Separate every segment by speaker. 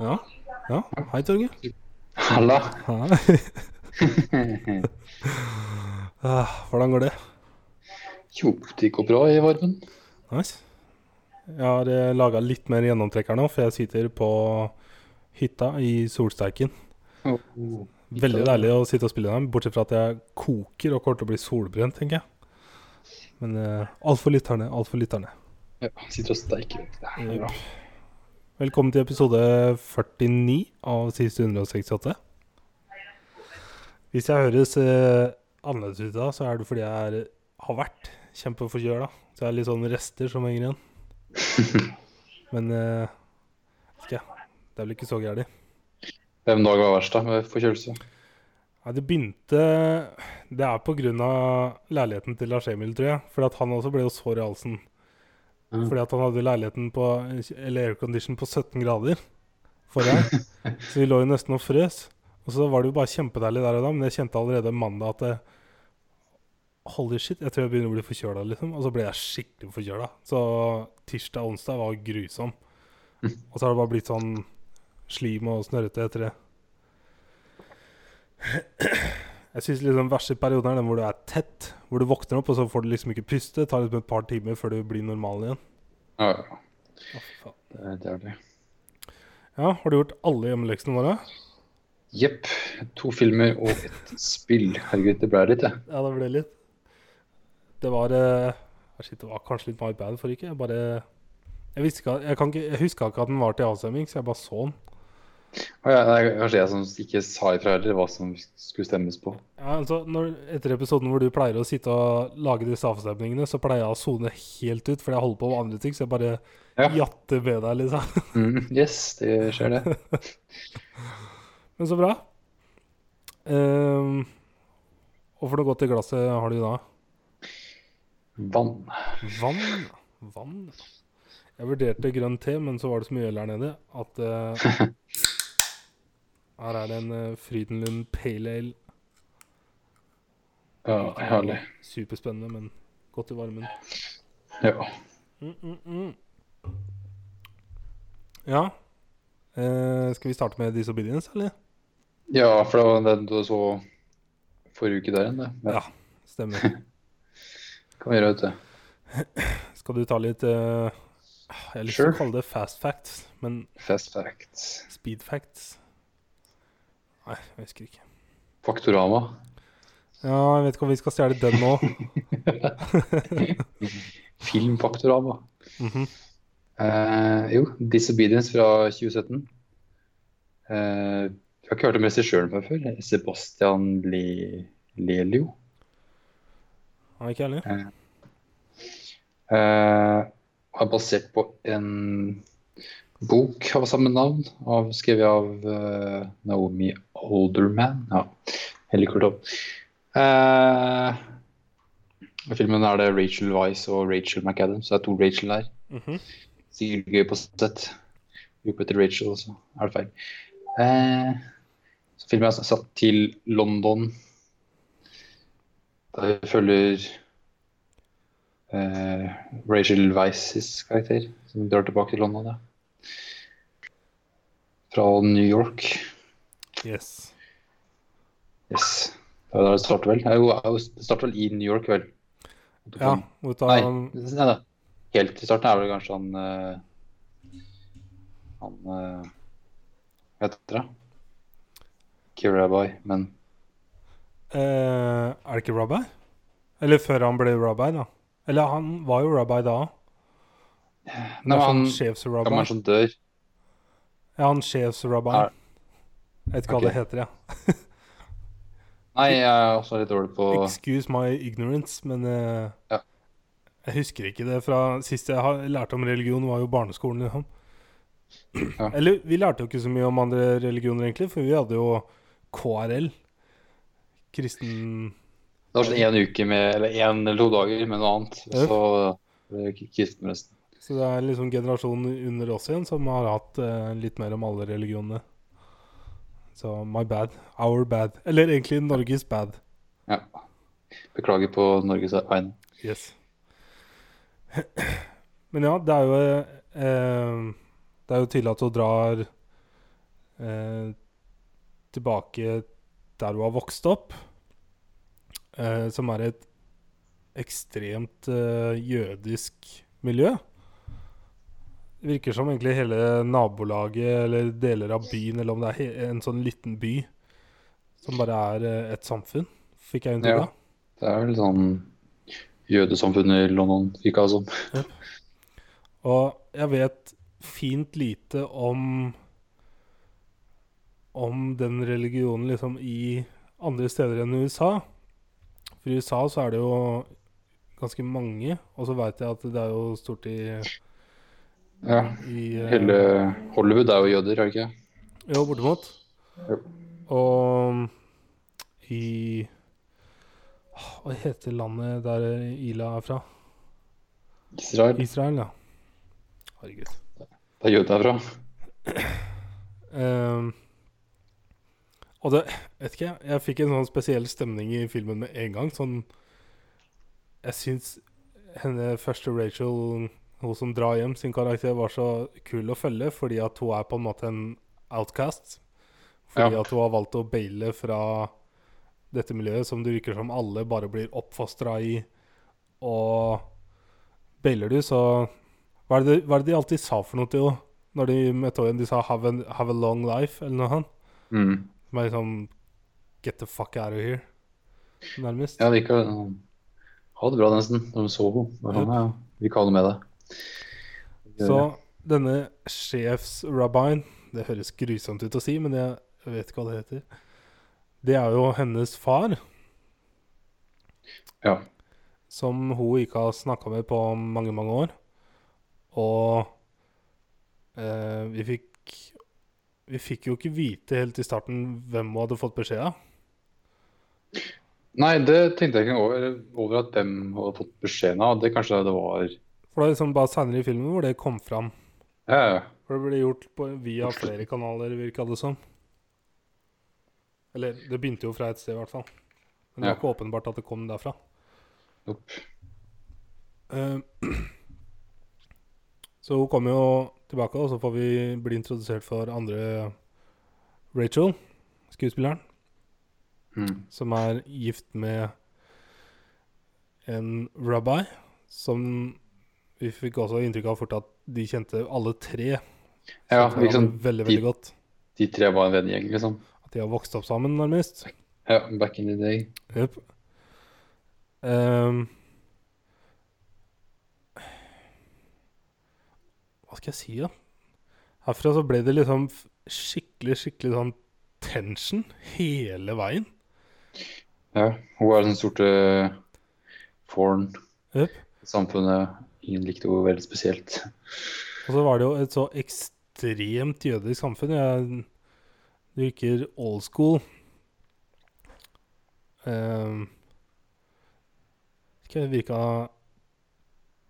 Speaker 1: Ja. ja. Hei, Torgeir.
Speaker 2: Halla.
Speaker 1: Ah, Hvordan går det?
Speaker 2: Jo, det går bra i varmen.
Speaker 1: Nice. Jeg har eh, laga litt mer gjennomtrekker nå, for jeg sitter på hytta i solsteiken. Veldig deilig å sitte og spille den, bortsett fra at jeg koker og kommer til å bli solbrent, tenker jeg. Men uh, alt for lytterne, alt for lytterne.
Speaker 2: Ja, sitter og steiker. Det er bra.
Speaker 1: Velkommen til episode 49 av siste 168. Hvis jeg høres eh, annerledes ut da, så er det fordi jeg er, har vært kjempeforkjøla. Så jeg har litt sånn rester som henger igjen. Men eh, ikke, det er vel ikke så gærent.
Speaker 2: Hvem dag var verst da, med forkjølelse?
Speaker 1: Nei, det begynte Det er av leiligheten til Lars Emil, tror jeg. For at han også ble jo sår i halsen.
Speaker 2: Ja.
Speaker 1: Fordi at han hadde leiligheten på Eller aircondition på 17 grader forrige. så vi lå jo nesten og frøs. Og så var det jo bare kjempedeilig der og da, men jeg kjente allerede mandag at det, Holy shit, jeg tror jeg begynner å bli forkjøla, liksom. Og så ble jeg skikkelig forkjøla. Så tirsdag og onsdag var grusom. Og så har det bare blitt sånn slim og snørrete etter det. Jeg syns liksom verste perioden er den hvor du er tett. Hvor du våkner opp, og så får du liksom ikke puste. Det tar liksom et par timer før du blir normal igjen.
Speaker 2: Ja, ja.
Speaker 1: Faen.
Speaker 2: Det er jævlig.
Speaker 1: Ja, har du gjort alle hjemmeleksene våre?
Speaker 2: Jepp. To filmer og et spill. Herregud, det ble litt, det.
Speaker 1: Ja, det ble litt. Det var eh, ah, Shit, det var kanskje litt My Bad forrige uke. Jeg bare Jeg, jeg, jeg huska ikke at den var til avstemning, så jeg bare så den.
Speaker 2: Ja, det er kanskje jeg som ikke sa ifra heller hva som skulle stemmes på.
Speaker 1: Ja, altså, når, Etter episoden hvor du pleier å sitte og lage disse avstemningene, så pleier jeg å sone helt ut, fordi jeg holder på med andre ting. Så jeg bare
Speaker 2: Ja.
Speaker 1: jatter med deg, liksom.
Speaker 2: Mm, yes, det skjer det.
Speaker 1: Men så bra. Um, og for noe godt i glasset har du da?
Speaker 2: Vann.
Speaker 1: Vann. Vann. Jeg vurderte grønn te, men så var det så mye øl her nede at eh, Her er det en uh, Frydenlund Pale Ale.
Speaker 2: Ja, herlig.
Speaker 1: Superspennende, men godt i varmen.
Speaker 2: Ja.
Speaker 1: Mm, mm, mm. Ja. Eh, skal vi starte med Disobedience, eller?
Speaker 2: ja, for det var den du så forrige uke der igjen, det.
Speaker 1: Ja. Stemmer.
Speaker 2: Kan vi gjøre, vet du.
Speaker 1: Skal du ta litt eh, Jeg har lyst til
Speaker 2: Sure.
Speaker 1: å kalle det fast facts, men
Speaker 2: Fast facts.
Speaker 1: speed facts Nei, jeg husker ikke.
Speaker 2: Faktorama.
Speaker 1: Ja, jeg vet ikke om vi skal stjele den nå.
Speaker 2: Filmfaktorama.
Speaker 1: Mhm.
Speaker 2: Eh, jo, Disobedience fra 2017. Eh, jeg har ikke hørt om regissøren fra før. Sebastian Le Lelio.
Speaker 1: Nei, ikke heller.
Speaker 2: Eh, er basert på en bok av samme navn, av, skrevet av uh, Naomi Olderman. Ja, veldig kult opp. Uh, I filmen er det Rachel Weisz og Rachel McAdams, så det er to Rachel der.
Speaker 1: Mm -hmm.
Speaker 2: Sikkert gøy på sett. Roper etter Rachel, så er det feil. Uh, så filmen er satt til London. Der vi følger uh, Rachel Wises karakter, som drar tilbake til London. Ja. Fra New York.
Speaker 1: Yes.
Speaker 2: Yes. Det er der det starter vel? Det starter vel i New York, vel?
Speaker 1: Ja, han...
Speaker 2: Nei, nei, nei. Helt til starten er vel kanskje han eh, Han eh, Hva heter det? Ikke rabbi, men
Speaker 1: eh, Er det ikke rabbi? Eller før han ble rabbi, da. Eller han var jo rabbi da.
Speaker 2: Nei,
Speaker 1: han, er
Speaker 2: men han
Speaker 1: sånn
Speaker 2: som dør.
Speaker 1: Ja, han sjefsrabbi.
Speaker 2: Er-
Speaker 1: Jeg vet ikke hva det heter, ja.
Speaker 2: Nei, jeg er også litt dårlig på
Speaker 1: Excuse my ignorance, men uh,
Speaker 2: Ja.
Speaker 1: jeg husker ikke det fra sist jeg har lærte om religion, var jo barneskolen. Liksom.
Speaker 2: Ja.
Speaker 1: Eller vi lærte jo ikke så mye om andre religioner, egentlig, for vi hadde jo KRL. Kristen
Speaker 2: Det var sånn én uke med Eller én eller to dager med noe annet.
Speaker 1: Ja.
Speaker 2: Så ble jeg kristen resten.
Speaker 1: Så det er liksom generasjonen under oss igjen som har hatt eh, litt mer om alle religionene. Så my bad. Our bad. Eller egentlig Norges bad.
Speaker 2: Ja. Beklager på Norges vegne.
Speaker 1: Yes. Men ja, det er jo eh, Det er jo tydelig at hun drar eh, tilbake der hun har vokst opp, eh, som er et ekstremt eh, jødisk miljø. Det virker som egentlig hele nabolaget eller deler av byen, eller om det er en sånn liten by som bare er eh, et samfunn, fikk jeg inntrykk
Speaker 2: Ja. Det er vel sånn jødesamfunn i London, virka det som.
Speaker 1: Og jeg vet fint lite om om den religionen liksom i andre steder enn USA. For i USA så er det jo ganske mange, og så veit jeg at det er jo stort i,
Speaker 2: Ja.
Speaker 1: i eh,
Speaker 2: Hele Hollywood er jo jøder, er det ikke?
Speaker 1: Jo, bortimot.
Speaker 2: Jo.
Speaker 1: Og i Hva heter landet der Ila er fra?
Speaker 2: Israel.
Speaker 1: Israel, ja. Herregud.
Speaker 2: Det er jøder herfra.
Speaker 1: Um, og det Vet ikke. Jeg fikk en sånn spesiell stemning i filmen med en gang. Sånn Jeg syns henne første Rachel, hun som drar hjem, sin karakter var så kul å følge fordi at hun er på en måte en outcast. Fordi
Speaker 2: Ja.
Speaker 1: at hun har valgt å baile fra dette miljøet som det virker som alle bare blir oppfostra i. Og bailer du, så hva er, det, hva er det de alltid sa for noe til henne når de møtte henne igjen? De sa have a, 'have a long life', eller noe sånt.
Speaker 2: Mm.
Speaker 1: Som er liksom Get the fuck out of here, nærmest.
Speaker 2: Ja, de kan Ha det bra, nesten. De så henne. Sånn, ja, vi kan ha det med det.
Speaker 1: Så denne sjefsrabbien Det høres grusomt ut å si, men jeg, vet ikke hva det heter. Det er jo hennes far,
Speaker 2: Ja.
Speaker 1: som hun ikke har snakka med på mange, mange år. Og eh, vi fikk Vi fikk jo ikke vite helt i starten hvem hun hadde fått beskjed av.
Speaker 2: Nei, det tenkte jeg ikke over, over at dem hadde fått beskjeden av. Det kanskje det var
Speaker 1: For det er liksom bare seinere i filmen hvor det kom fram.
Speaker 2: Ja, ja.
Speaker 1: For det ble gjort på, via flere kanaler, virka det som. Eller det begynte jo fra et sted, i hvert fall. Men det var ikke åpenbart at det kom derfra.
Speaker 2: Opp.
Speaker 1: Uh, så hun kommer jo tilbake, og så får vi bli introdusert for andre Rachel, skuespilleren,
Speaker 2: Mm.
Speaker 1: som er gift med en rabbi, som vi fikk også inntrykk av fort at de kjente alle tre.
Speaker 2: Ja, liksom,
Speaker 1: veldig, veldig,
Speaker 2: de-
Speaker 1: godt.
Speaker 2: De tre var en vennegjeng, liksom.
Speaker 1: At de har vokst opp sammen, nærmest.
Speaker 2: Ja, back in the day.
Speaker 1: Yep. Um, hva skal jeg si, da? Herfra så ble det liksom skikkelig, skikkelig sånn tension hele veien.
Speaker 2: Ja, hun er den sorte fåren
Speaker 1: Yep.
Speaker 2: i samfunnet. Ingen likte henne veldig spesielt.
Speaker 1: Og så var det jo et så ekstremt jødisk samfunn. Jeg, det virker old school. Um, ikke det virka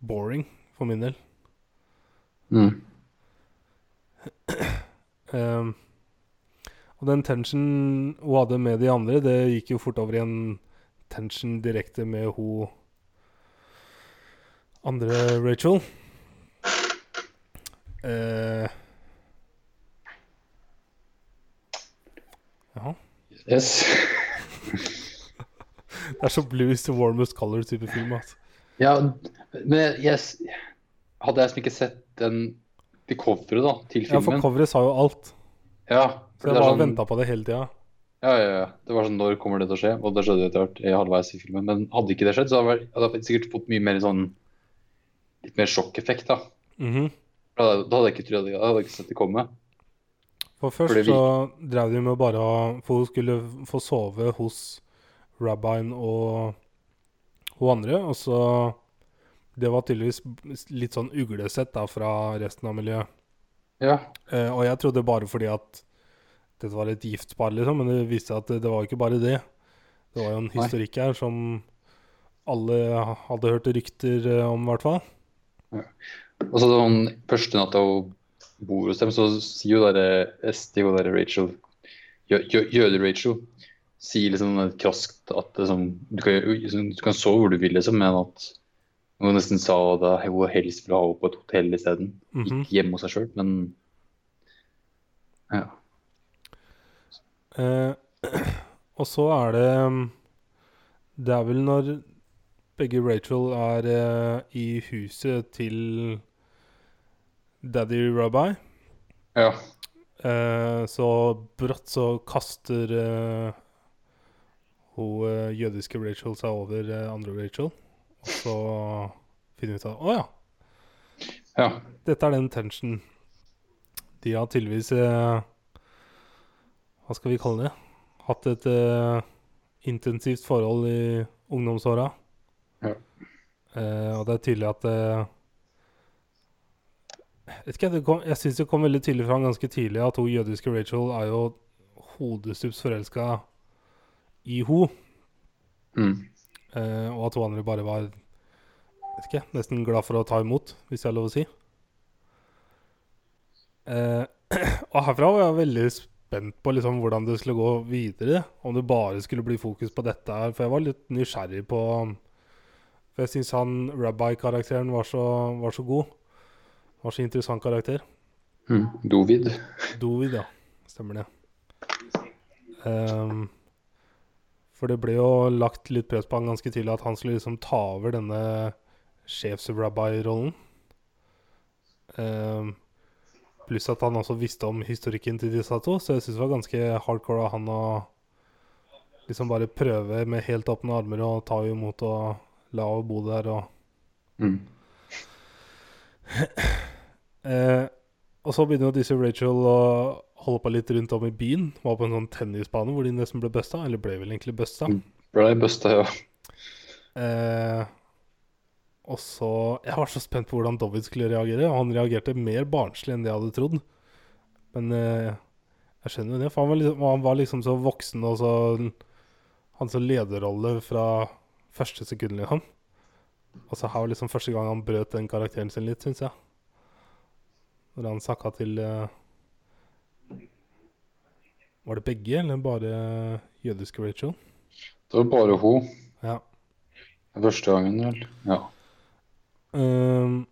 Speaker 1: boring for min del.
Speaker 2: Mm.
Speaker 1: Um, og den tensionen hun hadde med de andre, det gikk jo fort over i en tension direkte med hun andre Rachel. uh, ja.
Speaker 2: Yes.
Speaker 1: Det er så blue is the warmest color-type film. Altså.
Speaker 2: Ja, men yes. hadde jeg liksom ikke sett den til coveret da, til filmen
Speaker 1: Ja, for coveret sa jo alt.
Speaker 2: Ja,
Speaker 1: Så jeg
Speaker 2: det
Speaker 1: bare
Speaker 2: sånn,
Speaker 1: venta på det hele tida.
Speaker 2: ja, ja, ja. Det var sånn, når kommer det til å skje? Og det skjedde jo etter hvert i halvveis i filmen. Men hadde ikke det skjedd, så hadde jeg sikkert fått mye mer sånn litt mer sjokkeffekt, da.
Speaker 1: Mhm.
Speaker 2: Da hadde da hadde jeg ikke trodd det. Hadde ikke sett det komme.
Speaker 1: For først
Speaker 2: For
Speaker 1: så drev de med bare For hun skulle få sove hos rabbien og hun andre, og så Det var tydeligvis litt sånn uglesett da fra resten av miljøet.
Speaker 2: Ja.
Speaker 1: Eh, og jeg trodde bare fordi at dette var et giftspar, liksom, men det viste seg at det, det var ikke bare det. Det var jo en historikk her som alle hadde hørt rykter eh, om, i hvert fall.
Speaker 2: Og så sånn første natta hun bor hos dem, så sier jo der, Esti og der Rachel jø- jø- Jøde-Rachel sier liksom kraskt at det, sånn, du, kan, liksom, du kan sove hvor du vil, liksom, men at hun nesten sa at hun helst ville ha henne på et hotell isteden.
Speaker 1: Mhm.
Speaker 2: Ikke hjemme hos seg sjøl, men ja.
Speaker 1: Eh, og så er det mm, Det er vel når begge Rachel er eh, i huset til Daddy Rabbi.
Speaker 2: Ja.
Speaker 1: Eh, så brått så kaster eh, hun eh, jødiske Rachel seg over eh, andre Rachel. Og så finner vi ut av Å ja,
Speaker 2: Ja.
Speaker 1: dette er den tensionen. De har tydeligvis eh, Hva skal vi kalle det? Hatt et intensivt forhold i ungdomsåra. Eh, og det er tydelig at uh, ikke, det kom, jeg syns det kom veldig tydelig fram ganske tidlig at hun jødiske Rachel er jo hodestups forelska i ho.
Speaker 2: Mm.
Speaker 1: Uh, og at hun andre bare var vet ikke, nesten glad for å ta imot, hvis jeg er lov å si. Og herfra var jeg veldig spent på liksom hvordan det skulle gå videre. Om det bare skulle bli fokus på dette her. For jeg var litt nysgjerrig på For jeg syns han rabbi-karakteren var, så- var så god. Var så interessant karakter.
Speaker 2: Mm. Dovid.
Speaker 1: Dovid, ja. Stemmer det. Um, for det ble jo lagt litt press på han ganske tidlig at han skulle liksom ta over denne sjefs-rabbi-rollen. Um, pluss at han også visste om historikken til disse to, så jeg syns det var ganske hardcore av han å liksom bare prøve med helt åpne armer og ta imot og la henne bo der og
Speaker 2: Mm.
Speaker 1: Eh, og så begynner jo disse Rachel å holde på litt rundt om i byen. Var på en sånn tennisbane hvor de nesten ble busta. Eller ble vel egentlig busta.
Speaker 2: Mm. Ble busta, ja.
Speaker 1: Eh, og så Jeg var så spent på hvordan Dovid skulle reagere. Og han reagerte mer barnslig enn det jeg hadde trodd. Men eh, jeg skjønner jo det, for han var, liksom, han var liksom så voksen og så Hans lederrolle fra første sekund, liksom. Og så her var liksom første gang han brøt den karakteren sin litt, syns jeg. Når han snakka til eh, Var det begge, eller bare jødiske Rachel?
Speaker 2: Det var bare hun.
Speaker 1: Ja.
Speaker 2: Første gangen, vel. Ja.
Speaker 1: Um,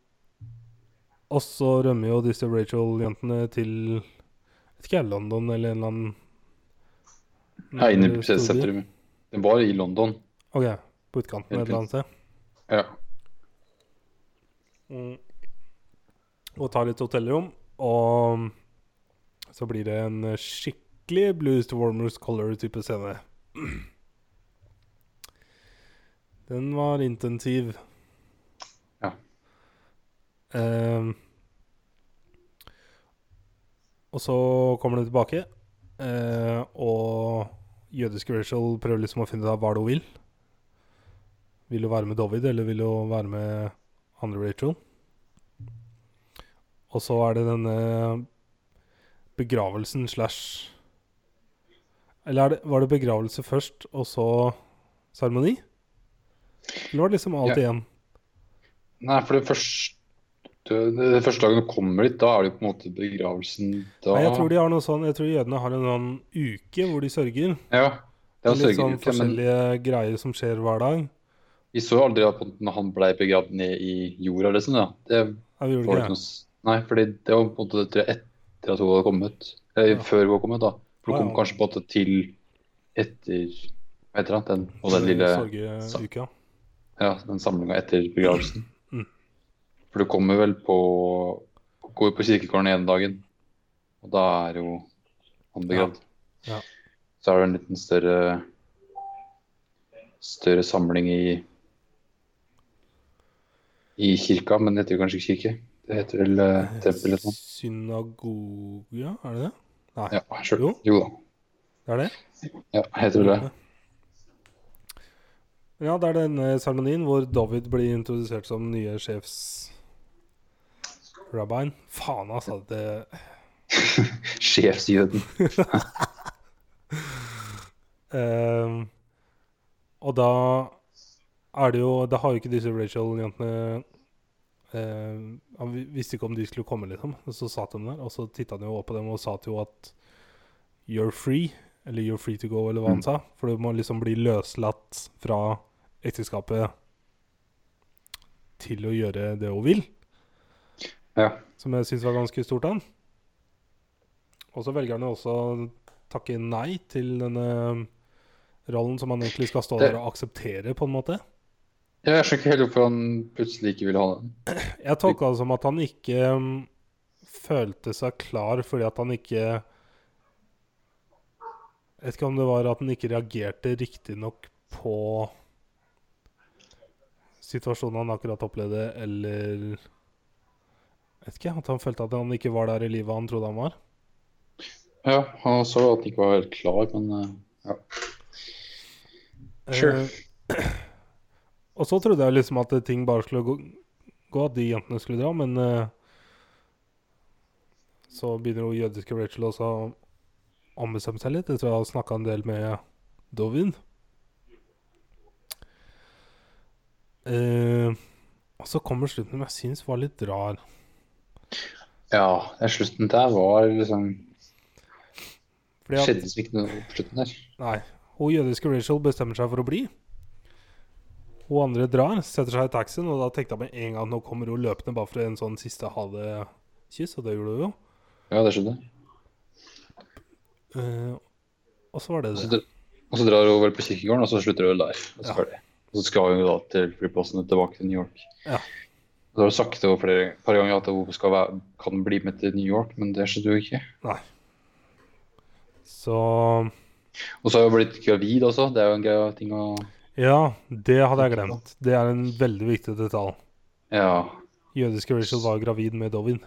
Speaker 1: og så rømmer jo disse Rachel-jentene til Vet ikke London eller en eller annen
Speaker 2: Nei, sentrum. Den var i London.
Speaker 1: Ok, på utkanten et eller annet sted.
Speaker 2: Ja.
Speaker 1: Mm. Og tar litt hotellrom. Og så blir det en skikkelig Blues to Warmers Color-type scene. Den var intensiv.
Speaker 2: Ja.
Speaker 1: Um, og så kommer den tilbake, uh, og jødiske Rachel prøver liksom å finne ut av hva det hun vil. Vil du være med David, eller vil du være med andre Rachel? Og så er det denne begravelsen slash Eller er det, var det begravelse først, og så seremoni? Eller var det liksom alt
Speaker 2: Ja.
Speaker 1: igjen?
Speaker 2: Nei, for det første det første dagen du kommer dit, da er det på en måte begravelsen da
Speaker 1: Nei, jeg tror de har noe sånn Jeg tror jødene har en sånn uke hvor de sørger.
Speaker 2: Ja. Det er
Speaker 1: Litt sånn
Speaker 2: men
Speaker 1: forskjellige greier som skjer hver dag.
Speaker 2: Vi så aldri at han ble begravd ned i jorda, liksom. da. Det
Speaker 1: Ja, vi gjorde
Speaker 2: ikke noe
Speaker 1: det.
Speaker 2: Nei, fordi det var på en måte tror jeg, etter at hun hadde kommet. Eller
Speaker 1: Ja.
Speaker 2: før hun hadde kommet, da. For hun kom kanskje på en måte til etter Hva heter det? Den, og den lille
Speaker 1: Sorgeuka.
Speaker 2: Ja, den samlinga etter begravelsen.
Speaker 1: Mm.
Speaker 2: For du kommer vel på Går på kirkegården ene dagen, og da er jo han begravd.
Speaker 1: Ja. Ja.
Speaker 2: Så er det en liten større større samling i i kirka, men det heter jo kanskje ikke kirke. Det heter vel uh, tempel eller noe.
Speaker 1: Synagoga, er det det? Nei,
Speaker 2: Ja, sure.
Speaker 1: Jo.
Speaker 2: Jo da.
Speaker 1: det er det?
Speaker 2: Ja, heter vel det.
Speaker 1: Ja, det er denne seremonien hvor David blir introdusert som nye sjefsrabbien. Faen, altså. Det
Speaker 2: Sjefsjøden.
Speaker 1: um, Og da er det jo Da har jo ikke disse Rachel-jentene eh, Han visste ikke om de skulle komme, liksom. Og så satt de der, og så titta han jo opp på dem og sa til henne at You're free. Eller you're free to go, eller hva han
Speaker 2: Mm.
Speaker 1: sa. For du må liksom bli løslatt fra ekteskapet til å gjøre det hun vil.
Speaker 2: Ja.
Speaker 1: Som jeg syns var ganske stort av han. Og så velger han jo også takke nei til denne rollen som han egentlig skal stå der og akseptere, på en måte.
Speaker 2: Jeg skjønner ikke helt hvorfor han plutselig ikke ville ha den.
Speaker 1: Jeg tolka det som at han ikke um, følte seg klar fordi at han ikke Jeg vet ikke om det var at han ikke reagerte riktig nok på situasjonen han akkurat opplevde, eller Jeg vet ikke. At han følte at han ikke var der i livet han trodde han var.
Speaker 2: Ja, han så at han ikke var helt klar, men eh, ja. Sure.
Speaker 1: Eh, og så trodde jeg liksom at ting bare skulle gå, gå at de jentene skulle dra, men uh, så begynner jo jødiske Rachel også å ombestemme seg litt. Jeg tror jeg har snakka en del med Dovin. Uh, og så kommer slutten som jeg syns var litt rar.
Speaker 2: ja, den slutten der var liksom skjedde ikke noe på slutten der.
Speaker 1: nei, hun jødiske Rachel bestemmer seg for å bli. Hun andre drar, setter seg i taxien, og da tenkte jeg med en gang at nå kommer hun løpende bare for en sånn siste ha det-kyss, og det gjorde hun jo.
Speaker 2: Ja, det skjedde.
Speaker 1: Uh, og så var det det.
Speaker 2: og så drar hun vel på kirkegården, og så slutter hun der. Og så,
Speaker 1: Ja.
Speaker 2: ferdig. og så skal hun da til flyplassen tilbake til New York.
Speaker 1: Ja.
Speaker 2: Så har hun sagt det flere par ganger at hun skal være, kan bli med til New York, men det skjedde jo ikke. Nei.
Speaker 1: Så
Speaker 2: Og så har hun blitt gravid også. Det er jo en grei ting å
Speaker 1: ja, det hadde jeg glemt. Det er en veldig viktig detalj.
Speaker 2: Ja.
Speaker 1: Jødiske Rachel var gravid med Dovin.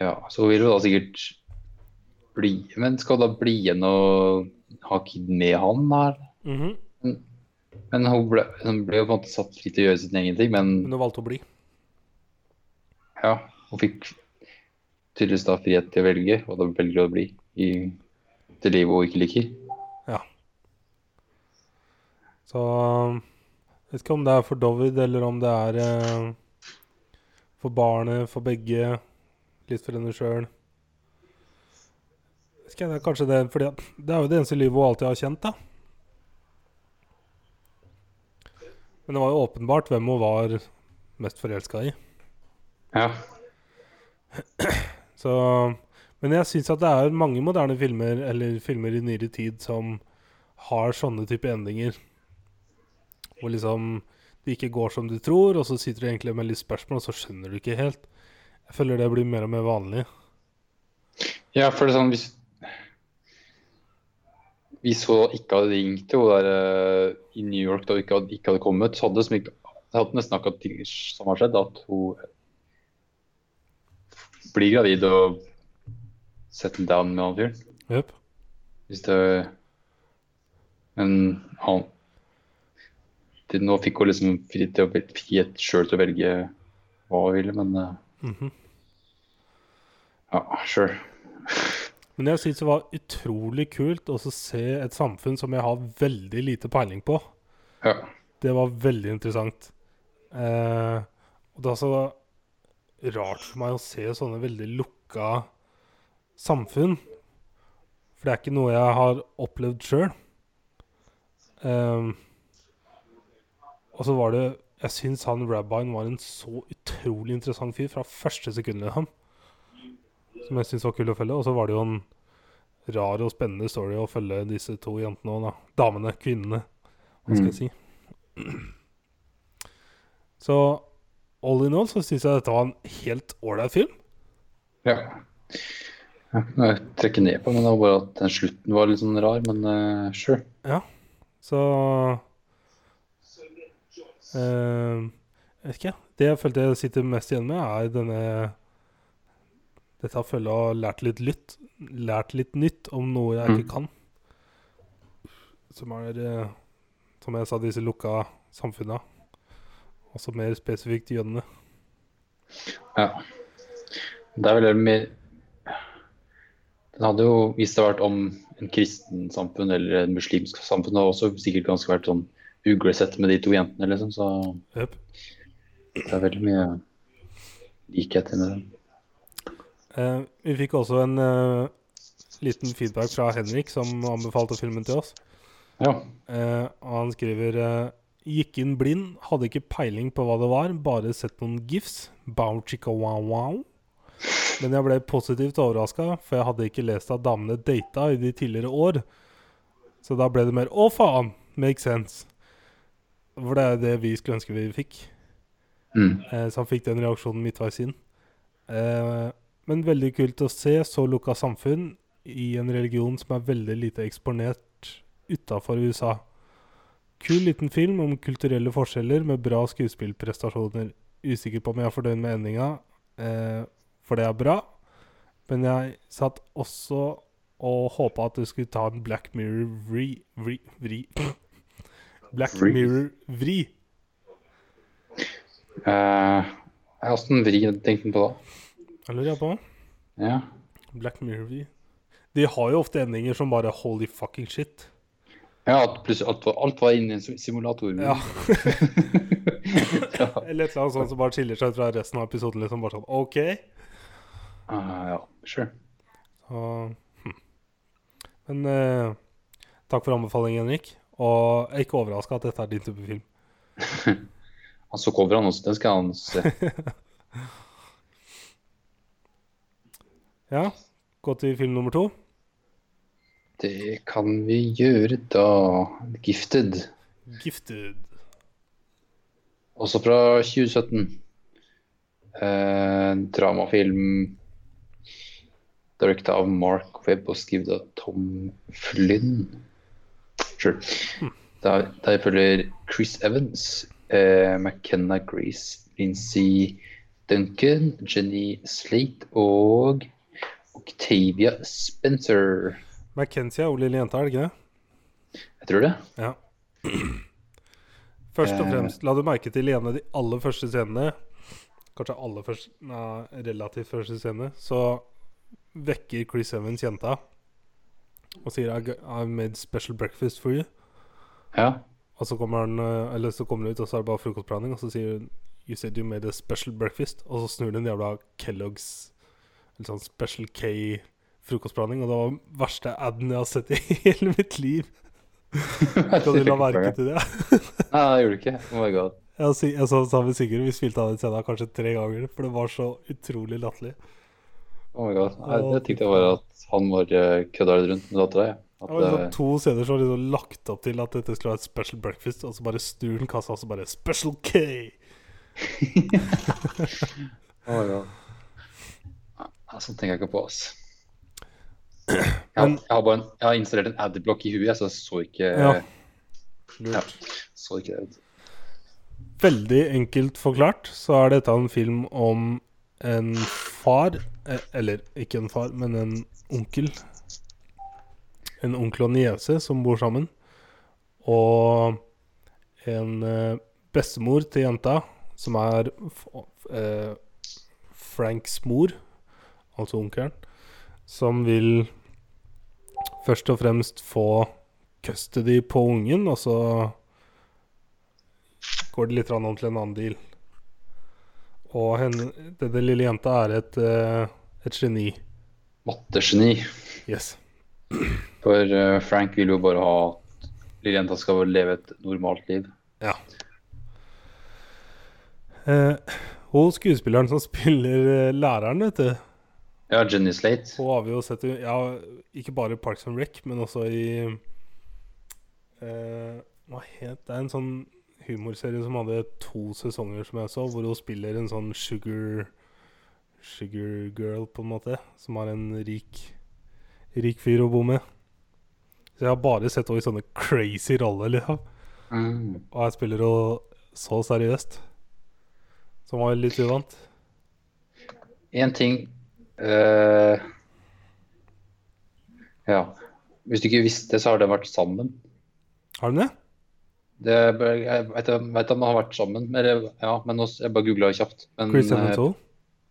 Speaker 2: ja. Så hun vil jo da sikkert bli Men skal hun da bli igjen og ha kid med han her?
Speaker 1: Mhm.
Speaker 2: Men hun ble, hun ble jo på en måte satt fri til å gjøre sin egen ting, men
Speaker 1: Men hun valgte å bli.
Speaker 2: Ja, hun fikk tydeligvis da frihet til å velge, og da velger hun å bli i det livet hun ikke liker.
Speaker 1: Så jeg vet ikke om det er for Dovid, eller om det er eh, for barnet, for begge, litt for henne sjøl. Det er kanskje det, fordi det er jo det eneste livet hun alltid har kjent, da. Men det var jo åpenbart hvem hun var mest forelska i.
Speaker 2: Ja.
Speaker 1: Så, men jeg syns at det er mange moderne filmer, eller filmer i nyere tid, som har sånne type endinger. Hvor liksom det ikke går som du tror, og så sitter du egentlig med litt spørsmål, og så skjønner du ikke helt. Jeg føler det blir mer og mer vanlig.
Speaker 2: ja, for det er sånn hvis Hvis hun ikke hadde ringt til henne der eh, i New York da hun ikke ikke hadde kommet, så hadde det, hadde nesten akkurat ting som har skjedd. At hun blir gravid og setter down med han fyren.
Speaker 1: Yep.
Speaker 2: Hvis det Men han det, Nå fikk hun liksom frihet til å frihet selv til å velge hva hun ville, men uh,
Speaker 1: mm -hmm.
Speaker 2: ja, sure.
Speaker 1: Men jeg syns det var utrolig kult å se et samfunn som jeg har veldig lite peiling på.
Speaker 2: Ja.
Speaker 1: Det var veldig interessant. Eh, og det er altså rart for meg å se sånne veldig lukka samfunn. For det er ikke noe jeg har opplevd sjøl. Og så var det Jeg syns han rabbien var en så utrolig interessant fyr fra første sekund ham. Som jeg syns var kul å følge. Og så var det jo en rar og spennende story å følge disse to jentene og da. Damene, kvinnene, hva skal jeg si. Så all in all så syns jeg dette var en helt ålreit film.
Speaker 2: ja. ja jeg trekker ned på, men det var bare at den slutten var litt sånn rar. Men uh, sure.
Speaker 1: Så Jeg vet ikke. Det jeg følte jeg sitter mest igjen med, er denne Dette jeg føler jeg har lært litt, lytt, lært litt nytt om noe jeg ikke kan. Som er, eh, som jeg sa, disse lukka samfunna. Også mer spesifikt jødene.
Speaker 2: Ja. Det er vel mer Den hadde jo, hvis det hadde vært om en kristen samfunn eller en muslimsk samfunn, hadde også sikkert ganske vært sånn uglesett med de to jentene, liksom. Så
Speaker 1: Yep.
Speaker 2: det er veldig mye likheter med dem.
Speaker 1: Eh, vi fikk også en eh, liten feedback fra Henrik, som anbefalte filmen til oss.
Speaker 2: Ja.
Speaker 1: Eh, han skriver eh, Gikk inn blind, hadde ikke peiling på hva det var, bare sett noen gifs. Bow chicka wow wow. Men jeg ble positivt overraska, for jeg hadde ikke lest at damene data i de tidligere år. Så da ble det mer 'å, faen', make sense. For det er det vi skulle ønske vi fikk.
Speaker 2: Mm.
Speaker 1: Eh, så han fikk den reaksjonen midtveis inn. Eh, men veldig kult å se så lukka samfunn i en religion som er veldig lite eksponert utafor USA. Kul liten film om kulturelle forskjeller med bra skuespillprestasjoner. Usikker på om jeg er fornøyd med endinga, eh, for det er bra. Men jeg satt også og håpa at du skulle ta en Black Mirror-vri vri, vri. Black
Speaker 2: Vri.
Speaker 1: Mirror-vri.
Speaker 2: Uh, Åssen vri tenkte du på da?
Speaker 1: Jeg lurer på.
Speaker 2: Ja.
Speaker 1: Black Mirror-vri. De har jo ofte endinger som bare holy fucking shit.
Speaker 2: ja at plutselig alt, var- alt var inne i en simulator.
Speaker 1: Ja.
Speaker 2: ja.
Speaker 1: Eller et eller annet sånt som bare skiller seg fra resten av episoden. Liksom bare sånn OK.
Speaker 2: Uh, ja. Sure.
Speaker 1: Så, hm. Men uh, takk for anbefalingen, Henrik. Og jeg er ikke overraska at dette er din type film.
Speaker 2: Han så coveren også, den skal han se.
Speaker 1: Ja, gå til film nummer to.
Speaker 2: Det kan vi gjøre da. Gifted.
Speaker 1: Gifted.
Speaker 2: Også fra 2017. Eh, dramafilm direkta av Mark Webb og skrevet av Tom Flynn. Sure. Der, der følger Chris Evans, eh, McKenna Grace, Lindsay Duncan, Jenny Slate og Octavia Spencer.
Speaker 1: McKenzie er hun lille jenta, er det ikke det?
Speaker 2: Jeg tror det.
Speaker 1: Ja. Først og
Speaker 2: Eh.
Speaker 1: fremst, la du merke til i en av de aller første scenene Kanskje aller første Nei, relativt første scene, så vekker Chris Evans jenta og sier I I made special breakfast for you.
Speaker 2: Ja.
Speaker 1: Og så kommer han eh, Eller så kommer han ut, og så er det bare frokostblanding, og så sier hun You said you made a special breakfast. Og så snur den jævla Kellogg's Eller sånn Special K frokostblanding, og det var den verste aden jeg har sett i hele mitt liv. Kan du la merke til det?
Speaker 2: Nei, det gjorde du ikke. Oh my god.
Speaker 1: Jeg, jeg så sammen med Sigurd, vi spilte av den scenen kanskje tre ganger, for det var så utrolig latterlig.
Speaker 2: Oh my god. Jeg, jeg tenkte bare at han bare uh, kødda litt rundt med dattera.
Speaker 1: Var liksom to scener som var de lagt opp til at dette skulle være et special breakfast, og så bare snur han kassa, og så bare Special K!
Speaker 2: Oh my god. Ja, sånn tenker jeg ikke på, ass. Jeg, har- jeg har bare en, jeg har installert en adblock i huet, så jeg så ikke
Speaker 1: Ja.
Speaker 2: ja, så ikke det.
Speaker 1: Veldig enkelt forklart så er dette en film om en far eh, Eller ikke en far, men en onkel. En onkel og niese som bor sammen. Og en eh, bestemor til jenta, som er eh, Franks mor, altså onkelen, som vil først og fremst få custody på ungen, og så går det litt om til en annen deal. Og henne, denne lille jenta er et, eh, et geni.
Speaker 2: Mattegeni.
Speaker 1: Yes.
Speaker 2: For uh, Frank vil jo bare ha at lille jenta skal leve et normalt liv.
Speaker 1: Ja. Uh, og skuespilleren som spiller eh, læreren, vet du
Speaker 2: Ja, Jenny Slate.
Speaker 1: Hun har vi jo sett ja, ikke bare i Parks and Rec, men også i uh, Hva het det? En sånn humorserie som hadde to sesonger, som jeg så, hvor hun spiller en sånn sugar Sugar girl, på en måte. Som har en rik Rik fyr å bo med. Så jeg har bare sett henne i sånne crazy roller, liksom.
Speaker 2: Mm.
Speaker 1: Og jeg spiller henne så seriøst. Som var litt uvant.
Speaker 2: En ting uh, Ja. Hvis du ikke visste, så har de vært sammen.
Speaker 1: Har de det?
Speaker 2: Det, jeg vet, jeg vet at man har vært sammen, men, ja, men også, jeg bare googla kjapt. Men,
Speaker 1: Chris
Speaker 2: eh,
Speaker 1: Evans òg?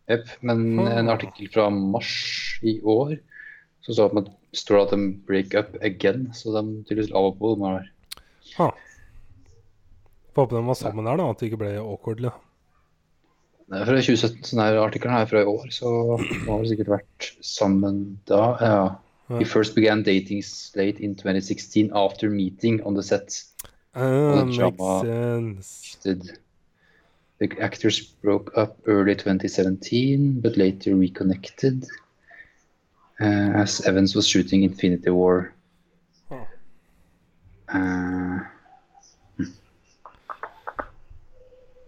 Speaker 2: Jepp, men
Speaker 1: Ah.
Speaker 2: en artikkel fra mars i år så står det at står det at de break up again, så de tydeligvis av og på. De her.
Speaker 1: Ha. Får håpe de var sammen her, da. At det ikke ble awkward. Da.
Speaker 2: det er fra 2017, så denne artikkelen er fra i år, så de har vel sikkert vært sammen da. Ja. He first began dating Slate in 2016 after meeting on the set.
Speaker 1: Uh, makes sense.
Speaker 2: The actors broke up early 2017, but later reconnected uh, as Evans was shooting Infinity War.
Speaker 1: Ah.
Speaker 2: Uh,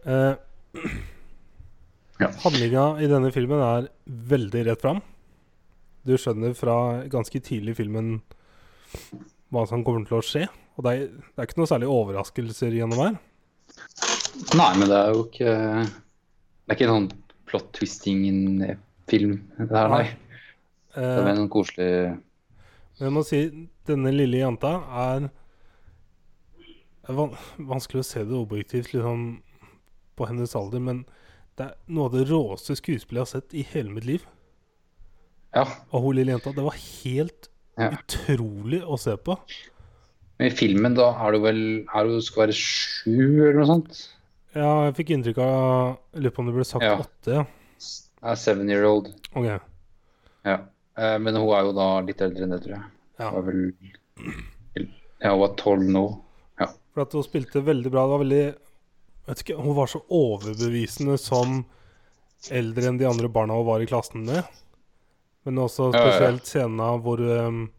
Speaker 1: Eh,
Speaker 2: Ja.
Speaker 1: Handlinga i denne filmen er veldig rett fram. Du skjønner fra ganske tidlig i filmen hva som kommer til å skje. Og det er, det er ikke noe særlig overraskelser gjennom her.
Speaker 2: Nei, men det er jo ikke Det er ikke en sånn plot twisting-film, det her, nei. Det er
Speaker 1: noen
Speaker 2: mer en koselig
Speaker 1: men jeg må si denne lille jenta er Det er vanskelig å se det objektivt liksom, på hennes alder, men det er noe av det råeste skuespillet jeg har sett i hele mitt liv.
Speaker 2: Ja.
Speaker 1: Og hun lille jenta, det var helt
Speaker 2: Ja.
Speaker 1: utrolig å se på.
Speaker 2: Men i filmen da er du vel er du skal være sju eller noe sånt?
Speaker 1: Ja, jeg fikk inntrykk av Jeg lurer på om det ble sagt
Speaker 2: Ja.
Speaker 1: åtte. Ja.
Speaker 2: Seven year old.
Speaker 1: Ok.
Speaker 2: Ja. Eh, Men hun er jo da litt eldre enn det, tror jeg.
Speaker 1: Ja.
Speaker 2: Hun vel Ja, hun er tolv nå.
Speaker 1: For at hun spilte veldig bra. Det var veldig vet ikke, Hun var så overbevisende som eldre enn de andre barna hun var i klassen med. Men også
Speaker 2: Ja, ja, ja.
Speaker 1: spesielt scenene hvor um,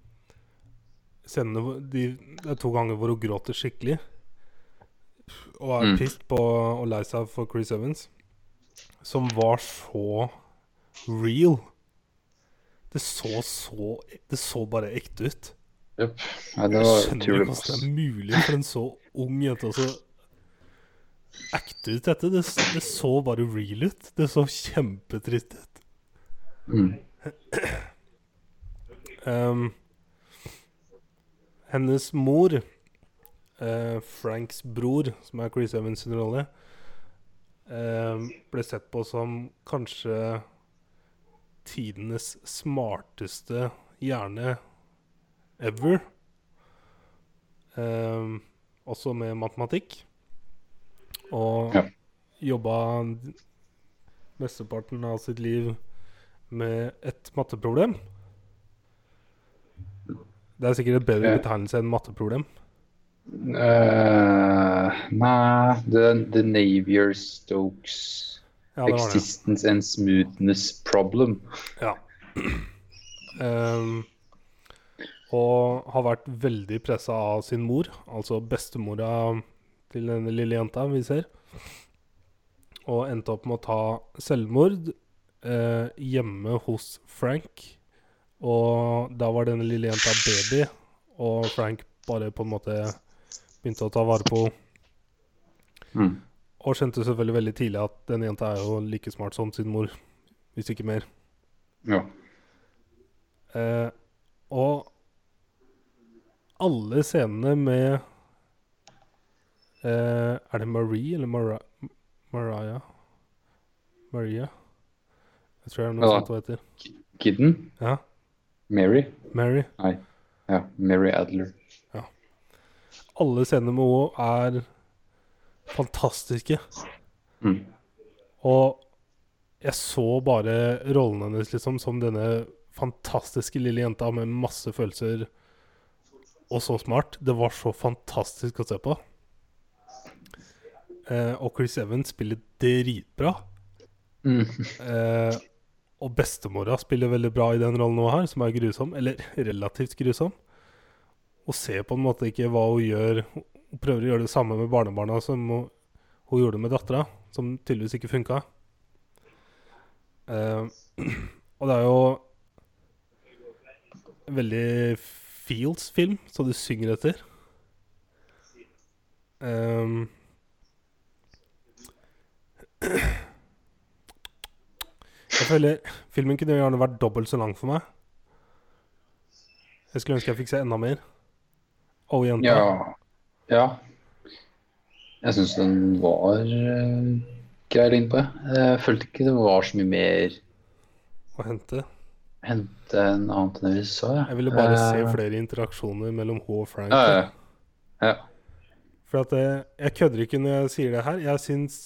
Speaker 1: Scenene de, Det er to ganger hvor hun gråter skikkelig. Og er
Speaker 2: Mm.
Speaker 1: pissed på og lei seg for Chris Evans. Som var så real. Det så så Det så bare ekte ut.
Speaker 2: Jupp. Nei, det
Speaker 1: Jeg
Speaker 2: var
Speaker 1: skjønner
Speaker 2: utrolig
Speaker 1: ikke hvordan det er mulig for en så ung jente å acte ut dette. Det, det så bare real ut. Det så kjempetrist ut.
Speaker 2: Mm.
Speaker 1: Um, hennes mor, eh, Franks bror, som er Chris Evans sin rolle, ehm, ble sett på som kanskje tidenes smarteste hjerne ever. Ehm, også med matematikk. Og
Speaker 2: Ja.
Speaker 1: jobba mesteparten av sitt liv med et matteproblem. Det er sikkert et bedre betegnelse enn matteproblem.
Speaker 2: Eh, nei The, the Navier-Stokes
Speaker 1: Ja, det det.
Speaker 2: Existence and Smoothness Problem.
Speaker 1: Ja. Um, og har vært veldig pressa av sin mor, altså bestemora til denne lille jenta vi ser. Og endte opp med å ta selvmord uh, hjemme hos Frank. Og da var denne lille jenta baby, og Frank bare på en måte begynte å ta vare på.
Speaker 2: Mm.
Speaker 1: Og skjønte selvfølgelig veldig tidlig at denne jenta er jo like smart som sin mor, hvis ikke mer.
Speaker 2: Ja.
Speaker 1: Eh, og alle scenene med eh, Er det Marie eller Mara Mariah? Maria? Jeg tror det er noe
Speaker 2: Ja.
Speaker 1: sånt hun heter.
Speaker 2: Kidden?
Speaker 1: Ja.
Speaker 2: Mary?
Speaker 1: Mary. Nei.
Speaker 2: Ja, Mary Adler.
Speaker 1: Alle scenene med henne er fantastiske.
Speaker 2: Mm.
Speaker 1: Og jeg så bare rollen hennes liksom som denne fantastiske lille jenta med masse følelser og så smart. Det var så fantastisk å se på. Eh, og Chris Evans spiller dritbra.
Speaker 2: Mm.
Speaker 1: Eh, og bestemora spiller veldig bra i den rollen hun har, som er grusom. Eller relativt grusom. Og ser på en måte ikke hva hun gjør. Hun prøver å gjøre det samme med barnebarna som hun, hun gjorde med dattera, som tydeligvis ikke funka. Uh, og det er jo veldig feels-film, så du synger etter. Um, jeg føler filmen kunne gjerne vært dobbelt så lang for meg. Jeg skulle ønske jeg fikk se enda mer. Å, jenta.
Speaker 2: Ja. ja. Jeg syns den var uh, grei lignende. på. jeg. Følte ikke det var så mye mer
Speaker 1: Å hente.
Speaker 2: hente en annet enn det vi så. Ja.
Speaker 1: Jeg ville bare se
Speaker 2: Eh,
Speaker 1: flere interaksjoner mellom H og Frank.
Speaker 2: Ja, ja. ja.
Speaker 1: For at jeg, jeg kødder ikke når jeg sier det her. Jeg syns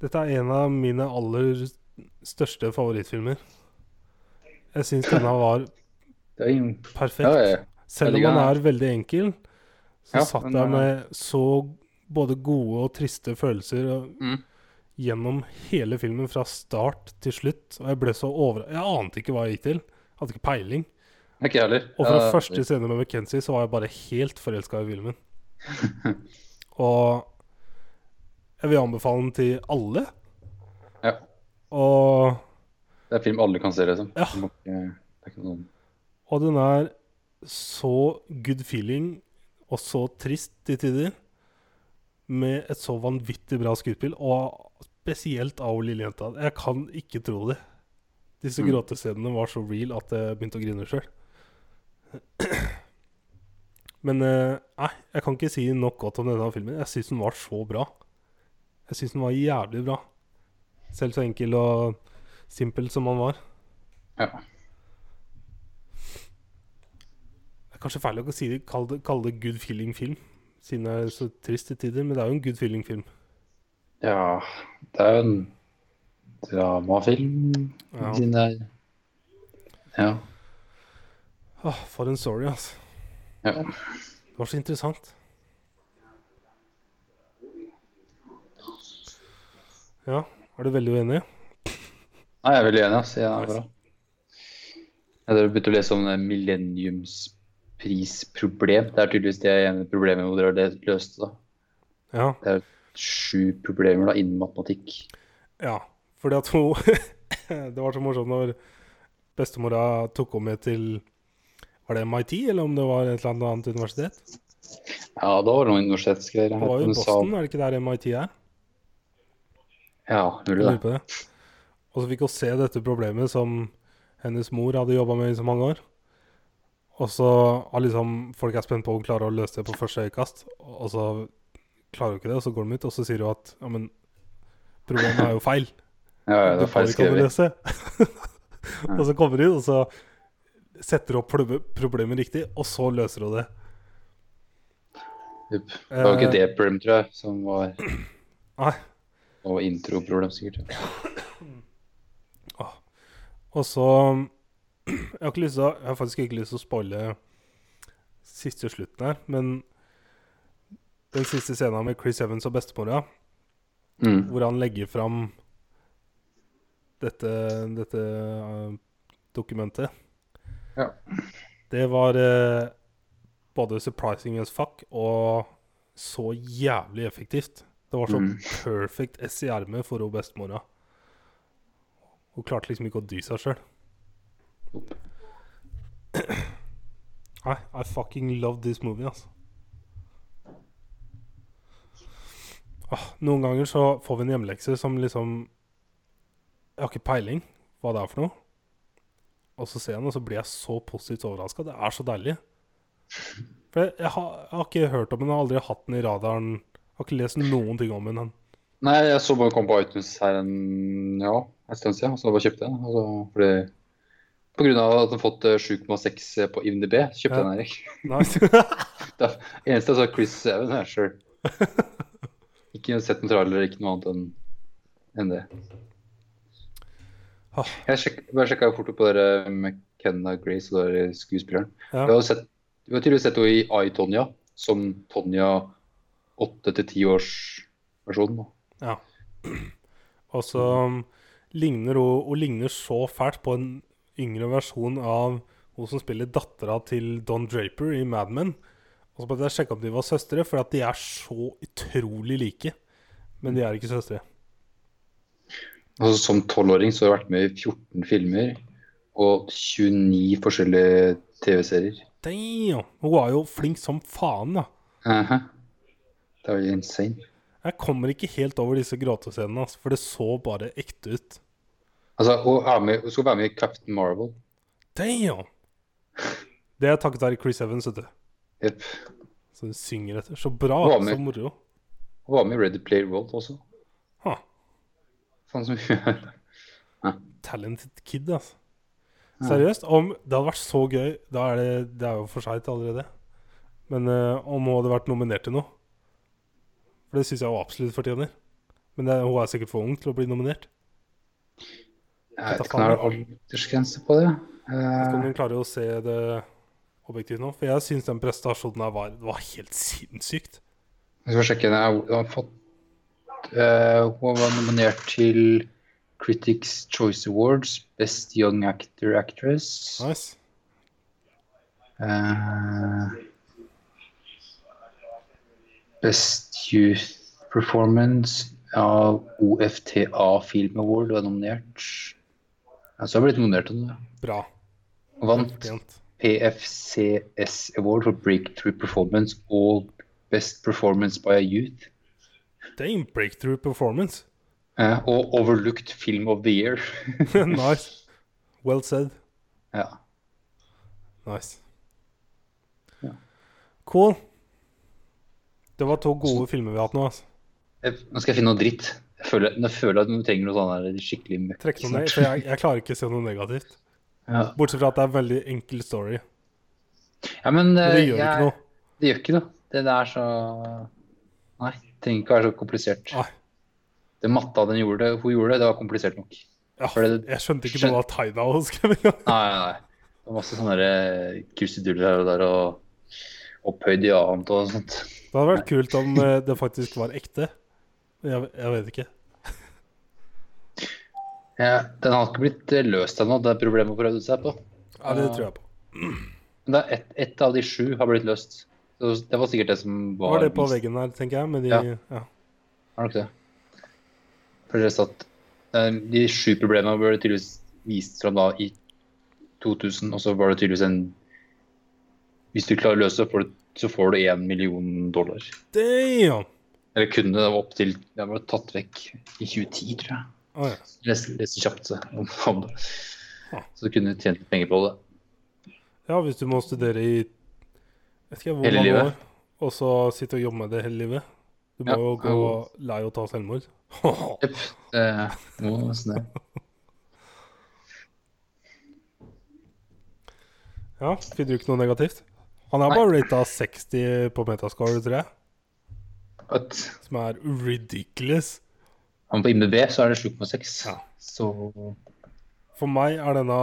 Speaker 1: Dette er en av mine aller største favorittfilmer. Jeg syns denne var
Speaker 2: Det er
Speaker 1: perfekt.
Speaker 2: Ja, ja.
Speaker 1: Selv om
Speaker 2: han
Speaker 1: er veldig enkel, så
Speaker 2: Ja,
Speaker 1: satt jeg
Speaker 2: er-
Speaker 1: med så både gode og triste følelser.
Speaker 2: Mm.
Speaker 1: gjennom hele filmen fra start til slutt. Og jeg ble så over... Jeg ante ikke hva jeg gikk til. Jeg Hadde ikke peiling.
Speaker 2: Ikke heller.
Speaker 1: Og fra
Speaker 2: Eh,
Speaker 1: første scene med McKenzie så var jeg bare helt forelska i filmen. og jeg vil anbefale den til alle.
Speaker 2: Ja.
Speaker 1: Og,
Speaker 2: Det er film alle kan se, liksom.
Speaker 1: Ja.
Speaker 2: Sånn
Speaker 1: og den er så good feeling og så trist til tider. Med et så vanvittig bra skuespill, og spesielt av lille jenta. Jeg kan ikke tro det. Disse
Speaker 2: Mm.
Speaker 1: gråtescenene var så real at jeg begynte å grine sjøl. Men eh, nei, jeg kan ikke si nok godt om denne filmen. Jeg syns den var så bra. Jeg syns den var jævlig bra. Selv så enkel og simpel som han var.
Speaker 2: Ja.
Speaker 1: Det er kanskje feil å si det, kalle det, kalle det good feeling-film, siden det er så trist til tider, men det er jo en good feeling-film.
Speaker 2: Ja, det er jo en dramafilm.
Speaker 1: Ja.
Speaker 2: Siden det er Ja.
Speaker 1: Åh, for en story, altså.
Speaker 2: ja.
Speaker 1: Det var så interessant. Ja, er du veldig uenig?
Speaker 2: Nei, jeg er veldig enig. Altså. Jeg er bra. Jeg begynte å lese om det millenniumsprisproblem. Det er tydeligvis det ene problemet hvor dere har det løst. Da.
Speaker 1: Ja.
Speaker 2: Det er sju problemer da, innen matematikk.
Speaker 1: ja. Fordi at hun Det var så morsomt når bestemora tok henne med til Var det MIT, eller om det var et eller annet universitet?
Speaker 2: Ja, da var det noen universitetsgreier.
Speaker 1: Det var jo Boston, er det ikke der MIT er?
Speaker 2: Ja, mulig det.
Speaker 1: det. Og så fikk hun se dette problemet som hennes mor hadde jobba med i så mange år. Og så har liksom folk er spent på om hun klarer å løse det på første øyekast. Og så klarer hun ikke det, og så går de ut, og så sier hun at ja, men problemet er jo feil.
Speaker 2: Ja, ja, det er feil skrevet.
Speaker 1: og så kommer hun, og så setter hun opp problemet riktig, og så løser hun det.
Speaker 2: Jupp. Det var ikke
Speaker 1: Eh,
Speaker 2: det problem, tror jeg, som var
Speaker 1: Nei.
Speaker 2: Og introproblem, sikkert.
Speaker 1: Og så Jeg har, til jeg har faktisk ikke lyst til å spoile siste slutten her, men den siste scenen med Chris Evans og bestemora,
Speaker 2: Mm.
Speaker 1: hvor han legger fram dette, dette uh, dokumentet
Speaker 2: Ja.
Speaker 1: Det var uh, både surprising as fuck og så jævlig effektivt. Det var så
Speaker 2: Mm.
Speaker 1: perfect ess i ermet for hun bestemora. Hun klarte liksom ikke å dy seg sjøl. Nei, I fucking love this movie, altså. Ah, noen ganger så får vi en hjemmelekse som liksom Jeg har ikke peiling hva det er for noe. Og så ser jeg den, og så blir jeg så positivt overraska. Det er så deilig. For jeg, jeg, har, jeg har ikke hørt om den, jeg har aldri hatt den i radaren. Jeg har ikke lest noen ting om den.
Speaker 2: Nei, jeg så bare kom på iTunes her en, ja, en stund siden, så da bare kjøpte jeg den. Altså, fordi, av at han har fått eh, 7,6 på IMDb, kjøpte jeg den, Erik.
Speaker 1: Nice.
Speaker 2: Det eneste jeg sa Chris Even, er sure. Ikke sett noen trailer, ikke noe annet enn enn det. Jeg sjek, bare sjekka fort opp på dere McKenna Grace og der skuespilleren.
Speaker 1: Ja.
Speaker 2: Vi har, sett, vi har tydeligvis sett henne i I, Tonja, som Tonja 8-10-årsversjonen.
Speaker 1: Ja. Og så um, ligner hun, hun ligner så fælt på en yngre versjon av hun som spiller dattera til Don Draper i Mad Men. Og så måtte jeg sjekke om de var søstre, for at de er så utrolig like. Men de er ikke søstre.
Speaker 2: Altså, som tolvåring så har jeg vært med i 14 filmer og 29 forskjellige TV-serier.
Speaker 1: Damn! Hun var jo flink som faen, da.
Speaker 2: Aha. Det er jo insane.
Speaker 1: Jeg kommer ikke helt over disse gråtescenene, for det så bare ekte ut.
Speaker 2: Altså, hun, med, hun skal være med i Captain Marvel.
Speaker 1: Damn! Det er takket være Chris Evans, vet du.
Speaker 2: Yep.
Speaker 1: Så hun synger etter. Så bra. Så moro.
Speaker 2: Hun var med i Ready Player World også.
Speaker 1: Ha.
Speaker 2: Faen hun mye.
Speaker 1: Talented kid, altså. Seriøst. Om det hadde vært så gøy Da er det, det er jo for seint allerede. Men uh, om hun hadde vært nominert til noe For det syns jeg hun absolutt fortjener. Men det, hun er sikkert for ung til å bli nominert.
Speaker 2: Jeg vet ikke om det er aldersgrense på det. Eh,
Speaker 1: hun klare å se det objektivt nå? For jeg syns den prestasjonen her var, var helt sinnssykt.
Speaker 2: jeg skal sjekke. Jeg har fått uh, hun var nominert til Critics Choice Awards, Best Young Actor Actress.
Speaker 1: Nice.
Speaker 2: Uh, Best Youth Performance av OFTA Film Award var nominert. Ja, så har jeg blitt nominert til det.
Speaker 1: Bra.
Speaker 2: Vant. PFCS Award for Breakthrough Performance og Best Performance by a Youth.
Speaker 1: Damn, breakthrough performance.
Speaker 2: Ja, og Overlooked Film of the Year.
Speaker 1: nice. Well said.
Speaker 2: ja.
Speaker 1: Nice.
Speaker 2: Ja.
Speaker 1: Cool. Det var to gode filmer vi har hatt nå. altså.
Speaker 2: Nå skal jeg finne noe dritt. Jeg føler, jeg føler at du trenger noe sånn skikkelig møkk.
Speaker 1: Trekk noe ned, for jeg, jeg klarer ikke å se noe negativt.
Speaker 2: Ja.
Speaker 1: Bortsett fra at det er en veldig enkel story.
Speaker 2: ja, men,
Speaker 1: Men det
Speaker 2: eh,
Speaker 1: gjør
Speaker 2: jeg,
Speaker 1: ikke noe.
Speaker 2: Det gjør ikke noe. Det der er så Nei, det trenger ikke være så komplisert.
Speaker 1: Nei.
Speaker 2: Det matta den gjorde, hun gjorde, det det var komplisert nok.
Speaker 1: Ja,
Speaker 2: det-
Speaker 1: jeg skjønte ikke noe av tegna hun skrev engang.
Speaker 2: Nei, nei. Det var masse sånne der kruseduller her og der, og opphøyd i annet og sånt.
Speaker 1: Det hadde vært kult om eh, det faktisk var ekte. Jeg, jeg vet ikke.
Speaker 2: Ja, den har ikke blitt eh, løst ennå, det er problemet hun prøvde seg på.
Speaker 1: Ja, det tror jeg på.
Speaker 2: Men det er ett et av de sju har blitt løst. Så det var sikkert det som var
Speaker 1: Var det på veggen her, tenker jeg? Med de,
Speaker 2: Ja.
Speaker 1: ja.
Speaker 2: er nok det. For det satt eh, De sju problemene ble tydeligvis vist fram da i 2000, og så var det tydeligvis en Hvis du klarer å løse det, så får du én million dollar.
Speaker 1: Damn!
Speaker 2: Eller kunne det opp til Det ble tatt vekk i 2010, tror jeg.
Speaker 1: Oh, ja.
Speaker 2: Leste, leste kjapt om, om det. Så du kunne tjent penger på det.
Speaker 1: ja, hvis du må studere i vet ikke hvor
Speaker 2: Hele
Speaker 1: mange
Speaker 2: livet.
Speaker 1: år, og så sitte og jobbe med det hele livet. Du må
Speaker 2: Ja,
Speaker 1: jo gå
Speaker 2: jo.
Speaker 1: lei å ta selvmord.
Speaker 2: Jepp. Det må nesten det.
Speaker 1: Ja, finner du ikke noe negativt? Han er bare rata 60 på metascore, tror jeg.
Speaker 2: At
Speaker 1: Som er ridiculous.
Speaker 2: Men på IMDb så er det 7,6.
Speaker 1: Ja.
Speaker 2: Så
Speaker 1: For meg er denne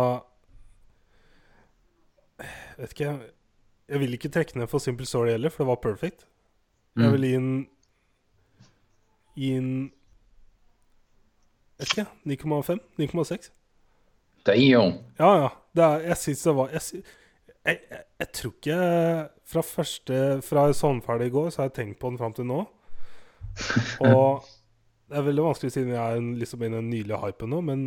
Speaker 1: Vet ikke Jeg vil ikke trekke ned for Simple Story heller, for det var perfect. Jeg
Speaker 2: Mm.
Speaker 1: vil gi en Gi en Vet ikke. 9,5? 9,6?
Speaker 2: Damn.
Speaker 1: Ja, ja. Det er, jeg syns det var Jeg, sy- jeg, jeg, jeg tror ikke Fra første Fra jeg så den ferdig i går, så har jeg tenkt på den fram til nå. Og det er veldig vanskelig siden jeg er liksom liksom i den nylige hypen nå, men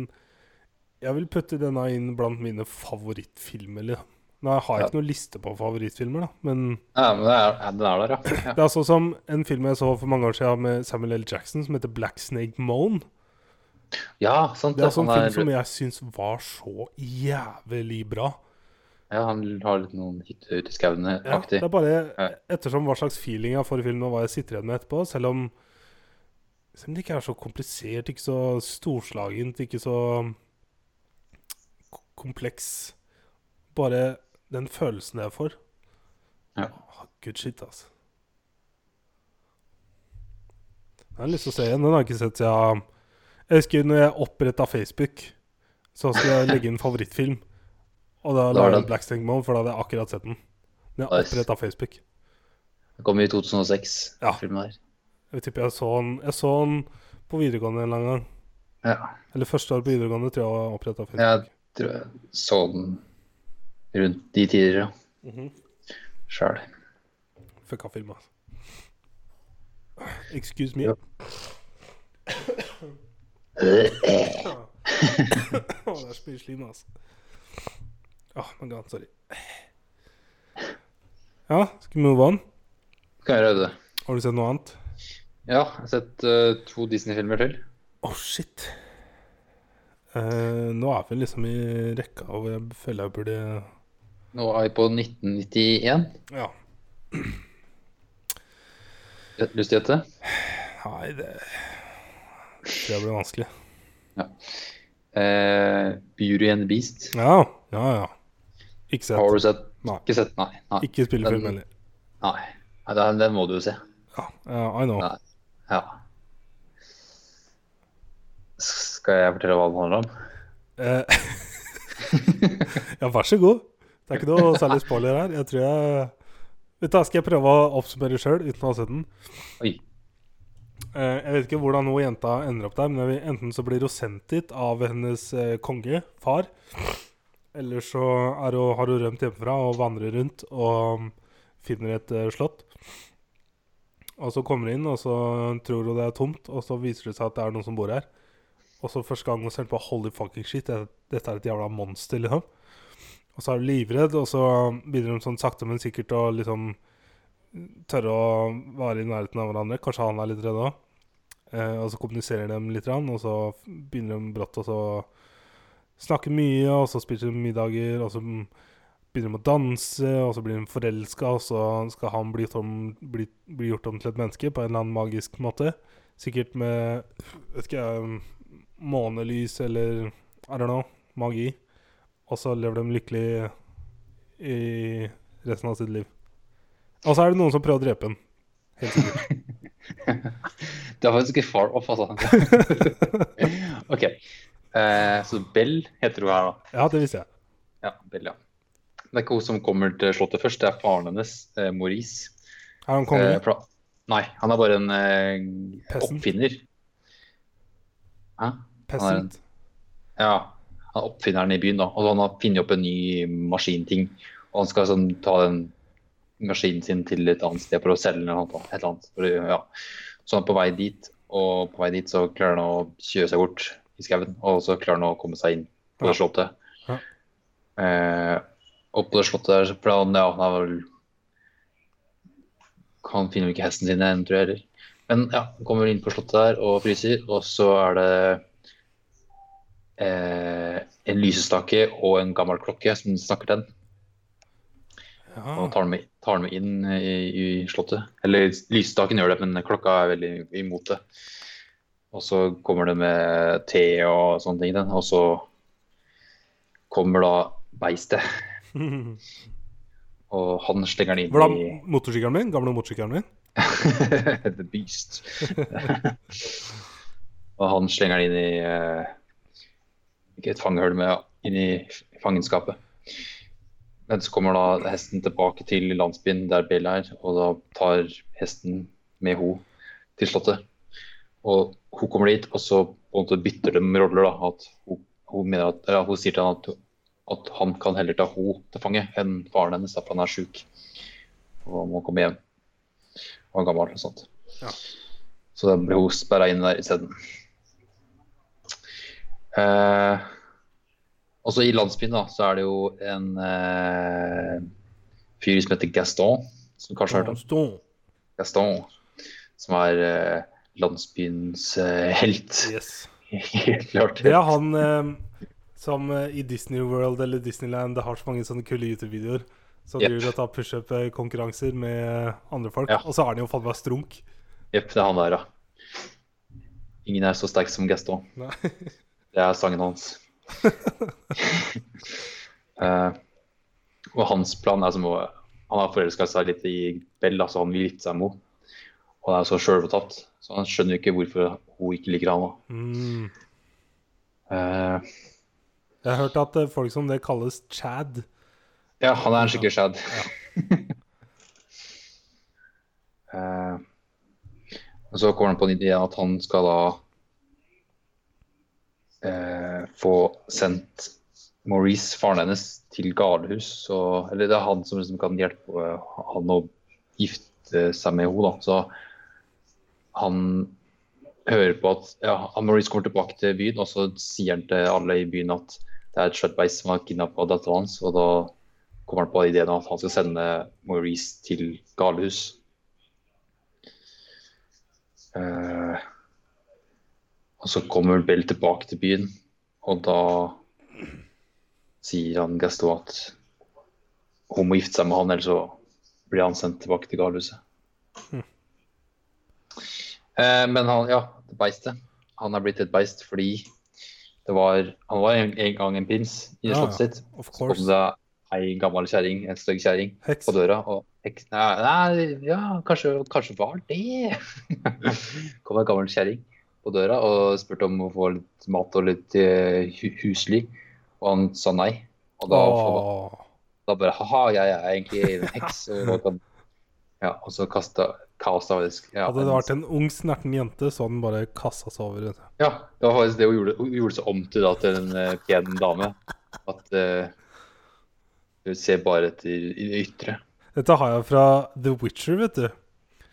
Speaker 1: jeg vil putte denne inn blant mine favorittfilmer. Liksom. Nå har jeg ikke noen liste på favorittfilmer, da, men
Speaker 2: Ja, men det er, den er der, ja. ja.
Speaker 1: det er sånn som en film jeg så for mange år siden med Samuel L. Jackson, som heter Black Snake Moan.
Speaker 2: Ja, sant.
Speaker 1: Det er sånn
Speaker 2: han
Speaker 1: film som jeg syns var så jævlig bra.
Speaker 2: Ja, han har litt noen hytter ute i skauen
Speaker 1: Ja, det er bare
Speaker 2: Ja.
Speaker 1: ettersom hva slags feeling jeg får i filmen, og hva jeg sitter igjen med etterpå. Selv om, selv om det ikke er så komplisert, ikke så storslagent, ikke så kompleks. Bare den følelsen jeg får.
Speaker 2: Ja.
Speaker 1: Ah, Good shit, altså. Jeg har lyst til å se igjen. Den har jeg ikke sett siden Jeg husker når jeg oppretta Facebook, så skulle jeg legge inn favorittfilm. Og da
Speaker 2: Da
Speaker 1: la jeg
Speaker 2: den-
Speaker 1: inn Black Sting Moan, for da hadde jeg akkurat sett den. Når jeg oppretta av Facebook.
Speaker 2: Den kom i 2006,
Speaker 1: Ja.
Speaker 2: filmen der.
Speaker 1: Jeg tipper jeg så den Jeg så den på videregående en eller annen gang.
Speaker 2: Ja.
Speaker 1: Eller første år på videregående, tror jeg jeg oppretta Facebook.
Speaker 2: Jeg tror jeg så den rundt de tider, ja.
Speaker 1: Mhm.
Speaker 2: Sjæl.
Speaker 1: Fucka film, altså. Excuse me.
Speaker 2: Ja.
Speaker 1: Det er så altså. Åh, my god, sorry. Ja, skal vi move on?
Speaker 2: Kan jeg gjøre det?
Speaker 1: Har du sett noe annet?
Speaker 2: Ja, jeg har sett uh, to Disney-filmer til.
Speaker 1: Å, shit. Uh, nå er vi liksom i rekka og jeg føler jeg burde
Speaker 2: Nå er vi på 1991.
Speaker 1: Ja.
Speaker 2: Lyst til å gjette?
Speaker 1: Nei, det tror jeg blir vanskelig.
Speaker 2: Eh, Beauty and the Beast.
Speaker 1: Ja, ja, ja. Ikke
Speaker 2: Har
Speaker 1: sett.
Speaker 2: du sett?
Speaker 1: Nei.
Speaker 2: Ikke sett? Nei. nei.
Speaker 1: Ikke spillefilm
Speaker 2: film,
Speaker 1: heller.
Speaker 2: nei. nei den, den må du jo se.
Speaker 1: Ja, ja, I know.
Speaker 2: Nei. Ja. Skal jeg fortelle hva den handler om?
Speaker 1: Eh, ja, vær så god. Det er ikke noe særlig spoiler her. Jeg tror jeg Vet du, Skal jeg prøve å oppsummere sjøl uten å ha sett den?
Speaker 2: Oi.
Speaker 1: Eh, jeg vet ikke hvordan hun jenta ender opp der, men enten så blir hun sendt dit av hennes eh, konge, far, eller så hun, har hun rømt hjemmefra og vandrer rundt og finner et eh, slott. Og så kommer hun inn, og så tror hun det er tomt, og så viser det seg at det er noen som bor her. Og så første gang hun ser på holy fucking shit, det- dette er et jævla monster, liksom. Og så er hun livredd, og så begynner de sånn sakte, men sikkert å liksom tørre å være i nærheten av hverandre. Kanskje han er litt redd òg. Eh, og så kommuniserer de litt, og så begynner de brått og så snakke mye, og så spiser de middager, og så begynner de å danse, og så blir de forelska, og så skal han bli, gjort om, bli, bli gjort om til et menneske på en eller annen magisk måte. Sikkert med vet ikke jeg, månelys eller I don't know, magi. Og så lever de lykkelig i resten av sitt liv. Og så er det noen som prøver å drepe ham. Helt sikkert.
Speaker 2: Det er faktisk ikke far off, altså. OK. Eh, så Bell heter hun her, da.
Speaker 1: Ja, det visste jeg.
Speaker 2: Ja, Bell, ja. Det er ikke hun som kommer til slottet først, det er faren hennes, eh, Maurice.
Speaker 1: Er han konge?
Speaker 2: Eh, fra- Nei, han er bare en eh, oppfinner. Hæ?
Speaker 1: Peasant?
Speaker 2: Ja, han er oppfinneren i byen, da. Og han har funnet opp en ny maskinting. Og han skal sånn, ta den maskinen sin til et annet sted for å selge den. eller noe, Et eller annet. For, ja. Så han er på vei dit, og på vei dit så klarer han å kjøre seg bort i skauen. Og så klarer han å komme seg inn på det slottet.
Speaker 1: Ja.
Speaker 2: Eh, og på det slottet der, så- planen, ja, han er vel Han finner jo ikke hesten sin igjen, tror jeg heller. Men ja, han kommer inn på slottet der og fryser, og så er det eh, en lysestake og en gammel klokke som snakker til den.
Speaker 1: Ja.
Speaker 2: Og tar den med, tar den med inn i, i slottet. Eller lysestaken gjør det, men klokka er veldig imot det. Og så kommer det med te og sånne ting. Den, og så kommer da beistet, og han slenger den inn
Speaker 1: Hvordan
Speaker 2: i
Speaker 1: motorsykkelen min? Gamle motorsykkelen min?
Speaker 2: The Beast. og han slenger den inn i eh, Ikke et fangehull, men inn i fangenskapet. Men så kommer da hesten tilbake til landsbyen der Bella er, og da tar hesten med henne til slottet. Og hun kommer dit, og så på en måte bytter de roller. da, at Hun, hun, at, ja, hun sier til han at, at han kan heller ta henne til fange enn faren hennes, da, for han er sjuk og må komme hjem. Og er gammel og sånt.
Speaker 1: Ja.
Speaker 2: Så da blir hun sperra inn der isteden. Eh, også i landsbyen da, så er det jo en eh, fyr som heter Gaston, som kanskje har hørt om.
Speaker 1: Gaston.
Speaker 2: Gaston, som er eh, landsbyens eh, helt.
Speaker 1: Yes.
Speaker 2: Helt klart.
Speaker 1: Det er han eh, som eh, i Disney World eller Disneyland det har så mange sånne kule YouTube-videoer. Som
Speaker 2: yep.
Speaker 1: driver og tar pushup-konkurranser med andre folk.
Speaker 2: Ja.
Speaker 1: Og så er han jo faen meg strunk.
Speaker 2: Jepp, det er han der, ja. Ingen er så sterk som Gaston. Det er sangen hans. uh, og hans plan er som å Han har forelska seg litt i Bell, altså han vil gifte seg med henne. Og han er så sjølbetatt, så han skjønner jo ikke hvorfor hun ikke liker han.
Speaker 1: Mm.
Speaker 2: Uh,
Speaker 1: Jeg har hørt at eh, folk som det kalles Chad.
Speaker 2: ja, han er en skikkelig Chad. Ja. uh, og så kommer han på en idé at han skal da uh, få sendt Maurice, faren hennes, til galehus. Eller det er han som liksom kan hjelpe eh, han å gifte seg med henne. Så han hører på at ja, Maurice kommer tilbake til byen, og så sier han til alle i byen at det er et Shudbase som har kidnappa datteren hans. Og da kommer han på ideen om at han skal sende Maurice til galehus. Eh, og så kommer Bell tilbake til byen, og da sier han Gaston at hun må gifte seg med han, ellers så blir han sendt tilbake til galehuset. Eh, men han, ja, det beistet. Han er blitt et beist fordi det var, han var en, en gang en prins i
Speaker 1: Ja,
Speaker 2: slottet sitt. Så kom det ei gammel kjerring, en stygg kjerring, på døra. Og heks, nei, nei, ja, kanskje, kanskje var det. kom en gammel kjerring på døra og spurte om å få litt mat og litt uh, husly. Og han sa nei. Og da,
Speaker 1: Åh.
Speaker 2: da bare ha-ha, jeg er egentlig en heks. Og, kan, ja, og så kasta av Ja,
Speaker 1: Hadde det vært en ung, snerten jente, så hadde den bare kasta seg over. vet.
Speaker 2: Ja, det var faktisk det hun gjorde. Hun gjorde seg om til, da, til en uh, pen dame. At uh, hun ser bare etter det ytre.
Speaker 1: Dette har jeg fra The Witcher, vet du.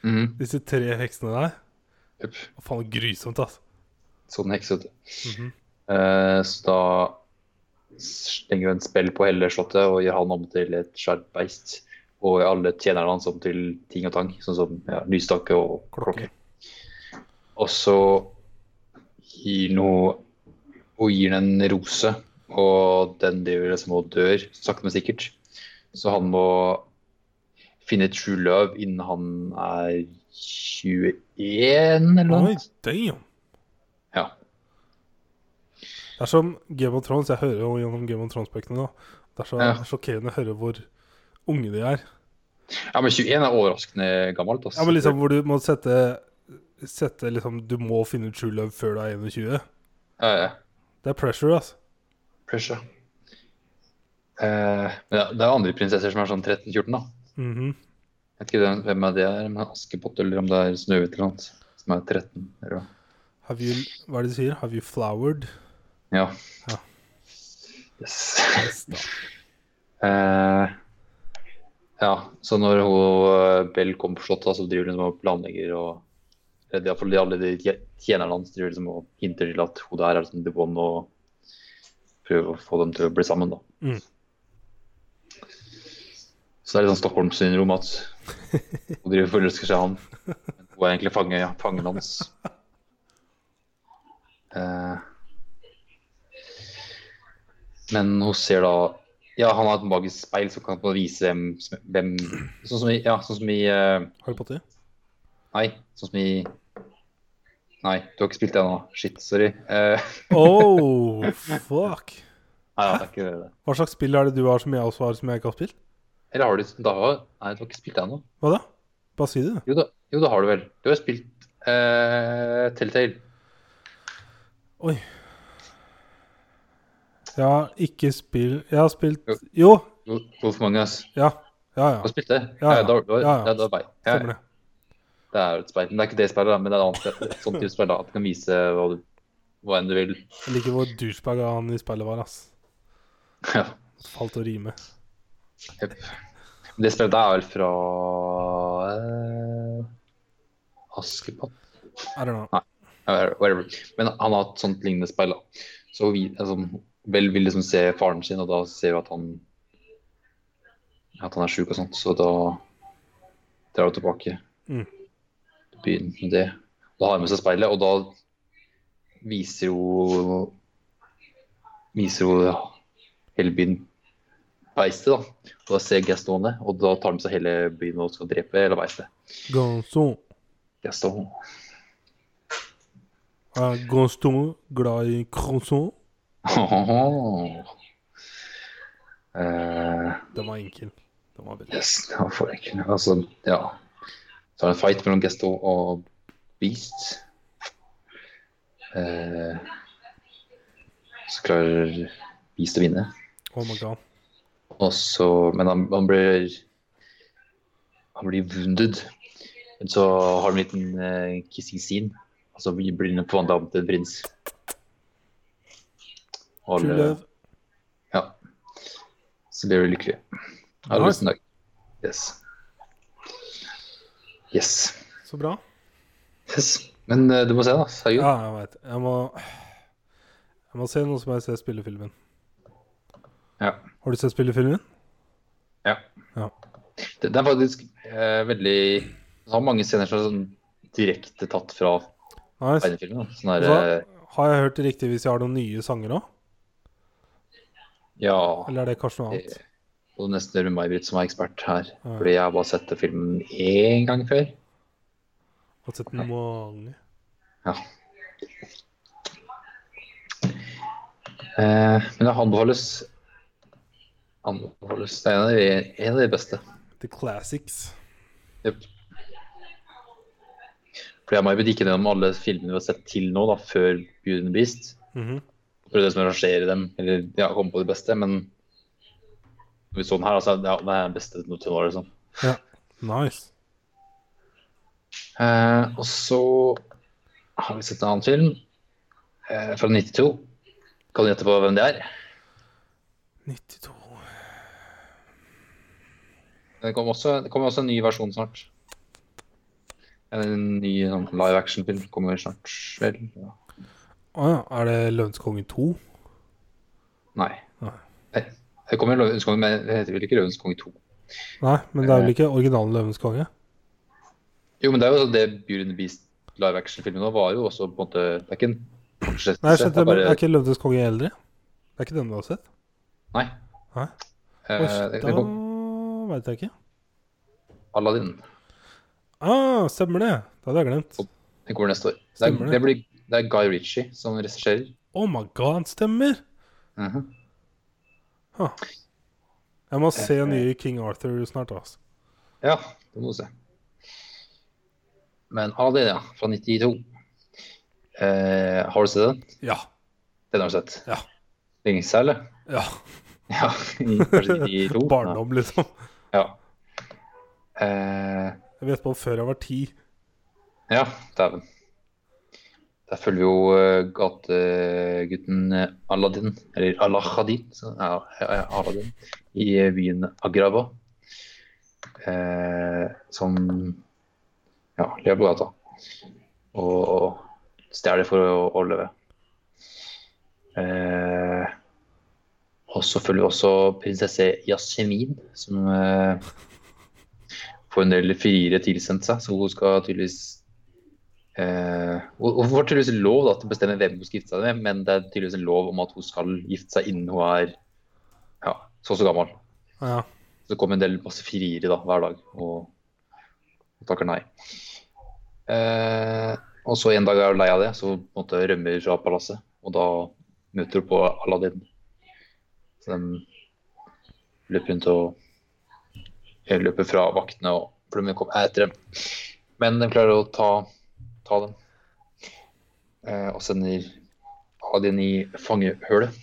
Speaker 2: Mhm.
Speaker 1: Disse tre heksene der. Yep. Faen, grusomt, altså.
Speaker 2: Sånn heksete.
Speaker 1: -hmm.
Speaker 2: uh, så da slenger hun en spill på hele slottet og gjør han om til et svært beist. Og alle tjenerne hans om til ting og tang, sånn som ja, lysstake og klokke. Og så gir noe Hun gir den en rose, og den driver liksom og dør sakte, men sikkert. Så han må finne true love innen han er 21 eller noe.
Speaker 1: Oi, damn.
Speaker 2: Ja.
Speaker 1: Det er som Game of Thrones. Jeg hører jo gjennom Game of Thrones-bøkene nå. Det er så
Speaker 2: Ja.
Speaker 1: sjokkerende å høre hvor unge de er.
Speaker 2: Ja, men 21 er overraskende gammelt. Altså.
Speaker 1: Ja, men liksom hvor du må sette Sette liksom Du må finne true love før du er 21.
Speaker 2: Ja, ja.
Speaker 1: Det er pressure, altså.
Speaker 2: Pressure. Eh, men ja, det er andre prinsesser som er sånn 13-14, da.
Speaker 1: Mhm.
Speaker 2: Jeg vet ikke hvem- er av det er, men Askepott eller om det er Snøhvit eller noe som er 13. Eller hva.
Speaker 1: Have you Hva er det de sier? Have you flowered?
Speaker 2: Ja.
Speaker 1: Ja.
Speaker 2: Yes.
Speaker 1: Yes.
Speaker 2: Eh, ja, så når hun, eh, Bell kommer på slottet, så driver hun liksom og planlegger og eller i hvert fall alle de tje- tjenerne hans driver liksom og hinter til at hun der er liksom the one og prøver å få dem til å bli sammen, da.
Speaker 1: Mm.
Speaker 2: Så det er litt sånn Stockholm-syndrom at hun driver og forelsker seg i han. Men hun er egentlig fange, ja, fangen hans. Eh, men hun ser da Ja, han har et magisk speil som kan vise hvem, hvem Sånn som i, ja, sånn som i uh...
Speaker 1: Harry Potter?
Speaker 2: Nei, sånn som i Nei, du har ikke spilt det ennå. Shit, sorry. Uh...
Speaker 1: Oh, fuck.
Speaker 2: nei, det er ikke det.
Speaker 1: Hva slags spill er det du har som jeg også har, som jeg ikke har spilt?
Speaker 2: Eller har du da har, Nei, du har ikke spilt det ennå.
Speaker 1: Hva da? Bare si det.
Speaker 2: Jo da, jo, da har du vel. Du har spilt uh, Telltale.
Speaker 1: Oi. Jeg har ikke spilt Jeg har spilt
Speaker 2: Jo. Wolf Among Us.
Speaker 1: Ja. Ja,
Speaker 2: Du har spilt det?
Speaker 1: Ja, ja. Ja, ja.
Speaker 2: ja, da, vet ja,
Speaker 1: det.
Speaker 2: det er jo et speil. Men det er ikke det speilet, men det er et annet et sånt type speil. At du kan vise hva, du, hva enn du vil.
Speaker 1: Jeg liker hvor douchebag han i speilet var, ass.
Speaker 2: Ja.
Speaker 1: Falt å rime.
Speaker 2: Jepp. Det spillet er vel fra eh, Askepott?
Speaker 1: I don't know.
Speaker 2: Nei, Whatever. Men han har et sånt lignende speil. da. Så vi, altså, Vel vil liksom se faren sin, og da ser hun at han at han er sjuk og sånt. Så da drar hun tilbake
Speaker 1: Mm.
Speaker 2: byen med det. Da har hun med seg speilet, og da viser hun viser hun ja, hele byen beistet. da. Og da ser Gaston det, og da tar han med seg hele byen og skal drepe hele beistet.
Speaker 1: Gaston.
Speaker 2: Gaston.
Speaker 1: Er Gaston glad i croissant?
Speaker 2: Eh,
Speaker 1: Den var enkel. Den var veldig
Speaker 2: yes, det var for enkel. Altså, ja. Så er det en fight mellom Gesto og Beast. Uh, så klarer Beast å vinne.
Speaker 1: Oh my god.
Speaker 2: Og så, men han, han blir Han blir wounded. Men så har de en liten uh, kissing scene. Altså blir blir han forvandla om til en prins. Alle- Ja. Så blir vi lykkelig Ha
Speaker 1: det
Speaker 2: nice. dag. Yes. Yes.
Speaker 1: Så bra.
Speaker 2: yes. Men uh, du må se, da. Herregud.
Speaker 1: Ja, jeg veit. Jeg må Jeg må se noe som jeg ser spillefilmen.
Speaker 2: Ja.
Speaker 1: Har du sett spillefilmen?
Speaker 2: Ja.
Speaker 1: Ja.
Speaker 2: Det, det er faktisk uh, veldig Det har mange scener som er sånn direkte tatt fra
Speaker 1: Nice.
Speaker 2: tegnefilmen. Sånn der,
Speaker 1: Så,
Speaker 2: eh,
Speaker 1: har jeg hørt det riktig hvis jeg har noen nye sanger òg?
Speaker 2: Ja
Speaker 1: Eller er det kanskje noe annet?
Speaker 2: det- Og nesten gjøre med meg, Britt, som er ekspert her.
Speaker 1: Ja.
Speaker 2: Fordi jeg har bare sett filmen én gang før.
Speaker 1: Jeg har sett den mange.
Speaker 2: Ja. Eh, men det anbefales Anbefales. Det er en av de, beste.
Speaker 1: The Classics.
Speaker 2: Jep. Fordi jeg og May gikk gjennom alle filmene vi har sett til nå, da, før Beauty and the Beast.
Speaker 1: Mhm.
Speaker 2: Prøvde liksom å rangere dem, eller ja, komme på de beste, men når vi så den her, altså, ja, det er den beste til nå, liksom.
Speaker 1: Ja. Nice.
Speaker 2: Eh, og så har vi sett en annen film eh, fra 92. Kan du gjette på hvem det er?
Speaker 1: 92
Speaker 2: Det kommer også, det kommer også en ny versjon snart. En ny sånn, live action-film kommer snart. Vel? Ja.
Speaker 1: Å ja. Er det Lønnskongen 2?
Speaker 2: Nei. Det kommer Løvens konge, men det heter vel ikke Løvens konge 2.
Speaker 1: Nei, men det er vel ikke originalen Løvens konge?
Speaker 2: Jo, men det er jo det Bjørn Beast live action-filmen var jo også på en måte Det er ikke en fortsettelse.
Speaker 1: Nei, jeg skjønte,
Speaker 2: det er bare-
Speaker 1: Er ikke Løvens konge eldre? Det er ikke den du har sett?
Speaker 2: Nei.
Speaker 1: Nei.
Speaker 2: Eh,
Speaker 1: da
Speaker 2: kom
Speaker 1: veit jeg ikke.
Speaker 2: Aladdin.
Speaker 1: Ah, stemmer det. Det hadde jeg glemt.
Speaker 2: Den kommer neste år. Det.
Speaker 1: det
Speaker 2: blir, det er Guy Ritchie som regisserer.
Speaker 1: Oh my god, stemmer!
Speaker 2: Mhm.
Speaker 1: Jeg må se nye King Arthur snart. altså.
Speaker 2: Ja, det må du se. Men Aladdin, ja. Fra 92. Eh, har du sett den?
Speaker 1: Ja.
Speaker 2: Den har du sett?
Speaker 1: Ja.
Speaker 2: Lenge siden, eller?
Speaker 1: ja.
Speaker 2: Ja, i, kanskje 92?
Speaker 1: Barndom, liksom.
Speaker 2: Ja. Eh,
Speaker 1: Jeg vet på før jeg var ti.
Speaker 2: ja, dæven. Der følger vi jo eh, gategutten eh, Aladdin, eller ja, Aladdin, i eh, byen Agraba. Eh, som ja, lever på gata. Og, og stjeler for å overleve. Eh, og så følger vi også prinsesse Yasemin, som eh, får en del friere tilsendt seg. Så hun skal tydeligvis eh, og, hun får tydeligvis lov da, til å bestemme hvem hun skal gifte seg med, men det er tydeligvis en lov om at hun skal gifte seg innen hun er ja, så og så gammel.
Speaker 1: Ja.
Speaker 2: Så det kommer en del masse friere da, hver dag og, hun takker nei. Uh, og så en dag er hun lei av det, så på en måte rømmer fra palasset. Og da møter hun på Aladdin. Så de løper rundt og jeg løper fra vaktene og for de kommer etter dem. Men de klarer å ta, ta dem. Eh, og sender Adin i fangehølet.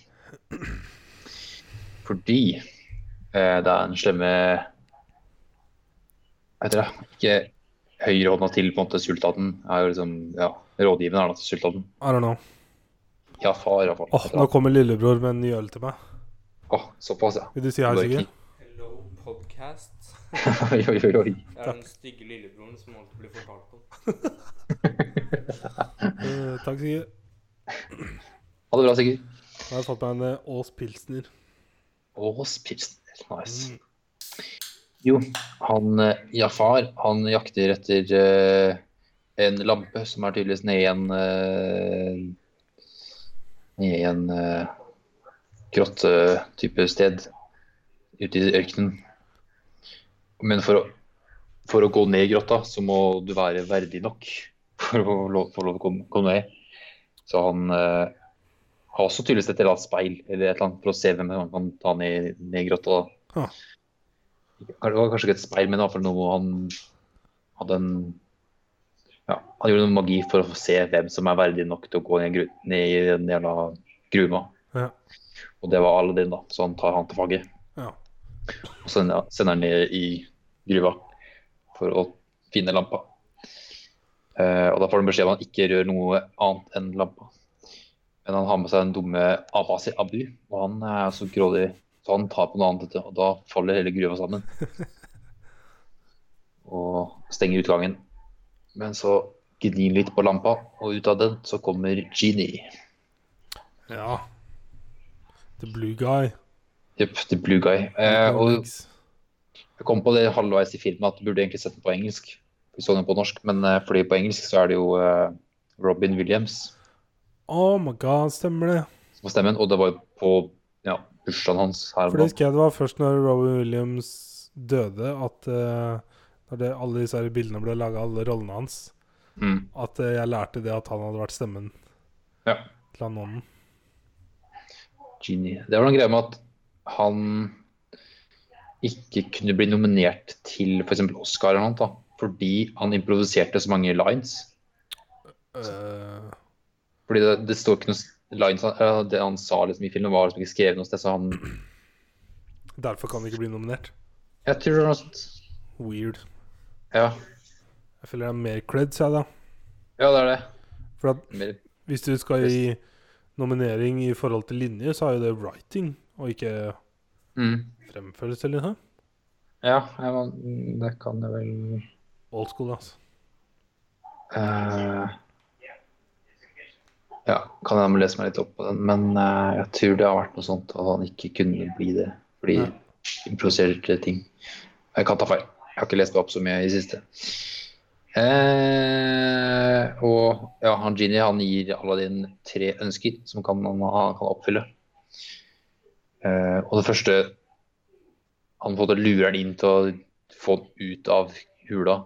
Speaker 2: Fordi eh, det er en slemme Hva heter det? Ikke høyrehånda til på en måte sultaten. Er jo liksom ja, rådgivende er da til sultaten.
Speaker 1: I don't know.
Speaker 2: Ja, far iallfall.
Speaker 1: Åh, nå kommer lillebror med en ny øl til meg.
Speaker 2: Åh, såpass, ja.
Speaker 1: Vil du si hei, Sigurd?
Speaker 3: Hello, podcast.
Speaker 2: oi, oi, oi.
Speaker 3: Jeg er den stygge lillebroren som alltid blir fortalt
Speaker 1: Eh, takk, Sigurd.
Speaker 2: Ha det bra, Sigurd.
Speaker 1: Jeg har fått meg en eh, Ås Pilsner.
Speaker 2: Ås Pilsner. Nice.
Speaker 1: Mm.
Speaker 2: Jo, han eh, Jafar, han jakter etter uh, en lampe som er tydeligvis nede i en uh, Nede i en uh, grottetype sted ute i ørkenen. Men for å, for å gå ned i grotta, så må du være verdig nok for å få lov, til å komme, ned. Så han eh, har også tydeligvis et eller annet speil eller et eller annet for å se hvem han kan ta ned, ned i grotta.
Speaker 1: Ah.
Speaker 2: Det var kanskje ikke et speil, men iallfall noe han hadde en ja, Han gjorde noe magi for å få se hvem som er verdig nok til å gå ned, i ned i den jævla gruva.
Speaker 1: Ja.
Speaker 2: Og det var Aladdin, da, så han tar han til fange.
Speaker 1: Ja.
Speaker 2: Og sender, sender han ned i gruva for å finne lampa. Eh, og da får han beskjed om at han ikke rør noe annet enn lampa. Men han har med seg den dumme Abasi Abu, og han er så grådig, så han tar på noe annet, og da faller hele gruva sammen. og stenger utgangen. Men så gnir litt på lampa, og ut av den så kommer Genie.
Speaker 1: Ja. The Blue Guy.
Speaker 2: Jepp, the blue guy. Eh, og. Jeg kom på det halvveis i filmen at du burde egentlig sett den på engelsk. Vi så den på norsk, men eh, fordi på engelsk så er det jo eh, Robin Williams
Speaker 1: Oh my god, stemmer det.
Speaker 2: som var stemmen, og det var jo på ja, bursdagen hans her
Speaker 1: For det husker jeg det var først når Robin Williams døde, at uh, når det, alle disse her bildene ble laga, alle rollene hans,
Speaker 2: Mm,
Speaker 1: at uh, jeg lærte det at han hadde vært stemmen
Speaker 2: ja,
Speaker 1: til han ånden.
Speaker 2: Genie. Det var noen greier med at han ikke kunne bli nominert til f.eks. Oscar eller noe, da, fordi han improviserte så mange lines.
Speaker 1: Uh...
Speaker 2: Fordi det, det står ikke noe lines han- Det han sa liksom i filmen, var liksom ikke skrevet noe sted, så han
Speaker 1: derfor kan han ikke bli nominert.
Speaker 2: Jeg tror det er noe sånt.
Speaker 1: Weird.
Speaker 2: Ja.
Speaker 1: Jeg føler det er mer creds, jeg, da.
Speaker 2: Ja, det er det.
Speaker 1: For at hvis du skal gi nominering i forhold til linje, så er jo det writing, og ikke
Speaker 2: mm.
Speaker 1: fremførelse liksom?
Speaker 2: Ja, jeg, det kan jeg vel
Speaker 1: Old school, altså.
Speaker 2: Uh, ja, kan jeg må lese meg litt opp på den, men uh, jeg tror det har vært noe sånt at han ikke kunne bli det fordi
Speaker 1: Ja.
Speaker 2: improviserte ting. Jeg kan ta feil. Jeg har ikke lest meg opp så mye i siste. Eh, og ja, han Genie han gir Aladdin tre ønsker som kan, han kan oppfylle. Eh, og det første Han på en måte lurer han inn til å få den ut av hula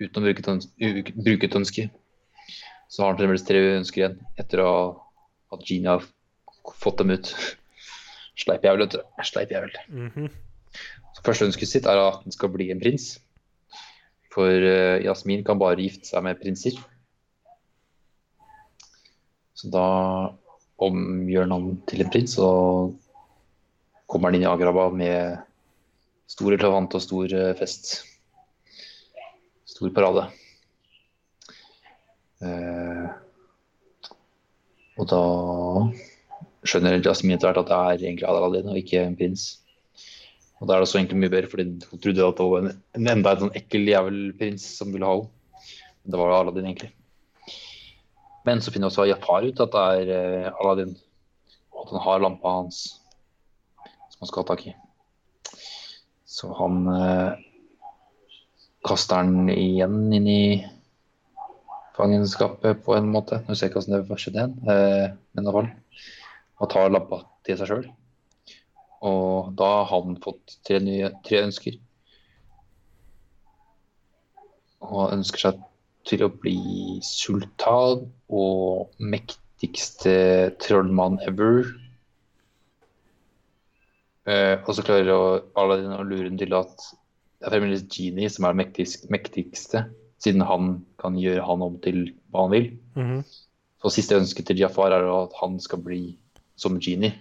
Speaker 2: uten å bruke et, bruke et ønske. Så har han fremdeles tre ønsker igjen etter å ha at Genie har fått dem ut. Sleip jævel, vet du. Sleip jævel.
Speaker 1: Mhm.
Speaker 2: Så første ønsket sitt er at han skal bli en prins. For uh, Jasmin kan bare gifte seg med prinser. Så da omgjør han til en prins, og kommer han inn i Agraba med stor elefant og stor eh, fest. Stor parade. Eh, og da skjønner Jasmin etter hvert at det er egentlig Aladdin og ikke en prins. Og da er det også egentlig mye bedre, fordi hun trodde at det var en enda en sånn ekkel jævelprins som ville ha henne. Men det var Aladdin, egentlig. Men så finner også Jafar ut at det er eh, Aladdin, og at han har lampa hans som han skal ha tak i. Så han eh, kaster den igjen inn i fangenskapet på en måte. Nå ser jeg ikke hvordan det skjedde igjen, eh, men fall. Og tar lappa til seg sjøl. Og da har han fått tre, nye, tre ønsker. Og han ønsker seg til å bli sultan og mektigste trollmann ever. Eh, og så klarer Aladdin å lure den til at det er fremdeles Genie som er den mektigst, mektigste, siden han kan gjøre han om til hva han vil.
Speaker 1: Mhm.
Speaker 2: Så siste ønske til Jafar er at han skal bli som Genie.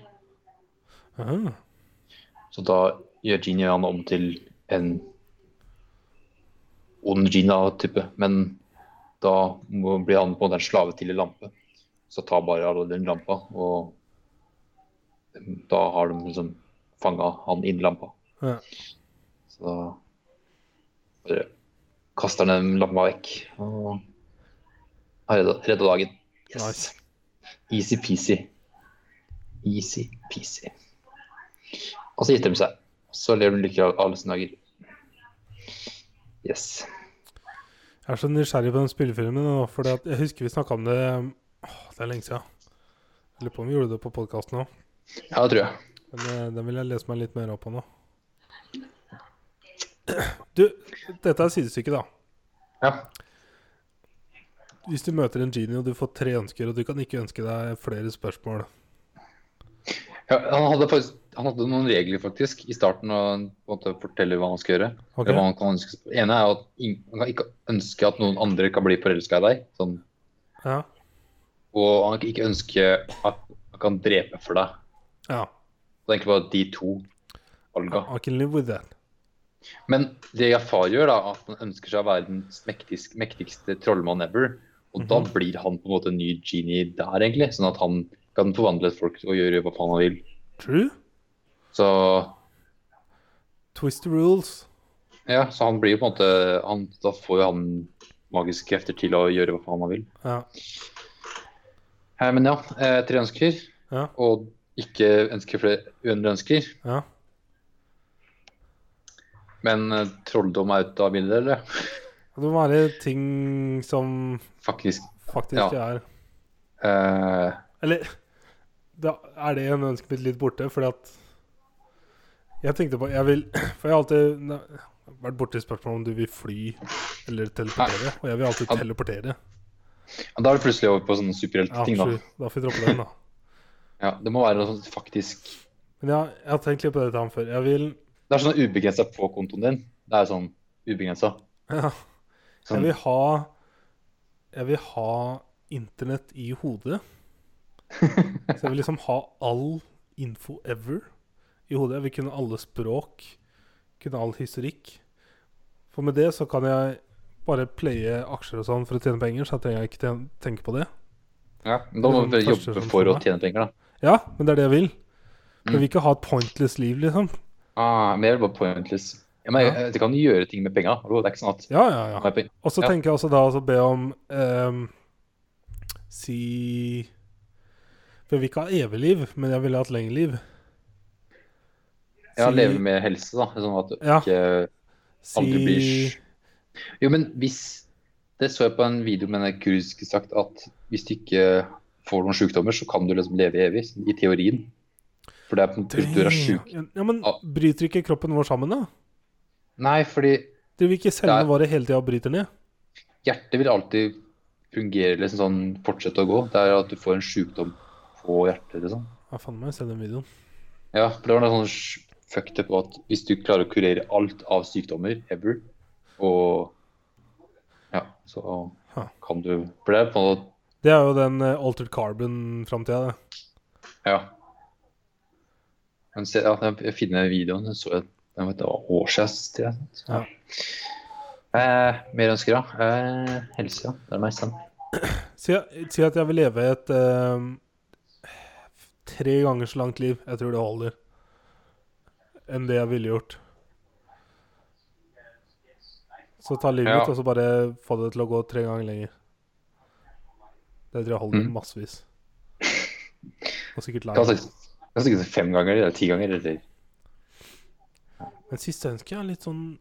Speaker 1: Aha.
Speaker 2: Så da gjør Genie han om til en ond Gina-type. Men da blir han på en måte en slave til en lampe. Så tar bare Aladdin lampa, og da har de liksom fanga han innlampa.
Speaker 1: Ja.
Speaker 2: Så da bare kaster han den lampa vekk og har redda, dagen. Yes.
Speaker 1: Nice.
Speaker 2: Easy-peasy. Easy-peasy. Og så gifter de seg. Så lever de lykkelig alle sine dager. Yes.
Speaker 1: Jeg er så nysgjerrig på den spillefilmen for jeg husker vi snakka om det åh, Det er lenge siden. Jeg lurer på om vi gjorde det på podkasten òg.
Speaker 2: Ja, det tror jeg.
Speaker 1: Men eh, den vil jeg lese meg litt mer opp på nå. Du, dette er sidestykket, da.
Speaker 2: Ja.
Speaker 1: Hvis du møter en genie og du får tre ønsker, og du kan ikke ønske deg flere spørsmål
Speaker 2: ja han, hadde faktisk, han hadde noen regler faktisk i starten og måtte forteller hva han skal gjøre. Okay. Hva han kan ønske. Ene er at han kan ikke ønske at noen andre kan bli forelska i deg. Sånn.
Speaker 1: Ja.
Speaker 2: Og han kan ikke ønske at han kan drepe for deg.
Speaker 1: ja.
Speaker 2: Er egentlig bare de to valga.
Speaker 1: I can live with that.
Speaker 2: Men det Jafar gjør, da, at han ønsker seg å være den mektigste, mektigste trollmann ever. Og da
Speaker 1: Mhm.
Speaker 2: blir han på en måte en ny genie der, egentlig. Sånn at han kan forvandle folk og gjøre hva faen han vil.
Speaker 1: True.
Speaker 2: Så
Speaker 1: Twist the rules.
Speaker 2: ja, så han blir jo på en måte han, Da får jo han magiske krefter til å gjøre hva faen han vil.
Speaker 1: Ja.
Speaker 2: Eh, men ja, eh, tre ønsker.
Speaker 1: Ja.
Speaker 2: Og ikke ønsker flere uendrede ønsker.
Speaker 1: ja.
Speaker 2: Men uh, trolldom er ute av bildet, eller?
Speaker 1: Det må være ting som
Speaker 2: Faktisk.
Speaker 1: faktisk
Speaker 2: Ja.
Speaker 1: er
Speaker 2: uh,
Speaker 1: Eller da er det en ønsket mitt litt borte, fordi at Jeg tenkte på Jeg vil For jeg har alltid ne- vært borti spørsmål om du vil fly eller teleportere. Og jeg vil alltid teleportere.
Speaker 2: ja, da er det plutselig over på sånne
Speaker 1: Ja,
Speaker 2: superheltting, da.
Speaker 1: Da får vi droppe den, da.
Speaker 2: Ja, det må være noe sånt faktisk
Speaker 1: Men ja, jeg har tenkt litt på dette før. Jeg vil
Speaker 2: Det er sånn ubegrensa på kontoen din. Det er sånn ubegrensa.
Speaker 1: ja, Jeg
Speaker 2: Sånn,
Speaker 1: vil ha Jeg vil ha internett i hodet. Så jeg vil liksom ha all info ever i hodet. Jeg vil kunne alle språk. Kunne all historikk. For med det så kan jeg bare playe aksjer og sånn for å tjene penger, så trenger jeg ikke tenke på det.
Speaker 2: Ja, men da må
Speaker 1: du
Speaker 2: jobbe for å tjene penger, da.
Speaker 1: Ja, men det er det jeg vil. Jeg
Speaker 2: Mm.
Speaker 1: vil ikke ha et pointless liv, liksom.
Speaker 2: Ah, men jeg vil bare pointless. Ja, men jeg, jeg kan gjøre ting med penger. Det er ikke sånn at
Speaker 1: Ja, ja, ja. Og så tenker jeg også da å be om um, Si For jeg vil ikke ha evig liv, men jeg vil ha et lengre liv.
Speaker 2: Ja,
Speaker 1: Si-
Speaker 2: leve med helse, da. Sånn at du
Speaker 1: Ja.
Speaker 2: ikke aldri blir Jo, men hvis Det så jeg på en video med en kurdisk sagt at hvis du ikke får noen sykdommer, så kan du liksom leve evig. I teorien. For det er på en måte du er sjuk.
Speaker 1: Ja, men bryter ikke kroppen vår sammen, da?
Speaker 2: Nei, fordi
Speaker 1: Det vil ikke cellene våre hele tida bryter ned.
Speaker 2: hjertet vil alltid fungere, liksom sånn fortsette å gå. Det er at du får en sykdom på hjertet, liksom.
Speaker 1: Ja, faen meg, se den videoen.
Speaker 2: Ja, for det var noe sånn fucked up at hvis du klarer å kurere alt av sykdommer ever, og ja, så kan du For det er på en måte
Speaker 1: Det er jo den uh, altered carbon-framtida, det.
Speaker 2: Ja. Jeg finner videoen. Jeg så den vet, det var år siden.
Speaker 1: Ja.
Speaker 2: Eh, mer ønsker, ja. Eh, helse, ja. Det er meg selv.
Speaker 1: Si, si at jeg vil leve et eh, tre ganger så langt liv. Jeg tror det holder. Enn det jeg ville gjort. Så ta livet
Speaker 2: Ja.
Speaker 1: mitt og så bare få det til å gå tre ganger lenger. Det tror jeg holder
Speaker 2: Mm.
Speaker 1: massevis. Og sikkert
Speaker 2: sikkert kan sikkert fem ganger eller ti ganger. Eller.
Speaker 1: Men siste ønske er jeg litt sånn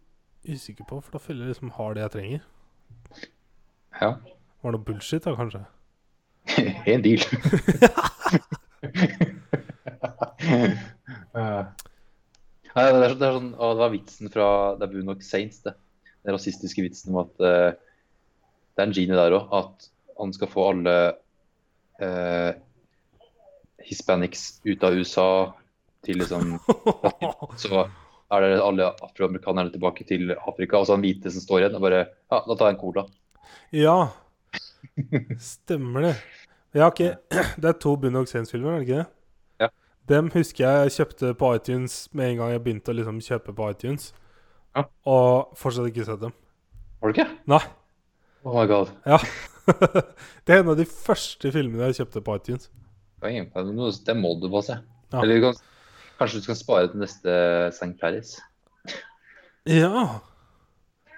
Speaker 1: usikker på, for da føler jeg liksom har det jeg trenger.
Speaker 2: Ja.
Speaker 1: Var det noe bullshit, da, kanskje?
Speaker 2: en deal. Nei, det, er, det, er sånn, det var vitsen fra Det er Boondock Saints, det. Den rasistiske vitsen om at uh, Det er en genie der òg. At han skal få alle eh, hispanics ut av USA til liksom Så er det alle afroamerikanerne tilbake til Afrika, og så han hvite som står igjen. Og bare Ja, da tar jeg en cola.
Speaker 1: Ja. Stemmer det. Har ikke Det er to Boondock Saints-filmer, er det ikke det?
Speaker 2: Ja.
Speaker 1: Dem husker jeg kjøpte på iTunes med en gang jeg begynte å liksom kjøpe på iTunes.
Speaker 2: Ja.
Speaker 1: Og fortsatt ikke sett dem.
Speaker 2: Har du ikke?
Speaker 1: Nei.
Speaker 2: Oh my god.
Speaker 1: Ja. det er en av de første filmene jeg kjøpte på iTunes.
Speaker 2: Det må du bare se.
Speaker 1: Ja.
Speaker 2: Eller du kan, kanskje du skal spare til neste St. Paris.
Speaker 1: Ja.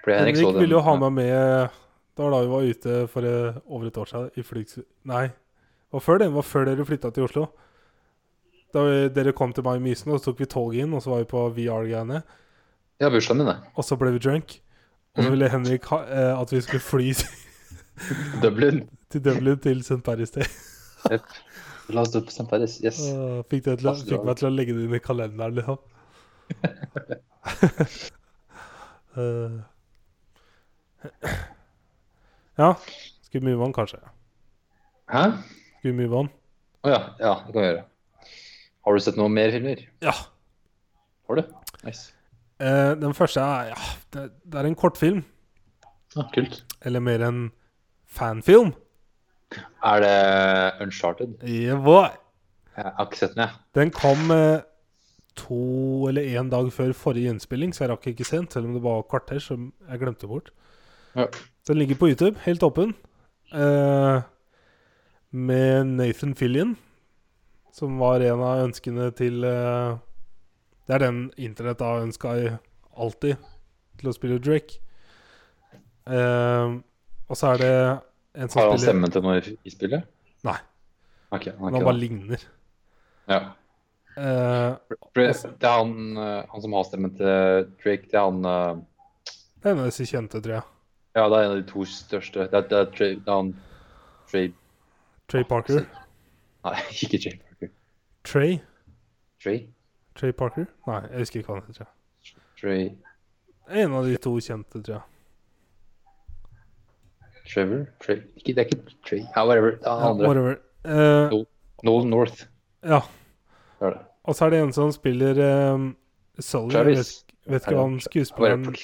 Speaker 2: Henrik
Speaker 1: ville jo ha meg med Det var da vi var ute for eh, over et år siden i flygs... Nei, det var før det. Det var før dere flytta til Oslo. Da vi, dere kom til meg i Mysen, og så tok vi toget inn, og så var vi på VR-greiene.
Speaker 2: Ja, bursdagen min, det.
Speaker 1: Og så ble vi drunk. Og så
Speaker 2: Mm.
Speaker 1: ville Henrik ha, eh, at vi skulle fly
Speaker 2: Dublin.
Speaker 1: til Dublin til St. Paris Day.
Speaker 2: La oss dra på St. Paris. Yes.
Speaker 1: Åh, fikk, det til, fikk meg til å legge det inn i kalenderen, liksom. uh. ja. Vi move on, kanskje?
Speaker 2: Hæ?
Speaker 1: Vi move on?
Speaker 2: Å ja. Ja, det kan vi gjøre. Har du sett noen mer filmer?
Speaker 1: Ja.
Speaker 2: Har du? Nice.
Speaker 1: Uh, den første er ja, det, det er en kortfilm.
Speaker 2: Ah, kult.
Speaker 1: Eller mer en fanfilm.
Speaker 2: Er det Uncharted?
Speaker 1: Yeah, boy.
Speaker 2: Jeg har ikke sett den, jeg.
Speaker 1: Den kom eh, to eller én dag før forrige innspilling, så jeg rakk ikke sent, selv om det var kvarter, som jeg glemte bort.
Speaker 2: Ja.
Speaker 1: Den ligger på YouTube, helt åpen. Eh, med Nathan Fillion, som var en av ønskene til eh, Det er den internett har ønska alltid, til å spille Drake. Eh, og så er det en som
Speaker 2: Har han
Speaker 1: spiller
Speaker 2: stemmen til noe i spillet?
Speaker 1: Nei.
Speaker 2: Okay, har
Speaker 1: Han bare
Speaker 2: det.
Speaker 1: ligner.
Speaker 2: Ja. Uh, det er han, eh, han som har stemmen til Drake, det er han uh...
Speaker 1: det er en av disse kjente, tror jeg.
Speaker 2: Ja, det er en av de to største. Det er, det er, Trey, det er han Trey
Speaker 1: Trey Parker.
Speaker 2: Nei, ikke Trey Parker.
Speaker 1: Trey?
Speaker 2: Trey?
Speaker 1: Trey Parker? Nei, jeg husker ikke hva han heter.
Speaker 2: Trey
Speaker 1: En av de to kjente, tror jeg.
Speaker 2: Trevor? Trey ikke, Det er ikke Trey. Ja, whatever. Det er han andre.
Speaker 1: whatever. Uh,
Speaker 2: no, Noel North.
Speaker 1: ja.
Speaker 2: Det det.
Speaker 1: Og så er det en som spiller um, Sully. Jeg vet, vet ikke hva han skuespilleren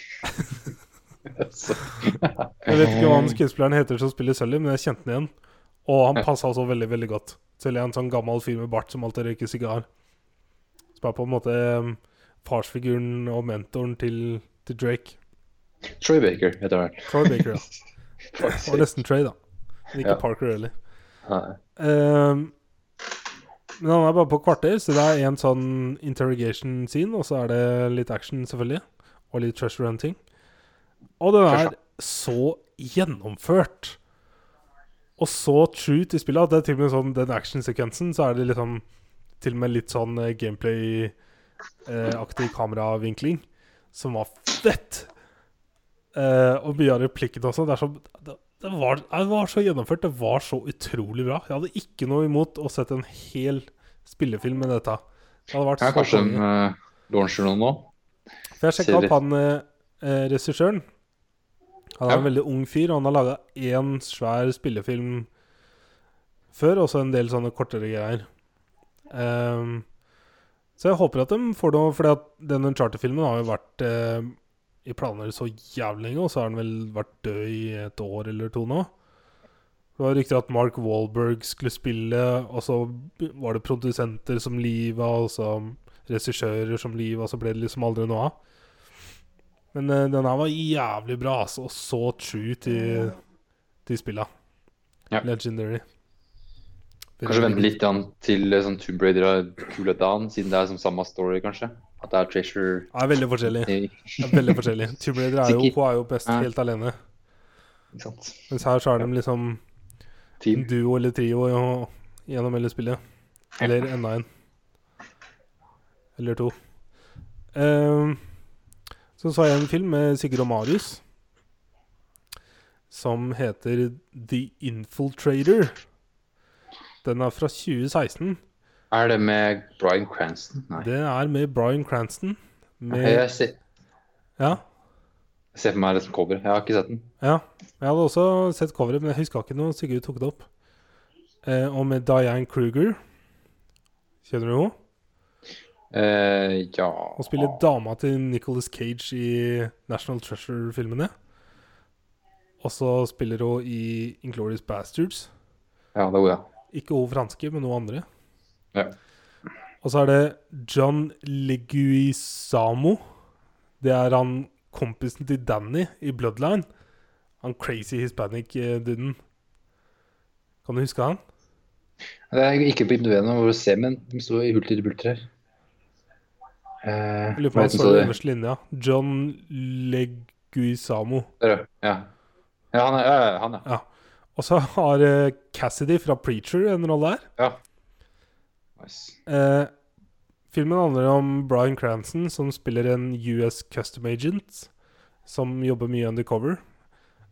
Speaker 1: Jeg vet ikke hva han skuespilleren heter som spiller Sully, men jeg kjente den igjen. Og han passa også veldig, veldig godt. Selv en sånn gammel fyr med bart som alltid røyker sigar. Som er på en måte um, farsfiguren og mentoren til, til Drake.
Speaker 2: Troy Baker heter han.
Speaker 1: Troy Baker, ja. Og nesten Trey, da. Men ikke
Speaker 2: Ja.
Speaker 1: Parker heller. Ehm, men han er bare på kvarter, så det er en sånn interrogation scene, og så er det litt action, selvfølgelig. Og litt treasure hunting. Og den er så gjennomført. Og så true til spillet at det er til og med sånn den actionsekvensen, så er det liksom til og med litt sånn eh, gameplay-aktig kameravinkling, som var fett. Eh, og mye av replikkene også. Det, så, det, det, var, det var så gjennomført. Det var så utrolig bra. Jeg hadde ikke noe imot å sette en hel spillefilm med dette. Det hadde vært
Speaker 2: jeg
Speaker 1: så
Speaker 2: kanskje
Speaker 1: en
Speaker 2: uh, launcher noe nå?
Speaker 1: For jeg sjekka opp han eh, eh, regissøren. Han er
Speaker 2: Ja.
Speaker 1: en veldig ung fyr, og han har laga én svær spillefilm før, og så en del sånne kortere greier. Um, så jeg håper at de får noe, for den Uncharted-filmen har jo vært eh, i planer så jævlig lenge, og så har den vel vært død i et år eller to nå. Det var rykter at Mark Wahlberg skulle spille, og så var det produsenter som liva, og så regissører som liva, og så ble det liksom aldri noe av. Men uh, den her var jævlig bra, altså, og så true til, til spilla.
Speaker 2: Ja.
Speaker 1: Legendary.
Speaker 2: Kanskje vente litt til eh, sånn Tomb Raider har coola down, siden det er som samme story, kanskje? At det er treasure
Speaker 1: Det er veldig forskjellig. Det er veldig forskjellig. Tomb Raider er jo, hun er jo best
Speaker 2: Ja.
Speaker 1: helt alene.
Speaker 2: Ikke sant?
Speaker 1: Mens her så er de liksom
Speaker 2: Team.
Speaker 1: duo eller trio gjennom hele spillet. Eller enda en. Eller to. Um, så så jeg en film med Sigurd og Marius som heter The Infiltrator. Den er fra 2016.
Speaker 2: Er det med Bryan Cranston? Nei.
Speaker 1: Det er med Bryan Cranston. Med,
Speaker 2: Jeg ser,
Speaker 1: ja,
Speaker 2: jeg ser for meg som cover. Jeg har ikke sett den.
Speaker 1: ja. Jeg hadde også sett coveret, men jeg huska ikke noe. Sigurd tok det opp. Eh, og med Diane Kruger. Kjenner du henne?
Speaker 2: Eh, ja
Speaker 1: Hun spiller dama til Nicholas Cage i National Treasure-filmene. Og så spiller hun i Inglorious Bastards.
Speaker 2: Ja, det er hun, ja.
Speaker 1: Ikke hun franske, men hun andre.
Speaker 2: Ja.
Speaker 1: Og så er det John Leguizamo. Det er han kompisen til Danny i Bloodline. Han crazy hispanic-duden. Kan du huske han?
Speaker 2: Det er ikke på individene hvor du ser, men de står i hulter til bulter her. Eh,
Speaker 1: Jeg lurer på
Speaker 2: om
Speaker 1: han står
Speaker 2: det?
Speaker 1: øverste linja. John Leguizamo.
Speaker 2: Ja. ja. Ja, han er, ja, han er. ja.
Speaker 1: Og så har eh, Cassidy fra Preacher en rolle her.
Speaker 2: ja. Nice.
Speaker 1: Eh, filmen handler om Bryan Cranston, som spiller en US Custom Agent, som jobber mye undercover.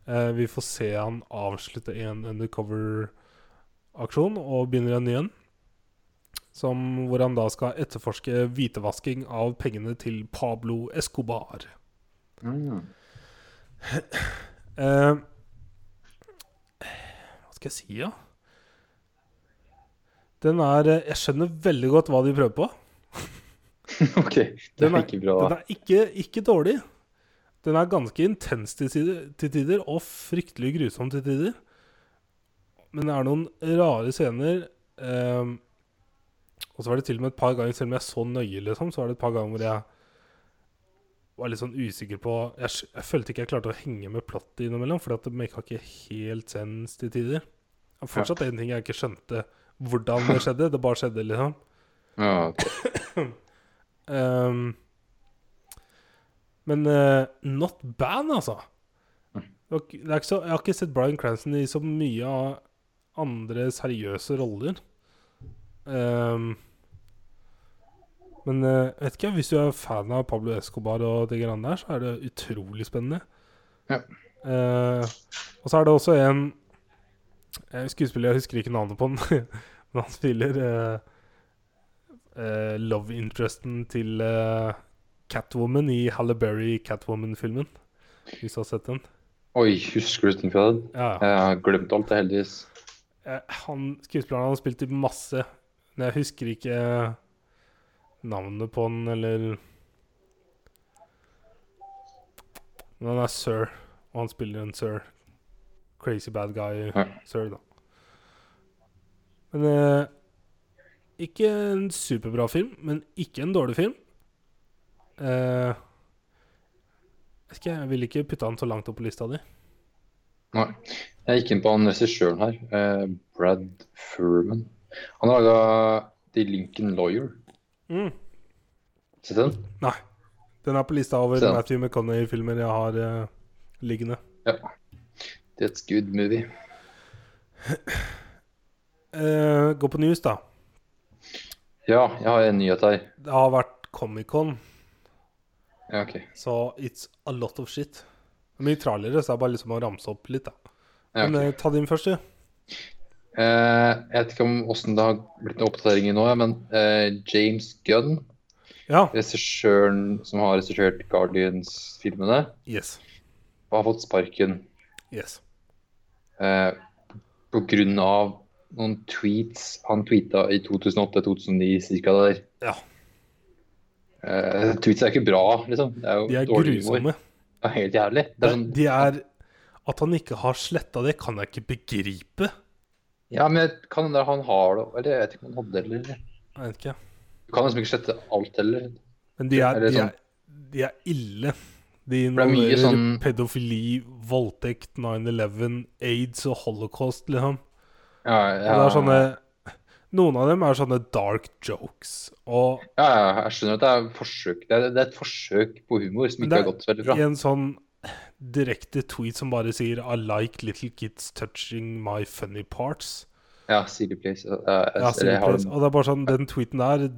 Speaker 1: Eh, vi får se han avslutte en undercover-aksjon og begynner en ny en. Som, hvor han da skal etterforske hvitevasking av pengene til Pablo Escobar.
Speaker 2: Mm.
Speaker 1: Eh, hva skal jeg si, da? Den er eh, Jeg skjønner veldig godt hva de prøver på.
Speaker 2: OK. Det er ikke bra.
Speaker 1: Den er ikke, ikke dårlig. Den er ganske intens til tider, til tider, og fryktelig grusom til tider. Men det er noen rare scener. ehm, og så var det til og med et par ganger, selv om jeg så nøye, liksom, så var det et par ganger hvor jeg var litt sånn usikker på Jeg, jeg følte ikke jeg klarte å henge med plottet innimellom, for det maka ikke helt sens til tider. Det er fortsatt en ting jeg ikke skjønte hvordan det skjedde. Det bare skjedde, liksom.
Speaker 2: Ja.
Speaker 1: Ehm, men uh, not bad, altså. Det var er ikke så, jeg har ikke sett Bryan Cranston i så mye av andre seriøse roller. Um, men uh, vet ikke, hvis du er fan av Pablo Escobar og de greiene der, så er det utrolig spennende.
Speaker 2: Ja.
Speaker 1: Uh, og så er det også en skuespiller, jeg husker ikke navnet på den, men han spiller eh, eh, love interesten til eh, Catwoman i Halle Berry Catwoman-filmen. Hvis du har sett den.
Speaker 2: Oi, husker du den fra den?
Speaker 1: Ja, ja.
Speaker 2: Jeg har glemt alt, det, heldigvis.
Speaker 1: Eh, han, skuespilleren har spilt i masse, men jeg husker ikke navnet på den, eller Men han er sir, og han spiller en sir. Crazy bad guy
Speaker 2: Ja.
Speaker 1: sir, da. Men eh, Ikke en superbra film, men ikke en dårlig film. Eh, ikke, jeg vil ikke putte han så langt opp på lista di.
Speaker 2: Nei. Jeg gikk inn på han regissøren her, eh, Brad Furman. Han har laga The Lincoln Lawyer.
Speaker 1: Mm.
Speaker 2: Sett den?
Speaker 1: Nei. Den er på lista over Matthew McConney-filmer jeg har eh, liggende.
Speaker 2: Ja. That's good movie.
Speaker 1: Uh, gå på news, da.
Speaker 2: Ja, jeg har en nyhet her.
Speaker 1: Det har vært Comic-Con,
Speaker 2: Ja, ok.
Speaker 1: så it's a lot of shit. Det er mye trailere, så det er bare liksom å ramse opp litt, da.
Speaker 2: Ja,
Speaker 1: Men
Speaker 2: ok.
Speaker 1: eh, ta din først, du.
Speaker 2: Eh, jeg vet ikke om åssen det har blitt noen oppdateringer nå, men eh, James Gunn,
Speaker 1: Ja.
Speaker 2: regissøren som har regissert Guardians-filmene,
Speaker 1: Yes.
Speaker 2: har fått sparken
Speaker 1: Yes.
Speaker 2: Eh, av noen tweets han tweeta i 2008-2009 cirka der.
Speaker 1: Ja.
Speaker 2: Eh, tweets er ikke bra, liksom. Det er jo
Speaker 1: De er grusomme.
Speaker 2: Det er helt jævlig. Det er sånn,
Speaker 1: De er At han ikke har sletta det, kan jeg ikke begripe.
Speaker 2: ja, men kan hende han har det, eller jeg vet ikke om han hadde det, eller
Speaker 1: Jeg vet ikke.
Speaker 2: Du kan liksom ikke slette alt heller.
Speaker 1: Men de er, de
Speaker 2: sånn-
Speaker 1: er, de er ille. De
Speaker 2: er
Speaker 1: involverer
Speaker 2: sånn-
Speaker 1: pedofili, voldtekt, 9-11, aids og holocaust, liksom.
Speaker 2: Ja, ja,
Speaker 1: det er sånne Noen av dem er sånne dark jokes. Og
Speaker 2: ja, ja, jeg skjønner at det er forsøk. Det er, det er et forsøk på humor som ikke har gått veldig bra.
Speaker 1: i en sånn direkte tweet som bare sier I like little kids touching my funny parts.
Speaker 2: Ja, Silly Place. jeg,
Speaker 1: Ja,
Speaker 2: sier
Speaker 1: silly
Speaker 2: please
Speaker 1: place. Og det er bare sånn, den tweeten der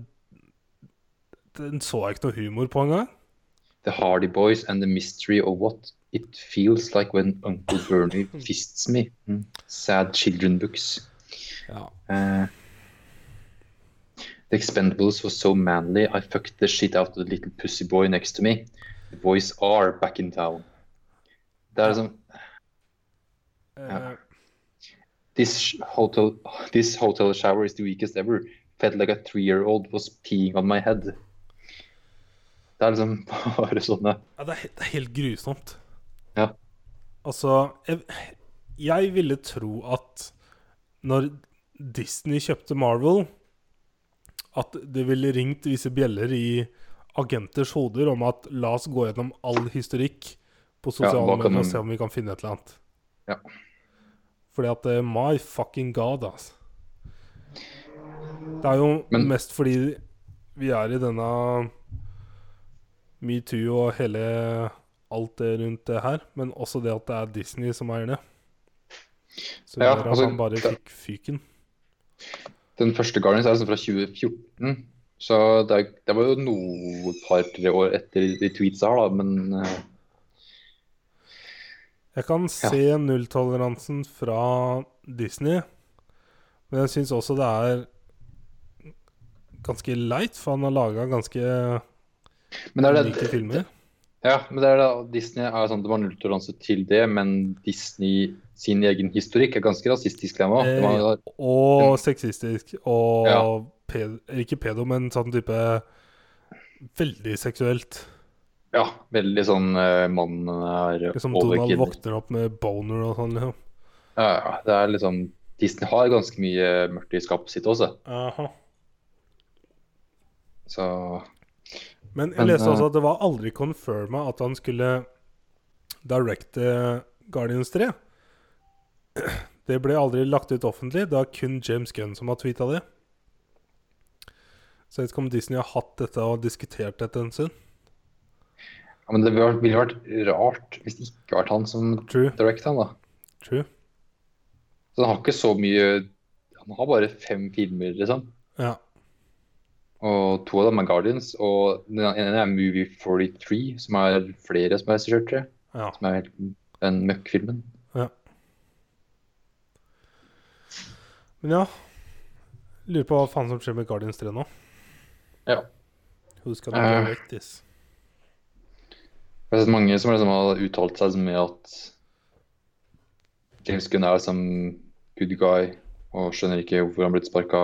Speaker 1: Den så jeg ikke noe humor på engang.
Speaker 2: The Hardy Boys and the Mystery of What It Feels Like When Uncle Bernie Fists Me. Mm. Sad Children Books.
Speaker 1: Ja.
Speaker 2: Eh, the Expendables was so manly, I fucked the shit out of the little pussy boy next to me. The boys are back in town. Det er
Speaker 1: Eh,
Speaker 2: This hotel, this hotel shower is the weakest ever. Felt like a three-year-old was peeing on my head. Det er liksom bare sånne
Speaker 1: Ja, det er, det er helt grusomt.
Speaker 2: Ja.
Speaker 1: Altså jeg, jeg ville tro at når Disney kjøpte Marvel, at det ville ringt visse bjeller i agenters hoder om at la oss gå gjennom all historikk på sosiale
Speaker 2: ja,
Speaker 1: medier og se om vi kan finne et eller annet.
Speaker 2: Ja.
Speaker 1: Fordi at eh, My fucking god, altså. Det er jo
Speaker 2: Men-
Speaker 1: mest fordi vi er i denne metoo og hele alt det rundt det her, men også det at det er Disney som eier det. Så
Speaker 2: Ja, altså,
Speaker 1: han bare fikk fyken.
Speaker 2: Den første Guardians er liksom fra 2014. Så det, det var jo noe par-tre år etter de tweetsa her, da. Men uh...
Speaker 1: Jeg kan se nulltoleransen fra Disney, men jeg syns også det er ganske leit, for han har laga ganske
Speaker 2: men det er det,
Speaker 1: det,
Speaker 2: ja, men det er det, Disney er sånn, det var nulltoleranse til det, men Disney sin egen historikk er ganske rasistisk, den.
Speaker 1: Eh,
Speaker 2: Det var-
Speaker 1: Og sexistisk. Og
Speaker 2: Ja.
Speaker 1: ped, ikke pedo, men sånn type Veldig seksuelt.
Speaker 2: Ja, veldig sånn uh, mannen er Som
Speaker 1: Donald
Speaker 2: kvinner.
Speaker 1: våkner opp med boner og sånn. Liksom.
Speaker 2: Ja, ja, det er liksom Disney har ganske mye mørkt i skapet sitt også,
Speaker 1: Aha.
Speaker 2: så
Speaker 1: Men jeg leste
Speaker 2: eh,
Speaker 1: også at det var aldri confirma at han skulle directe Guardians 3. Det ble aldri lagt ut offentlig. Det er kun James Gunn som har tweeta det. Så jeg vet ikke om Disney har hatt dette og diskutert dette en stund.
Speaker 2: ja, Men det ville vært- rart hvis det ikke vært han som directa han, da.
Speaker 1: True.
Speaker 2: Så han har ikke så mye Han har bare fem filmer, liksom.
Speaker 1: Ja.
Speaker 2: Og to av dem er Guardians, og den ene er Movie 43, som er flere som er jeg.
Speaker 1: ja.
Speaker 2: Som er den møkkfilmen.
Speaker 1: Men ja. Lurer på hva faen som skjer med Guardians 3 nå.
Speaker 2: Ja.
Speaker 1: Who's gonna
Speaker 2: uh,
Speaker 1: direct this?
Speaker 2: Jeg har sett mange som liksom har uttalt seg med at James Gunn er som good guy og skjønner ikke hvorfor han har blitt sparka,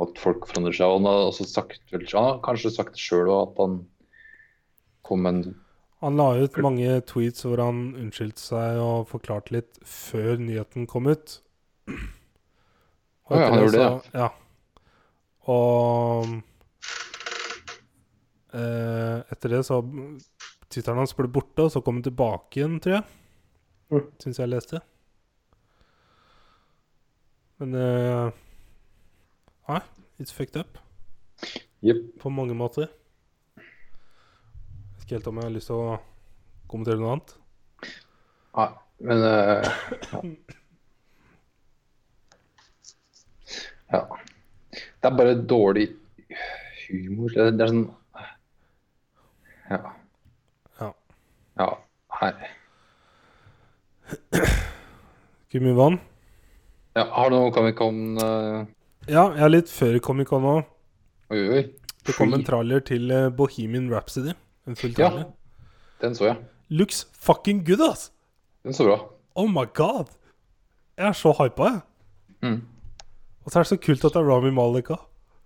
Speaker 2: at folk forandrer seg. Og han har også sagt, vel, han har kanskje sagt det sjøl òg, at han kom med en
Speaker 1: Han la ut mange tweets hvor han unnskyldte seg og forklarte litt før nyheten kom ut.
Speaker 2: Og ja, han gjorde det,
Speaker 1: så, ja. Og eh, etter det så Twitteren hans ble borte, og så kom han tilbake igjen, tror jeg.
Speaker 2: Mm.
Speaker 1: Syns jeg leste. Men eh, Nei, it's fucked up
Speaker 2: Yep.
Speaker 1: på mange måter. Jeg vet ikke helt om jeg har lyst til å kommentere noe annet.
Speaker 2: Nei, men uh, ja. ja. Det er bare dårlig humor. Det det er sånn Ja.
Speaker 1: Ja.
Speaker 2: Ja. Nei.
Speaker 1: Ikke mye vann.
Speaker 2: Ja, har du noe Comic-Con uh,
Speaker 1: Ja, jeg er litt før Comic-Con nå.
Speaker 2: Oi, oi.
Speaker 1: Det kom en
Speaker 2: Free.
Speaker 1: trailer til eh, Bohemian Rhapsody. En full
Speaker 2: Ja, den så jeg.
Speaker 1: Looks fucking good, ass!
Speaker 2: Den så bra.
Speaker 1: Oh my god! Jeg er så hypa, jeg.
Speaker 2: Mm.
Speaker 1: Og så er det så kult at det er Rami Malek òg.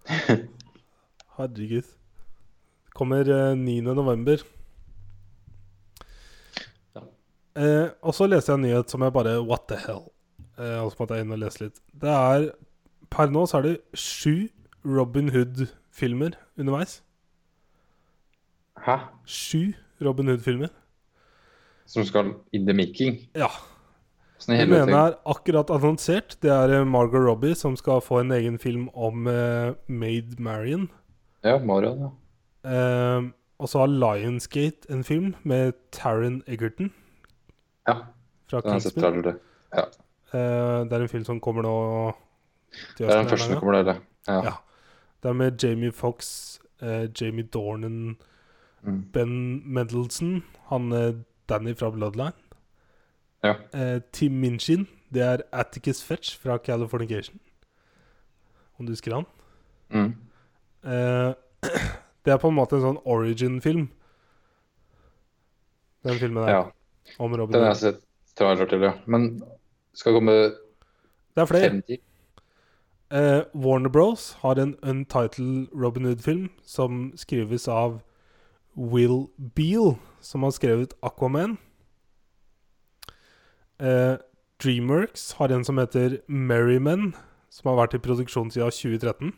Speaker 1: Herregud. Kommer eh, 9. november.
Speaker 2: Ja.
Speaker 1: Eh, og så leste jeg en nyhet som jeg bare What the hell? Eh, og så måtte jeg inn og lese litt. Det er Per nå så er det sju Robin Hood-filmer underveis.
Speaker 2: Hæ?
Speaker 1: Sju Robin Hood-filmer.
Speaker 2: Som skal in the making?
Speaker 1: Ja.
Speaker 2: Sånn
Speaker 1: Den
Speaker 2: helvete.
Speaker 1: ene er akkurat annonsert. Det er eh, Margot Robbie som skal få en egen film om uh, Maid Marian.
Speaker 2: Ja, Marion, ja.
Speaker 1: Uh, og så har Lionsgate en film med Taron Egerton
Speaker 2: Ja,
Speaker 1: fra
Speaker 2: den har jeg sett til.
Speaker 1: Eh, det er en film som kommer nå
Speaker 2: det er den første som kommer der, ja.
Speaker 1: ja. Det er med Jamie Fox, eh, Jamie Dornan,
Speaker 2: mm.
Speaker 1: Ben Mendelsohn, han er Danny fra Bloodline.
Speaker 2: Ja.
Speaker 1: Eh, Tim Minchin, det er Atticus Fetch fra Californication. Om du husker han?
Speaker 2: Mm.
Speaker 1: Eh, det er på en måte en sånn origin-film. Den filmen der.
Speaker 2: Ja.
Speaker 1: Om Robin.
Speaker 2: Den har jeg sett trailere til, ja. Men skal komme
Speaker 1: Det er flere.
Speaker 2: 50?
Speaker 1: Uh, Warner Bros. har en untitled Robin Hood-film som skrives av Will Beal, som har skrevet Aquaman. Uh, Dreamworks har en som heter Merryman som har vært i produksjon siden 2013.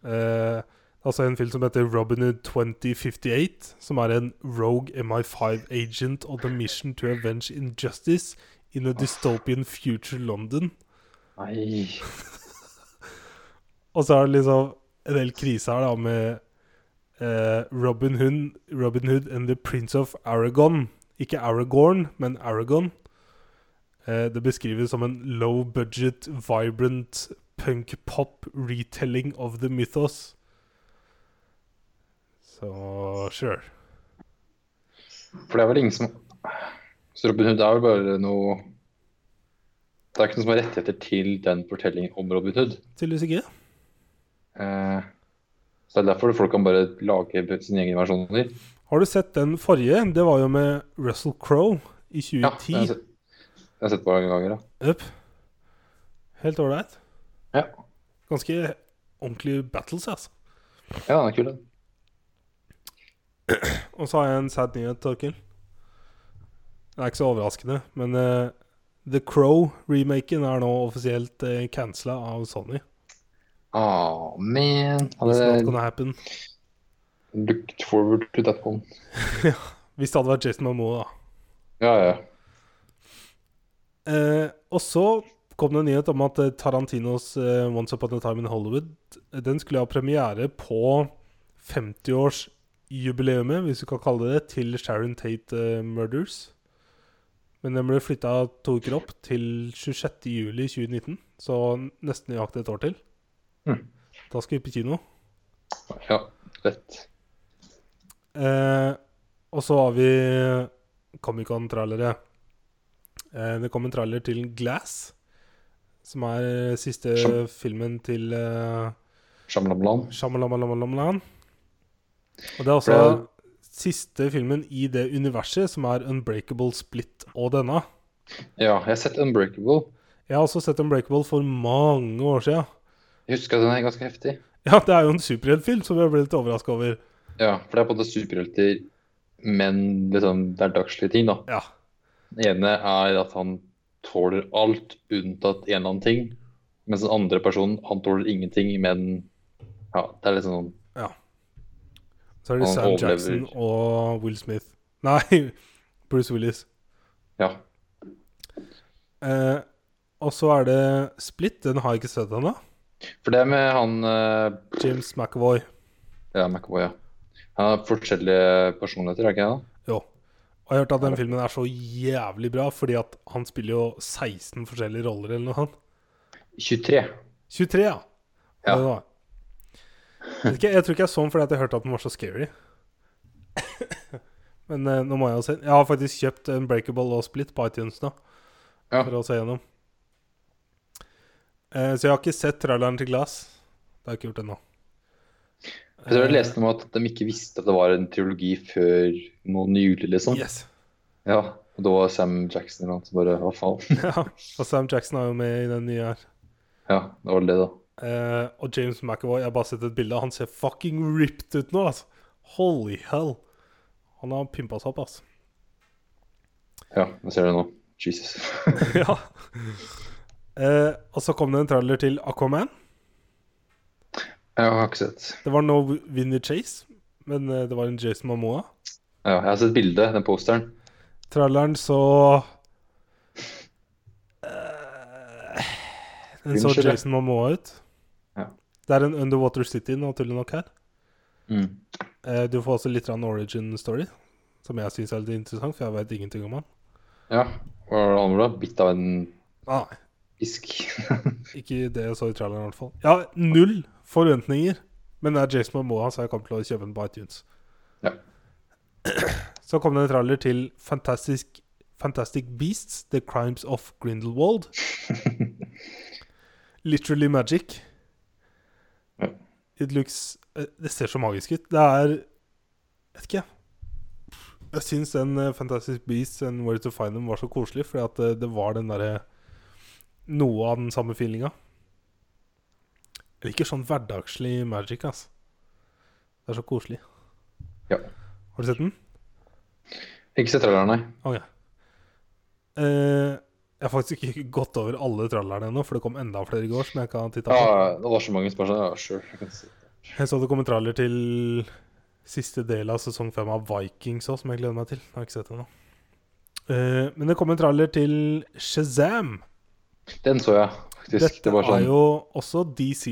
Speaker 1: Uh, eh, altså en film som heter Robin Hood 2058, som er en rogue MI5-agent on a mission to avenge injustice in a dystopian future London.
Speaker 2: Nei
Speaker 1: Og så er det liksom en del krise her da med eh, Robin, Hood, Robin Hood and the Prince of Aragon. Ikke Aragorn, men Aragon. Eh, det beskrives som en low budget, vibrant punk-pop retelling of the mythos. Så sure.
Speaker 2: For det er vel ingen som Så Robin Hood er vel bare noe Det er ikke noen som har rettigheter til den fortellingen om Robin Hood.
Speaker 1: Tydeligvis ikke.
Speaker 2: Eh, så det er derfor folk kan bare lage sine egne versjoner.
Speaker 1: Har du sett den forrige? Det var jo med Russell Crowe i
Speaker 2: Ja,
Speaker 1: 2010.
Speaker 2: Ja, har jeg sett, har jeg sett på mange ganger. Ja.
Speaker 1: Yep. Helt ålreit.
Speaker 2: Ja.
Speaker 1: Ganske ordentlig battles, altså.
Speaker 2: ja, den er kul, den.
Speaker 1: Og så har jeg en sad nyhet, Torkel. Det er ikke så overraskende, men eh, The Crow-remaken er nå offisielt uh, cancela av Sony.
Speaker 2: Oh, man.
Speaker 1: It's not
Speaker 2: Hadde
Speaker 1: gonna happen.
Speaker 2: looked forward to that one.
Speaker 1: Hvis det hadde vært Jason Momoa, da.
Speaker 2: Ja, ja.
Speaker 1: Eh, og så kom det en nyhet om at eh, Tarantinos eh, Once Upon a Time in Hollywood eh, Den skulle ha premiere på 50-årsjubileumet, hvis du kan kalle det det, til Sharon Tate eh, Murders. Men den ble flytta to uker opp til 26.07.2019, så nesten nøyaktig et år til.
Speaker 2: Mm.
Speaker 1: Da skal vi på kino.
Speaker 2: Ja, rett.
Speaker 1: Eh, og så har vi Comic-Con-trailere. Eh, det kom en trailer til Glass, som er siste
Speaker 2: Som-
Speaker 1: filmen til eh,
Speaker 2: Shamlamlan.
Speaker 1: Shyamalan. Og det er også siste filmen i det universet, som er Unbreakable Split og denne.
Speaker 2: Ja, jeg har sett Unbreakable.
Speaker 1: Jeg har også sett Unbreakable for mange år siden.
Speaker 2: Jeg husker at den er ganske heftig.
Speaker 1: Ja, det er jo en superheltfilm som jeg ble litt overraska over.
Speaker 2: Ja, for det er på en måte superhelter, men liksom hverdagslige ting, da.
Speaker 1: Ja.
Speaker 2: Den ene er at han tåler alt unntatt en eller annen ting. Mens den andre personen, han tåler ingenting, men ja, det er litt sånn
Speaker 1: ja. Så er det
Speaker 2: Han
Speaker 1: Sam
Speaker 2: overlever.
Speaker 1: Jackson og Will Smith. Nei, Bruce Willis.
Speaker 2: Ja.
Speaker 1: Eh, og så er det Split. Den har jeg ikke sett ennå.
Speaker 2: For det med han eh,
Speaker 1: James McAvoy.
Speaker 2: Ja, McAvoy, ja. Han har forskjellige personligheter, er ikke det?
Speaker 1: Jo. Og jeg har hørt at den filmen er så jævlig bra, fordi at han spiller jo 16 forskjellige roller eller noe sånt.
Speaker 2: 23.
Speaker 1: 23, ja.
Speaker 2: Ja.
Speaker 1: Ikke, jeg tror ikke jeg så den fordi at jeg hørte at den var så scary. Men eh, nå må jeg jo se. Jeg har faktisk kjøpt Unbreakable og Split på iTunes nå.
Speaker 2: Ja.
Speaker 1: For å se gjennom. Eh, så jeg har ikke sett traileren til Glass. Det har jeg ikke gjort ennå.
Speaker 2: Jeg tror jeg leste om at de ikke visste at det var en triologi før nå juli, liksom.
Speaker 1: Yes.
Speaker 2: Ja, og da var Sam Jackson eller noe som bare Hva faen?
Speaker 1: ja, og Sam Jackson er jo med i den nye her.
Speaker 2: Ja, det var det, da.
Speaker 1: Eh, og James McAvoy, jeg har bare sett et bilde. Han ser fucking ripped ut nå, altså. Holy hell. Han har pimpa seg opp, altså.
Speaker 2: Ja, jeg ser det nå. Jesus.
Speaker 1: ja. Uh, og så kom det en trailer til Aquaman.
Speaker 2: Jeg har ikke sett.
Speaker 1: Det var no Winnie Chase, men eh, det var en Jason Momoa.
Speaker 2: Ja, jeg har sett bildet, den posteren.
Speaker 1: Traileren så uh, Den så Jason Momoa ut. Det er en Underwater City, naturlig nok, her.
Speaker 2: Mm.
Speaker 1: Eh, du får også litt av en origin story, som jeg syns er litt interessant, for jeg vet ingenting om han.
Speaker 2: Ja, hva var det han ble? Bitt av en
Speaker 1: Nei,
Speaker 2: fisk?
Speaker 1: ikke det jeg så i traileren, i hvert fall. Ja, null forventninger, men det er Jason Momoa, så jeg kommer til å kjøpe den på iTunes.
Speaker 2: Ja.
Speaker 1: Så kom det en trailer til Fantastic, Fantastic Beasts, The Crimes of Grindelwald. Literally magic. It looks eh, Det ser så magisk ut. Det er Vet ikke. Jeg syns den eh, Fantastic Beasts and Where to Find Them var så koselig, fordi at eh, det var den derre Noe av den samme feelinga. Jeg liker sånn hverdagslig magic, altså. Det er så koselig.
Speaker 2: Ja.
Speaker 1: Har du sett den?
Speaker 2: Ikke sett traileren, nei.
Speaker 1: Okay. Eh, jeg har faktisk ikke gått over alle trallerne ennå, for det kom enda flere i går som jeg kan titte titta på.
Speaker 2: Ja, det var så mange spørsmål. Ja, sure. Jeg
Speaker 1: så det kom en traller til siste del av sesong fem av Vikings òg, som jeg gleder meg til. Jeg har ikke sett det ennå. Uh, men det kom en traller til Shazam.
Speaker 2: Den så jeg, faktisk.
Speaker 1: Dette
Speaker 2: det var sånn
Speaker 1: er jo også DC.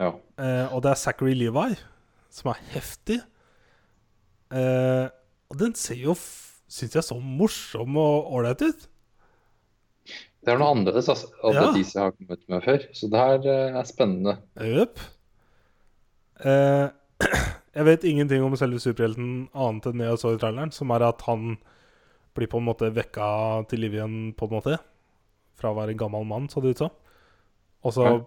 Speaker 2: Ja.
Speaker 1: Uh, og det er Zachary Levi, som er heftig. Uh, og den ser jo, syns jeg, så morsom og ålreit ut.
Speaker 2: Det er noe annerledes altså, av
Speaker 1: Ja.
Speaker 2: som har kommet med før. Så det her uh, er spennende.
Speaker 1: Jøp. Uh, jeg vet ingenting om selve superhelten annet enn det jeg så i traileren, som er at han blir på en måte vekka til liv igjen, på en måte. Fra å være en gammel mann, så det ut som. Og så
Speaker 2: Ja.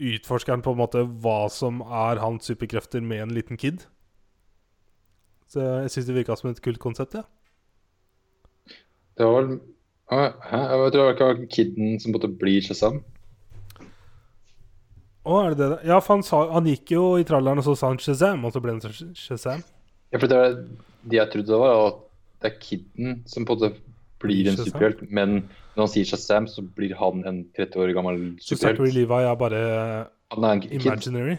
Speaker 1: utforsker han på en måte hva som er hans superkrefter med en liten kid. Så jeg syns det virka som et kult konsept, ja.
Speaker 2: Det var vel Hæ? Jeg tror det var kiden som måtte bli Shazam.
Speaker 1: Å, er det det? Ja, for han, sa, han gikk jo i tralleren og så sa han Shazam, og så ble han Shazam.
Speaker 2: Ja, for det var det jeg trodde det var, at det er kiden som på en måte blir en superhelt. Men når han sier Shazam, så blir han en 30 år gammel
Speaker 1: Så Zachary. Levi er bare
Speaker 2: Han er en kid.
Speaker 1: imaginary.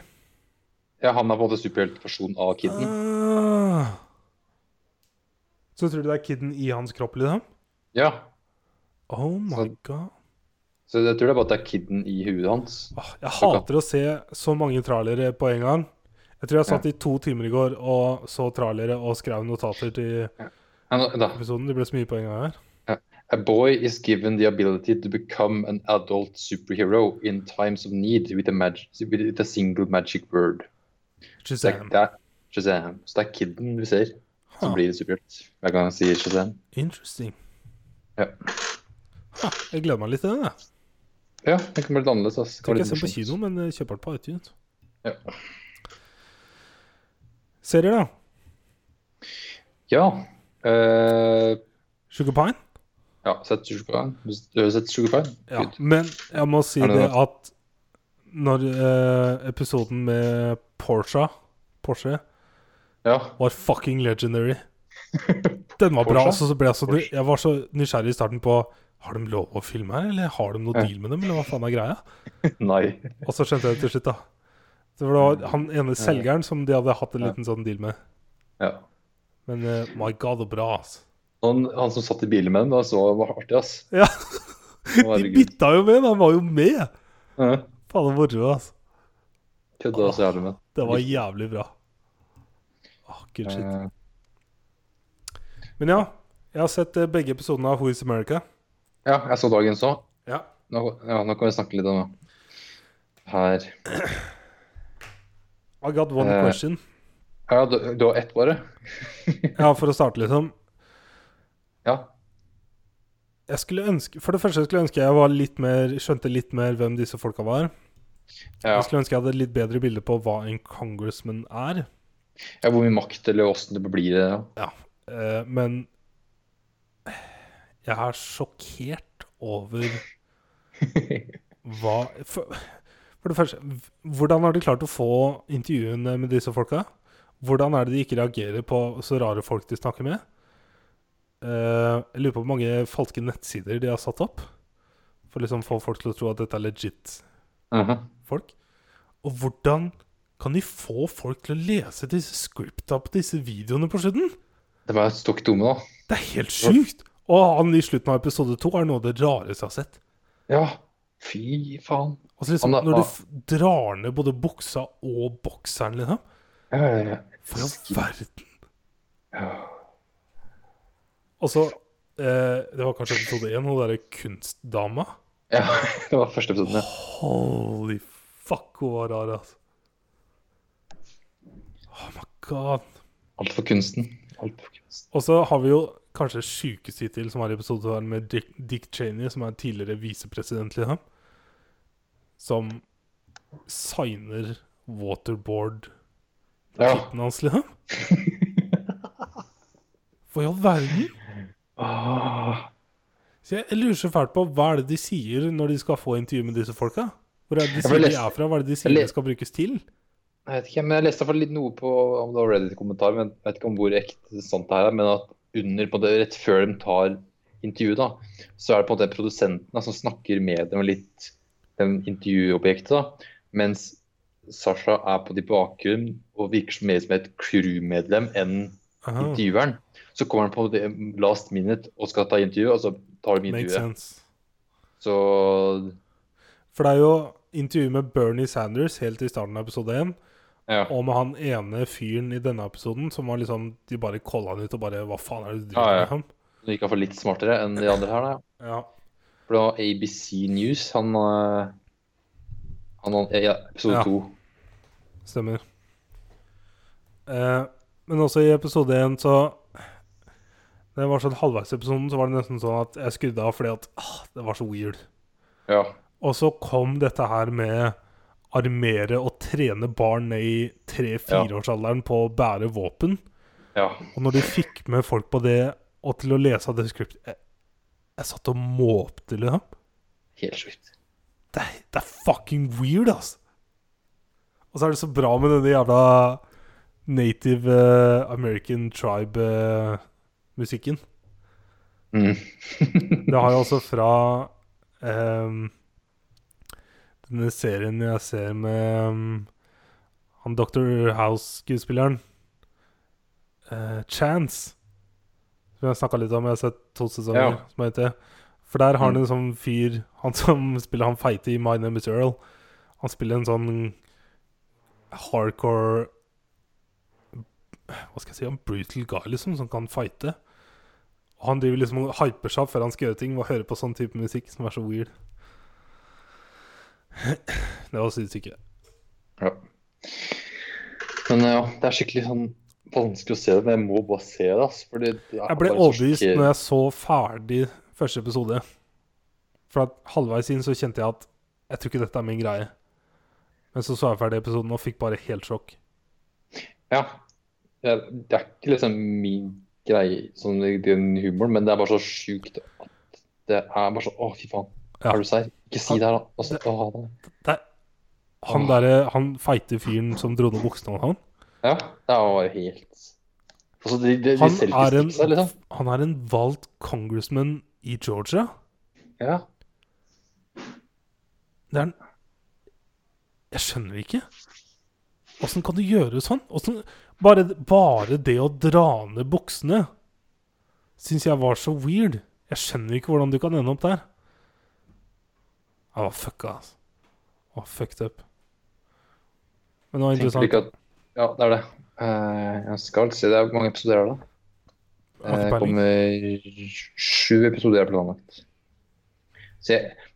Speaker 2: Ja, han er på en måte superheltversjonen av kiden.
Speaker 1: Ah. Så tror du det er kiden i hans kropp, liksom?
Speaker 2: Ja,
Speaker 1: Oh my
Speaker 2: Så-
Speaker 1: god.
Speaker 2: så jeg tror det er bare at det er kiden i huet hans.
Speaker 1: Ah, jeg hater å se så mange trailere på en gang. Jeg tror jeg satt i to timer i går og så trailere og skrev notater til
Speaker 2: Ja,
Speaker 1: episoden. Det ble så mye på en gang her.
Speaker 2: A boy is given the ability to become an adult superhero in times of need with a, mag with a single magic word. Det,
Speaker 1: Shazam.
Speaker 2: det er. Så det er kiden vi ser som
Speaker 1: Ha.
Speaker 2: blir superhelt hver gang han sier Shazam.
Speaker 1: Interesting.
Speaker 2: Ja.
Speaker 1: Jeg gleder meg litt til den, jeg.
Speaker 2: Ja, den kan bli litt annerledes.
Speaker 1: Altså.
Speaker 2: Bli
Speaker 1: jeg ser på kino, men jeg kjøper den på iTunes.
Speaker 2: Ja.
Speaker 1: Serier, da?
Speaker 2: Ja. Uh,
Speaker 1: Sugar Pine?
Speaker 2: ja, sett Sugar Pine. Du har sett Sugar Pine?
Speaker 1: Ja. Men jeg må si
Speaker 2: det
Speaker 1: det at når uh, episoden med Porsche Porsche
Speaker 2: Ja.
Speaker 1: var fucking legendary. Den var bra. Altså, så ble jeg, så, jeg var så nysgjerrig i starten på Har de lov å filme her, eller har de noe deal med dem, eller hva faen er greia?
Speaker 2: Nei.
Speaker 1: Og så skjønte jeg det til slutt, da. Så det var han ene selgeren som de hadde hatt en liten sånn deal med.
Speaker 2: Ja.
Speaker 1: Men uh, my god, så bra, altså.
Speaker 2: Han, han som satt i bilen med den, da, så var artig, ass.
Speaker 1: Ja. De bytta jo med, han var jo med!
Speaker 2: Ja.
Speaker 1: Faen, det moro, altså.
Speaker 2: Kødda så jævlig med
Speaker 1: Det var jævlig bra. Åh, good shit.
Speaker 2: Eh,
Speaker 1: Men ja, jeg har sett eh, begge episodene av Who is America.
Speaker 2: Ja, jeg så dagen så.
Speaker 1: Ja.
Speaker 2: Nå, ja, nå kan vi snakke litt om det. Her.
Speaker 1: I got one
Speaker 2: Eh.
Speaker 1: question.
Speaker 2: Ja, du, du har ett, bare?
Speaker 1: Ja, for å starte, liksom.
Speaker 2: Ja.
Speaker 1: Jeg skulle ønske For det første skulle jeg ønske jeg var litt mer skjønte litt mer hvem disse folka var.
Speaker 2: ja.
Speaker 1: Jeg skulle ønske jeg hadde et litt bedre bilde på hva en congressman er.
Speaker 2: ja hvor mye makt eller åssen det blir det. Ja.
Speaker 1: Eh, men jeg er sjokkert over hva for, for det første, hvordan har de klart å få intervjuene med disse folka? Hvordan er det de ikke reagerer på så rare folk de snakker med? Uh, jeg lurer på hvor mange falske nettsider de har satt opp. For liksom få folk til å tro at dette er legit
Speaker 2: Mhm.
Speaker 1: folk. Og hvordan kan de få folk til å lese disse scripta på disse videoene på slutten?
Speaker 2: Det var stokk dumme, da.
Speaker 1: Det er helt sjukt! Og han i slutten av episode to er noe av det rareste jeg har sett.
Speaker 2: Ja, fy faen.
Speaker 1: Altså liksom,
Speaker 2: er-
Speaker 1: Når du drar ned både buksa og bokseren, liksom.
Speaker 2: Ja, ja, ja.
Speaker 1: For all verden.
Speaker 2: Ja.
Speaker 1: Og så eh, Det var kanskje episode én, hun derre kunstdama.
Speaker 2: ja, det var første episoden, ja.
Speaker 1: Holy fuck, hun var rar, altså. Oh my god.
Speaker 2: Alt for kunsten. Alt for kunsten.
Speaker 1: Og så har vi jo kanskje sjukeste hittil, som var i episode her med Dick, Dick Cheney, som er tidligere visepresident, liksom. Som signer waterboard
Speaker 2: Ja.
Speaker 1: kitten hans, liksom. For i all verden?
Speaker 2: Åh.
Speaker 1: Så jeg, lurer så fælt på hva er det de sier når de skal få intervju med disse folka? Hvor er det de sier de er fra? Hva er det de sier de skal brukes til?
Speaker 2: Jeg vet ikke, men jeg leste i hvert fall litt noe på om det var Reddit-kommentar, men jeg vet ikke om hvor ekte sant det her er, men at under, på det, rett før de tar intervjuet, da, så er det på en måte produsenten da, som snakker med dem litt, den intervjuobjektet, da, mens Sasha er på de bakgrunn og virker mer som et crewmedlem enn
Speaker 1: Aha,
Speaker 2: intervjueren. Så kommer han på det last minute og skal ta intervju, og så tar de intervjuet.
Speaker 1: sense.
Speaker 2: Så
Speaker 1: For det er jo intervju med Bernie Sanders helt i starten av episode én.
Speaker 2: Ja.
Speaker 1: Og med han ene fyren i denne episoden som var liksom De bare calla han ut og bare Hva faen er det du driver
Speaker 2: Ja, ja.
Speaker 1: med? ham?
Speaker 2: Det gikk iallfall litt smartere enn de andre her, da.
Speaker 1: Ja.
Speaker 2: For det var ABC News. Han, Han, han Ja, episode
Speaker 1: Ja.
Speaker 2: to.
Speaker 1: Stemmer. Eh, men også i episode én så Det var sånn halvveisepisoden, så var det nesten sånn at jeg skrudde av fordi at ah, det var så weird.
Speaker 2: Ja.
Speaker 1: Og så kom dette her med armere og trene barn ned i tre-fireårsalderen på å bære våpen.
Speaker 2: ja.
Speaker 1: Og når de fikk med folk på det, og til å lese av det skriptet Jeg, jeg satt og måpte, liksom.
Speaker 2: Helt sjukt.
Speaker 1: Det det er fucking weird, altså. Og så er det så bra med denne jævla native uh, American tribe-musikken.
Speaker 2: Mm.
Speaker 1: det har jeg også fra ehm, denne serien jeg ser med um, han Dr. House-skuespilleren. Uh, Chance. Som jeg snakka litt om. Jeg har sett to sesonger.
Speaker 2: Ja.
Speaker 1: Som heter For der har han
Speaker 2: Mm.
Speaker 1: en sånn fyr Han som spiller han feite i My Name Is Earl. Han spiller en sånn hardcore Hva skal jeg si En brutal guy, liksom, som kan fighte. Og han driver liksom og hyper seg opp før han skal gjøre ting, og hører på sånn type musikk som er så weird. Det var sinnssykt.
Speaker 2: Ja. Men ja, det er skikkelig sånn vanskelig å se det, men jeg må bare se det. Altså, Fordi det
Speaker 1: Jeg ble overbevist
Speaker 2: skikkelig...
Speaker 1: når jeg så ferdig første episode. For at halvveis inn så kjente jeg at jeg tror ikke dette er min greie. Men så så jeg ferdig episoden og fikk bare helt sjokk.
Speaker 2: Ja. Det er, ikke liksom min greie, sånn den humoren, men det er bare så sjukt at det er bare så Å, fy faen. Er du serr? Ikke si det her, da. Altså, å, det.
Speaker 1: Det han
Speaker 2: der
Speaker 1: derre Han feite fyren som dro ned buksene av han,
Speaker 2: Ja, det var jo helt Altså, de, de, de
Speaker 1: han er, en,
Speaker 2: seg, liksom.
Speaker 1: han er en valgt congressman i Georgia.
Speaker 2: Ja.
Speaker 1: Det er en Jeg skjønner ikke. Åssen kan du gjøre sånn? Hvordan, bare, bare det å dra ned buksene syns jeg var så weird. Jeg skjønner ikke hvordan du kan ende opp der. Jeg var fucka, altså. Jeg var fucked up. Men det var interessant.
Speaker 2: at Ja, det er det. Eh, jeg skal se. Det er mange episoder her, da? Det
Speaker 1: peiling.
Speaker 2: kommer sju episoder er planlagt.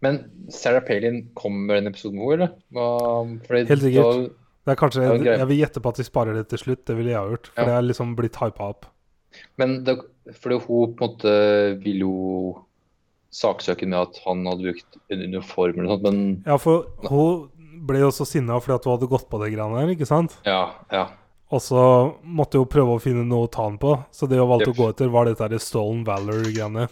Speaker 2: Men Sarah Palin kommer en episode med henne, eller? Fordi
Speaker 1: Helt sikkert.
Speaker 2: da-
Speaker 1: Det er kanskje, jeg vil gjette på at de sparer det til slutt. Det ville jeg ha gjort. For
Speaker 2: Ja.
Speaker 1: det er liksom blitt hypa opp.
Speaker 2: Men det, fordi hun på en måte vil jo saksøke med at han hadde brukt en uniform eller noe sånt, men
Speaker 1: Ja, for hun ble jo så sinna fordi at hun hadde gått på det greiene der, ikke sant?
Speaker 2: ja, ja.
Speaker 1: Og så måtte hun prøve å finne noe å ta den på. Så det hun valgte
Speaker 2: yep.
Speaker 1: å gå etter, var dette her Stolen Valor-greiene.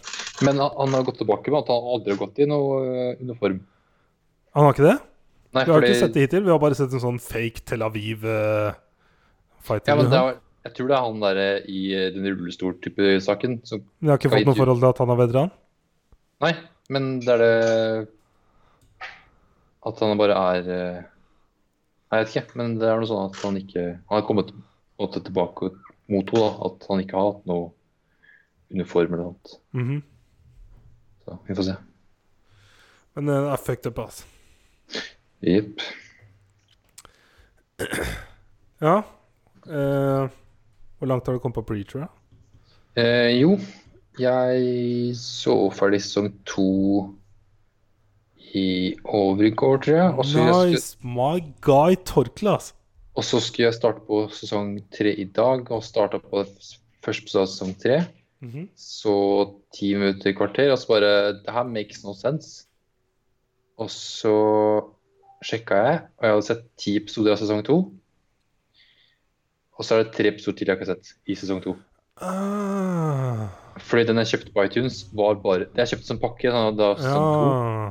Speaker 2: Men han, han har gått tilbake med at han aldri har gått i noe eh, uniform.
Speaker 1: Han har ikke det?
Speaker 2: Nei,
Speaker 1: Vi har
Speaker 2: fordi
Speaker 1: ikke sett det hittil. Vi har bare sett en sånn fake Tel Aviv-fighting.
Speaker 2: ja, men det er, Jeg tror det er han derre i eh, den rullestol-type saken. Som,
Speaker 1: Men jeg har ikke fått noe forhold til at han er veteran.
Speaker 2: Nei, men det er det At han bare er eh, Jeg vet ikke, men det er noe sånn at han ikke Han har kommet måte tilbake mot henne. At han ikke har hatt noe uniform eller noe.
Speaker 1: Mhm.
Speaker 2: Så vi får se.
Speaker 1: Men det er fucked up, altså.
Speaker 2: Jepp.
Speaker 1: Ja. Eh, hvor langt har du kommet på Preacher?
Speaker 2: Eh, jo, jeg så ferdig sesong to i Overgård, tror jeg. Også nice! jeg.
Speaker 1: My guy torklas altså.
Speaker 2: Og så skulle jeg starte på sesong tre i dag, og starta på første episode av sesong tre.
Speaker 1: Mhm.
Speaker 2: Så ti minutter, kvarter, og så bare Det her makes no sense. Og så sjekka jeg, og jeg hadde sett ti episoder av sesong to. Og så er det tre episoder til jeg ikke har sett i sesong to.
Speaker 1: Ah,
Speaker 2: Fordi den jeg kjøpte på iTunes, var bare Det jeg kjøpte som pakke da, da to.
Speaker 1: ja.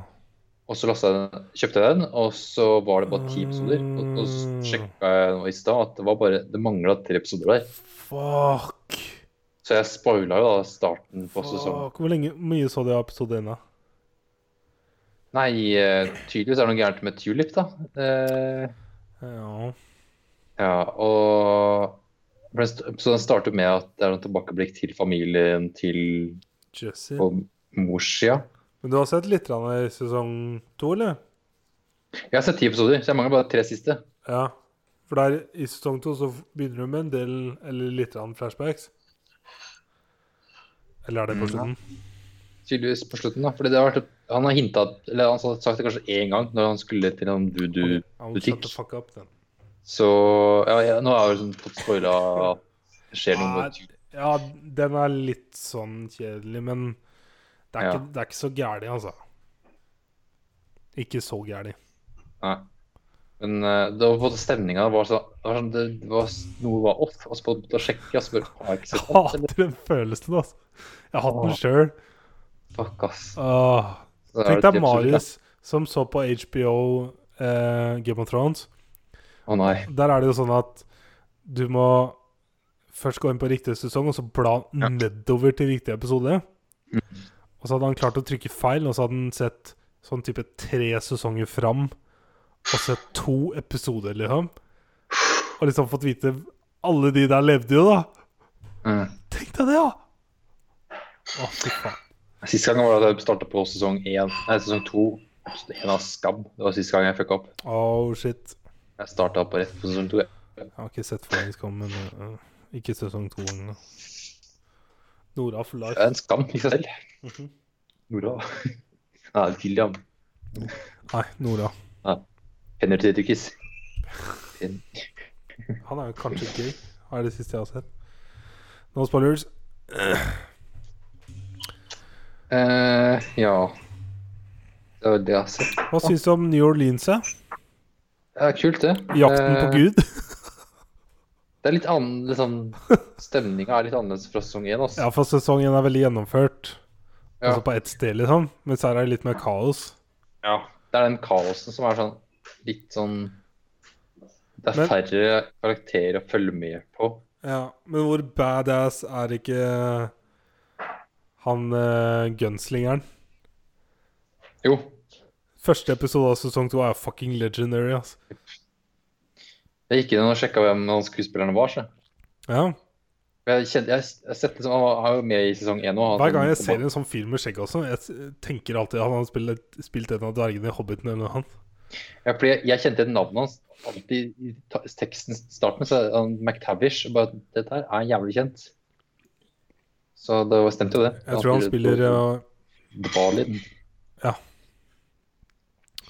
Speaker 2: Og så jeg den, kjøpte jeg den, og så var det bare ti episoder. Og, og så sjekka jeg nå i stad at det var bare Det mangla tre episoder der.
Speaker 1: Fuck.
Speaker 2: Så jeg spoila jo da starten på sesongen.
Speaker 1: Fuck. Hvor lenge, mye så du av episode 1, da?
Speaker 2: Nei, eh, tydeligvis er det noe gærent med Tulip, da. Eh,
Speaker 1: Ja.
Speaker 2: ja, og Så den starter med at det er noen tilbakeblikk til familien til
Speaker 1: Jesse.
Speaker 2: på morssida.
Speaker 1: Men du har sett litt i sesong to, eller?
Speaker 2: Jeg har sett ti episoder, så jeg mangler bare tre siste.
Speaker 1: Ja. For der i sesong to så begynner du med en del, eller litt flashbacks. Eller er det på slutten?
Speaker 2: Tydeligvis på slutten, da. Fordi det har vært, han har hintet, Eller han har sagt det kanskje én gang når han skulle til en voodoo
Speaker 1: I'll
Speaker 2: Så ja, ja, nå har jeg liksom fått spoila at det skjer noe.
Speaker 1: Ja, den er litt sånn kjedelig, men det er,
Speaker 2: Ja.
Speaker 1: ikke, det er ikke så gæli, altså. Ikke så gæli.
Speaker 2: Nei. Men uh, det var en stemninga var så det var sånn, det var, Noe var off. Og så på å sjekke, og så bare Har jeg ikke sett den?
Speaker 1: hater den følelsen, altså. Jeg har hatt den sjøl.
Speaker 2: Fuck, ass.
Speaker 1: Åh. Tenk
Speaker 2: det
Speaker 1: deg Marius som så på HBO eh, Game of Thrones.
Speaker 2: Å nei.
Speaker 1: Der er det jo sånn at du må først gå inn på riktig sesong, og så bla
Speaker 2: Ja.
Speaker 1: nedover til riktig episode.
Speaker 2: Mm.
Speaker 1: Og så hadde han klart å trykke feil, og så hadde han sett sånn type tre sesonger fram. Og sett to episoder, liksom. Og liksom fått vite Alle de der levde jo, da!
Speaker 2: Mm.
Speaker 1: Tenk deg det, da! Å, fy faen.
Speaker 2: Siste gang var det at jeg starta på sesong én, nei, sesong to, episode én av Skabb. Det var siste gang jeg fucka opp.
Speaker 1: Oh, shit.
Speaker 2: Jeg starta på rett på sesong to. jeg.
Speaker 1: Har ikke sett Phoenix komme, men uh, ikke sesong to engang. Nora for
Speaker 2: Det er en skam i seg selv.
Speaker 1: Mhm.
Speaker 2: Nora. Nei, William.
Speaker 1: Nei, Nora.
Speaker 2: Henry Tidrikis.
Speaker 1: Han er jo kanskje gøy, er det siste jeg har sett. No spoilers.
Speaker 2: Uh, ja. Det var det jeg har sett.
Speaker 1: Hva syns du om New Orleans? ja?
Speaker 2: Ja, kult, det.
Speaker 1: Jakten på
Speaker 2: Eh,
Speaker 1: Gud?
Speaker 2: Det er litt annen liksom, Stemninga er litt annerledes fra sesong én. Altså.
Speaker 1: Ja, for sesong én er veldig gjennomført.
Speaker 2: Ja.
Speaker 1: Altså på ett sted, liksom. Mens her er det litt mer kaos.
Speaker 2: Ja. Det er den kaosen som er sånn litt sånn Det er
Speaker 1: Men-
Speaker 2: færre karakterer å følge med på.
Speaker 1: Ja, Men hvor badass er ikke han uh, gunslingeren?
Speaker 2: Jo.
Speaker 1: Første episode av sesong to er fucking legendary, altså.
Speaker 2: Jeg gikk inn og sjekka hvem han skuespillerne var. Så.
Speaker 1: Ja.
Speaker 2: Jeg, kjente, jeg, jeg sett det som Han var jo med i sesong én òg.
Speaker 1: Hver gang jeg ser en sånn film med skjegg også, jeg tenker alltid han har spilt, spilt en av dvergene i Hobbiten eller noe annet.
Speaker 2: Jeg, jeg kjente et navn hans alltid i teksten starten. Så er han McTavish. Og bare, Dette her er jævlig kjent. Så det stemte jo det.
Speaker 1: Jeg tror han spiller
Speaker 2: ja.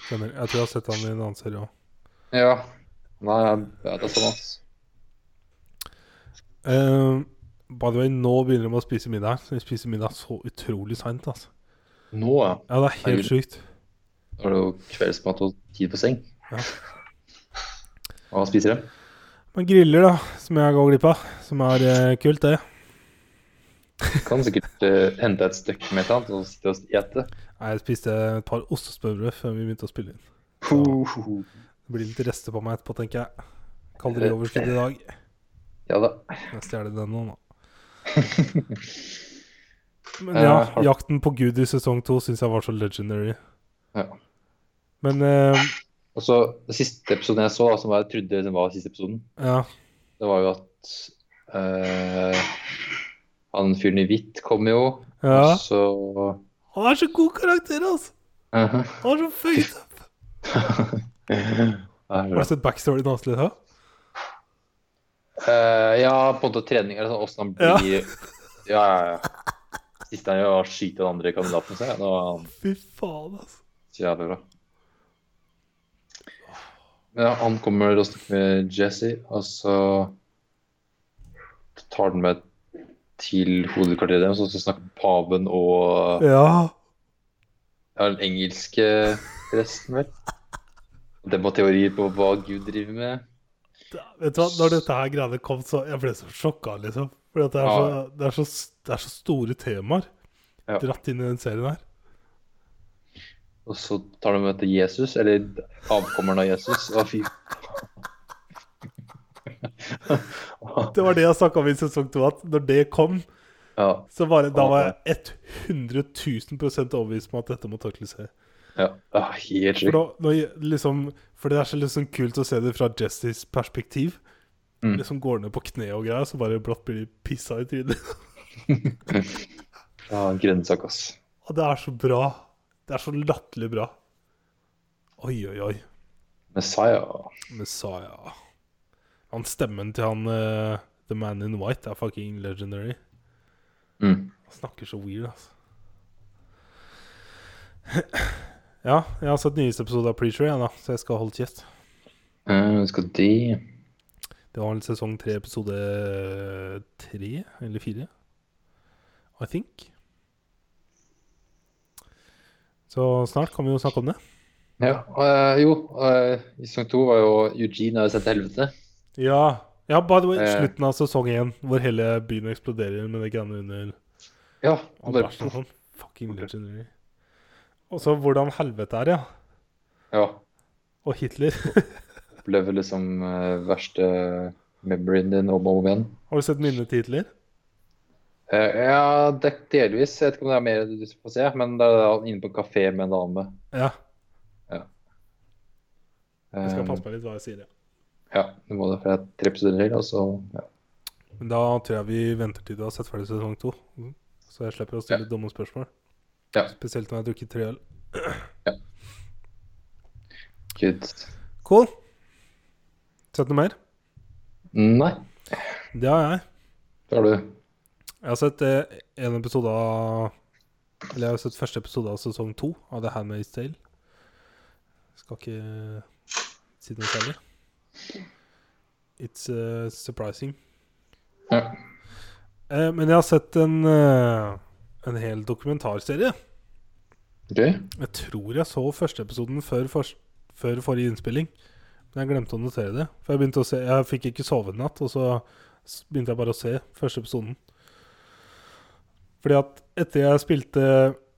Speaker 1: Stemmer. Jeg tror jeg har sett han i en annen serie òg.
Speaker 2: Ja. Nei, ja, det er sånn, ass.
Speaker 1: Uh, by the way, nå begynner de å spise middag. Vi spiser middag så utrolig seint. Altså.
Speaker 2: Nå ja.
Speaker 1: Ja, det er helt
Speaker 2: Herregud.
Speaker 1: sjukt.
Speaker 2: Da er det jo kveldsmat og tid på seng.
Speaker 1: Ja.
Speaker 2: Hva spiser de?
Speaker 1: Man griller, da, som jeg går glipp av. Som er eh, kult, det.
Speaker 2: Kan sikkert uh, hente et stykke med et annet og sitte og ete.
Speaker 1: Nei, Jeg spiste et par ostesmørbrød før vi begynte å spille inn. Det blir litt rester på meg etterpå, tenker jeg. Kalorioverskudd i dag.
Speaker 2: Ja da.
Speaker 1: Jeg stjeler den nå, nå. Men ja,
Speaker 2: Eh,
Speaker 1: jakten på Gud i sesong to syns jeg var så legendary.
Speaker 2: Ja.
Speaker 1: Men uh,
Speaker 2: Og så Den siste episoden jeg så, som jeg trodde det var siste episoden,
Speaker 1: ja.
Speaker 2: det var jo at eh, han fyren i hvitt kom jo,
Speaker 1: ja.
Speaker 2: og så
Speaker 1: Han er så god karakter, altså!
Speaker 2: Mhm.
Speaker 1: Han er så fucked up. Har du sett backstoryen hans litt? hæ?
Speaker 2: Uh, ja, på en måte trening eller sånn, åssen han blir Ja, ja, ja. Siste han gjør, er å skyte den andre kandidaten. sin. ja, var
Speaker 1: Fy faen, altså.
Speaker 2: så jævlig bra. Ja, han kommer og snakker med Jesse, og så tar han med til hovedkvarteret deres, og så snakker paven og
Speaker 1: Ja.
Speaker 2: ja, den engelske resten, vel. Det var teorier på hva Gud driver med.
Speaker 1: Da, vet du hva, når dette her greiene kom, så jeg ble så sjokka, liksom. For det, så,
Speaker 2: Ja.
Speaker 1: det, så, det er så store temaer
Speaker 2: Ja.
Speaker 1: dratt inn i den serien her.
Speaker 2: Og så tar de med til Jesus, eller avkommeren av Jesus. Å, fy
Speaker 1: Det var det jeg snakka om i sesong to, at når det kom,
Speaker 2: Ja.
Speaker 1: så var det, da var jeg 100 000 overbevist om at dette må takles her.
Speaker 2: ja. ah, helt
Speaker 1: For,
Speaker 2: sjukt.
Speaker 1: da, når, jeg- liksom, for det er så liksom kult å se det fra Jessys perspektiv.
Speaker 2: Mm.
Speaker 1: Liksom går ned på kne og greier, så bare brått blir de pissa i trynet.
Speaker 2: Ja, grønnsak, ass.
Speaker 1: Og det er så bra. Det er så latterlig bra. Oi, oi, oi.
Speaker 2: Messiah.
Speaker 1: Messiah. Han stemmen til han uh, The Man in White er fucking legendary.
Speaker 2: Mm.
Speaker 1: Han snakker så weird, altså. ja, jeg har sett nyeste episode av Preacher, jeg, da, så jeg skal holde kjeft.
Speaker 2: Uh, skal de
Speaker 1: Det var vel sesong tre, episode tre eller fire. I think. Så snart kan vi jo snakke om det.
Speaker 2: Ja, eh, jo. uh, I sesong to var jo Eugene har sett til helvete.
Speaker 1: Ja, ja by the way,
Speaker 2: Eh.
Speaker 1: slutten av sesong én, hvor hele byen eksploderer med det greiene under
Speaker 2: Ja. Bare,
Speaker 1: sånn. Fucking legendary. Og så hvordan helvete er, ja.
Speaker 2: ja.
Speaker 1: Og Hitler.
Speaker 2: Opplever liksom eh, verste memoryen din om og om igjen.
Speaker 1: Har du sett minnet til Hitler?
Speaker 2: Eh, ja, delvis. Jeg vet ikke om det er mer du får se, men det er inne på en kafé med en dame.
Speaker 1: Ja.
Speaker 2: ja.
Speaker 1: Jeg skal passe meg litt hva jeg sier. Ja.
Speaker 2: Ja, du må det, er tre episoder til, og så ja.
Speaker 1: Men da tror jeg vi venter til du har sett ferdig sesong to. Så jeg slipper å stille
Speaker 2: Ja.
Speaker 1: dumme spørsmål.
Speaker 2: Ja.
Speaker 1: Spesielt når jeg har drukket tre øl.
Speaker 2: Good.
Speaker 1: Cool. Sett noe mer?
Speaker 2: Nei,
Speaker 1: Det har jeg.
Speaker 2: det har du.
Speaker 1: Jeg har sett eh, en episode av Eller jeg har sett første episode av sesong to av The Handmaid's Tale. Skal ikke si noe særlig. It's uh, surprising.
Speaker 2: Ja.
Speaker 1: Uh, men jeg har sett en, uh, en hel dokumentarserie.
Speaker 2: Ok.
Speaker 1: Jeg tror jeg så første episoden før, for, før forrige innspilling. Men jeg glemte å notere det. For Jeg begynte å se Jeg fikk ikke sove en natt, og så begynte jeg bare å se første episoden. Fordi at etter jeg spilte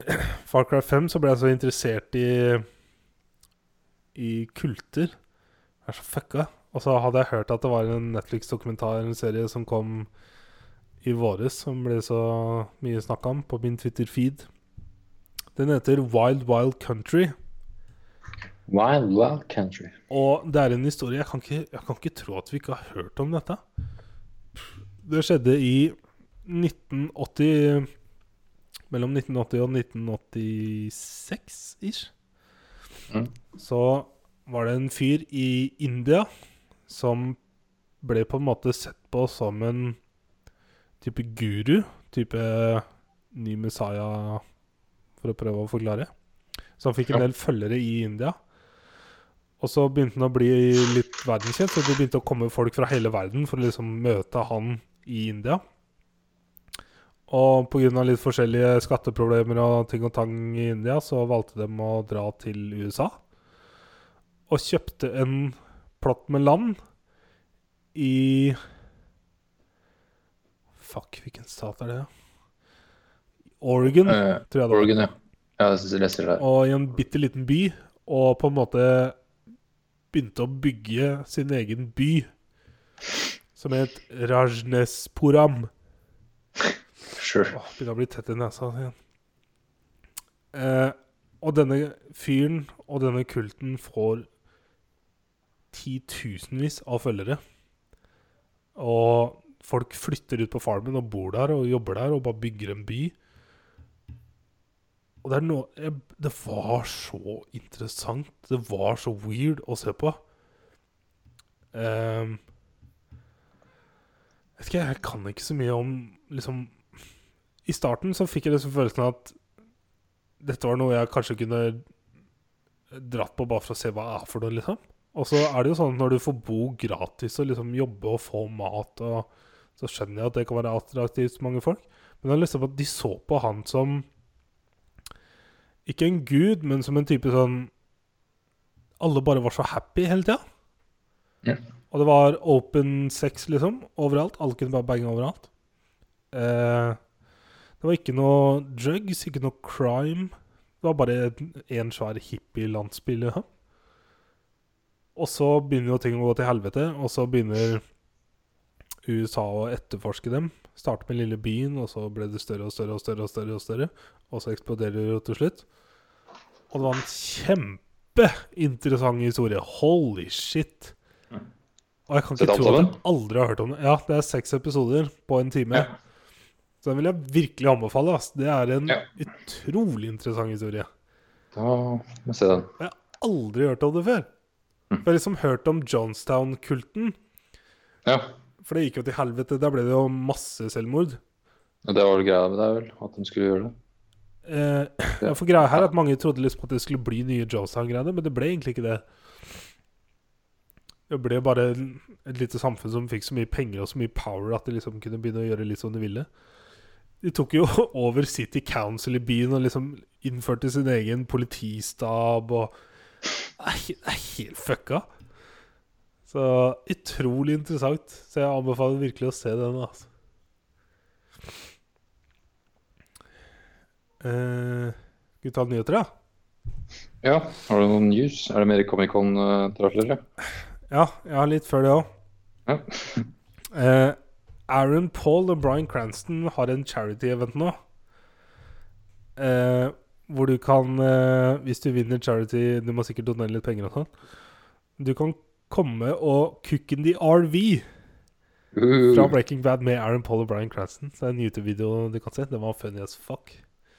Speaker 1: Far Cry 5, så ble jeg så interessert i I kulter. Er så fucka. Og så hadde jeg hørt at det var en Netflix-dokumentar, en serie som kom i våres, som ble så mye snakka om på min Twitter-feed. Den heter Wild Wild Country.
Speaker 2: Wild Wild Country.
Speaker 1: Og det er en historie jeg kan, ikke, jeg kan ikke tro at vi ikke har hørt om dette. Det skjedde i 1980 Mellom 1980 og 1986 ish.
Speaker 2: Mm.
Speaker 1: Så var det en fyr i India som ble på en måte sett på som en type guru. Type ny Messiah, for å prøve å forklare. Så han fikk en del følgere i India. Og så begynte han å bli litt verdenskjent, så det begynte å komme folk fra hele verden for å liksom møte han i India. Og pga. litt forskjellige skatteproblemer og ting og tang i India, så valgte de å dra til USA. Og kjøpte en plott med land i Fuck, hvilken stat er det? Oregon,
Speaker 2: uh,
Speaker 1: tror jeg det var.
Speaker 2: Oregon, ja. Ja, jeg leser det.
Speaker 1: Og i en bitte liten by, og på en måte begynte å bygge sin egen by, som het Rajnespuram.
Speaker 2: Sure.
Speaker 1: Åh, begynner å bli tett i nesa igjen. Eh, og denne fyren og denne kulten får titusenvis av følgere. Og folk flytter ut på farmen og bor der og jobber der og bare bygger en by. Og det er noe jeg, Det var så interessant. Det var så weird å se på. Ehm, vet ikke, jeg kan ikke så mye om liksom I starten så fikk jeg liksom følelsen at dette var noe jeg kanskje kunne dratt på bare for å se hva det er for noe, liksom. Og så er det jo sånn at når du får bo gratis og liksom jobbe og få mat, og så skjønner jeg at det kan være attraktivt for mange folk. Men det er liksom at de så på han som ikke en gud, men som en type sånn Alle bare var så happy hele tida.
Speaker 2: Ja.
Speaker 1: Og det var open sex, liksom, overalt. Alle kunne bare bange overalt. Eh, det var ikke noe drugs, ikke noe crime. Det var bare én svær hippie-landsby, liksom. Og så begynner jo ting å gå til helvete, og så begynner USA å etterforske dem. Starte med lille byen, og så ble det større og større og større. Og større og større Og så eksploderer det jo til slutt. Og det var en kjempeinteressant historie. Holy shit. Og jeg kan ikke tro at jeg aldri har hørt om det. Ja, det er seks episoder på en time.
Speaker 2: Ja.
Speaker 1: Så den vil jeg virkelig anbefale. Ass. Det er en
Speaker 2: Ja.
Speaker 1: utrolig interessant historie.
Speaker 2: Da må jeg se den.
Speaker 1: Jeg har aldri hørt om det før.
Speaker 2: Mm.
Speaker 1: Jeg har liksom hørt om Johnstown-kulten.
Speaker 2: Ja.
Speaker 1: For det gikk jo til helvete. Der ble det jo masse selvmord.
Speaker 2: Ja, det var vel greia med det, vel? At de skulle gjøre det?
Speaker 1: Eh, ja, for greia her er at Mange trodde liksom at det skulle bli nye Johnstown-greiene, men det ble egentlig ikke det. Det ble bare et lite samfunn som fikk så mye penger og så mye power at de liksom kunne begynne å gjøre litt som de ville. De tok jo over City Council i byen og liksom innførte sin egen politistab og Det er, helt fucka. Så utrolig interessant. Så jeg anbefaler virkelig å se den. Altså. Eh, skal vi ta nyheter, da?
Speaker 2: Ja. Har du noen news? Er det mer Comic-Con-trafler?
Speaker 1: Ja, jeg har litt før det òg.
Speaker 2: Ja.
Speaker 1: Eh, Aaron Paul og Bryan Cranston har en charity-event nå. Eh, hvor du kan, eh, hvis du vinner charity Du må sikkert donere litt penger og sånn. Du kan komme og cook in the RV fra
Speaker 2: Uh,
Speaker 1: Breaking Bad med Aaron Paul og Brian Cranston. Så det er en YouTube-video du kan se. Den var funny as fuck.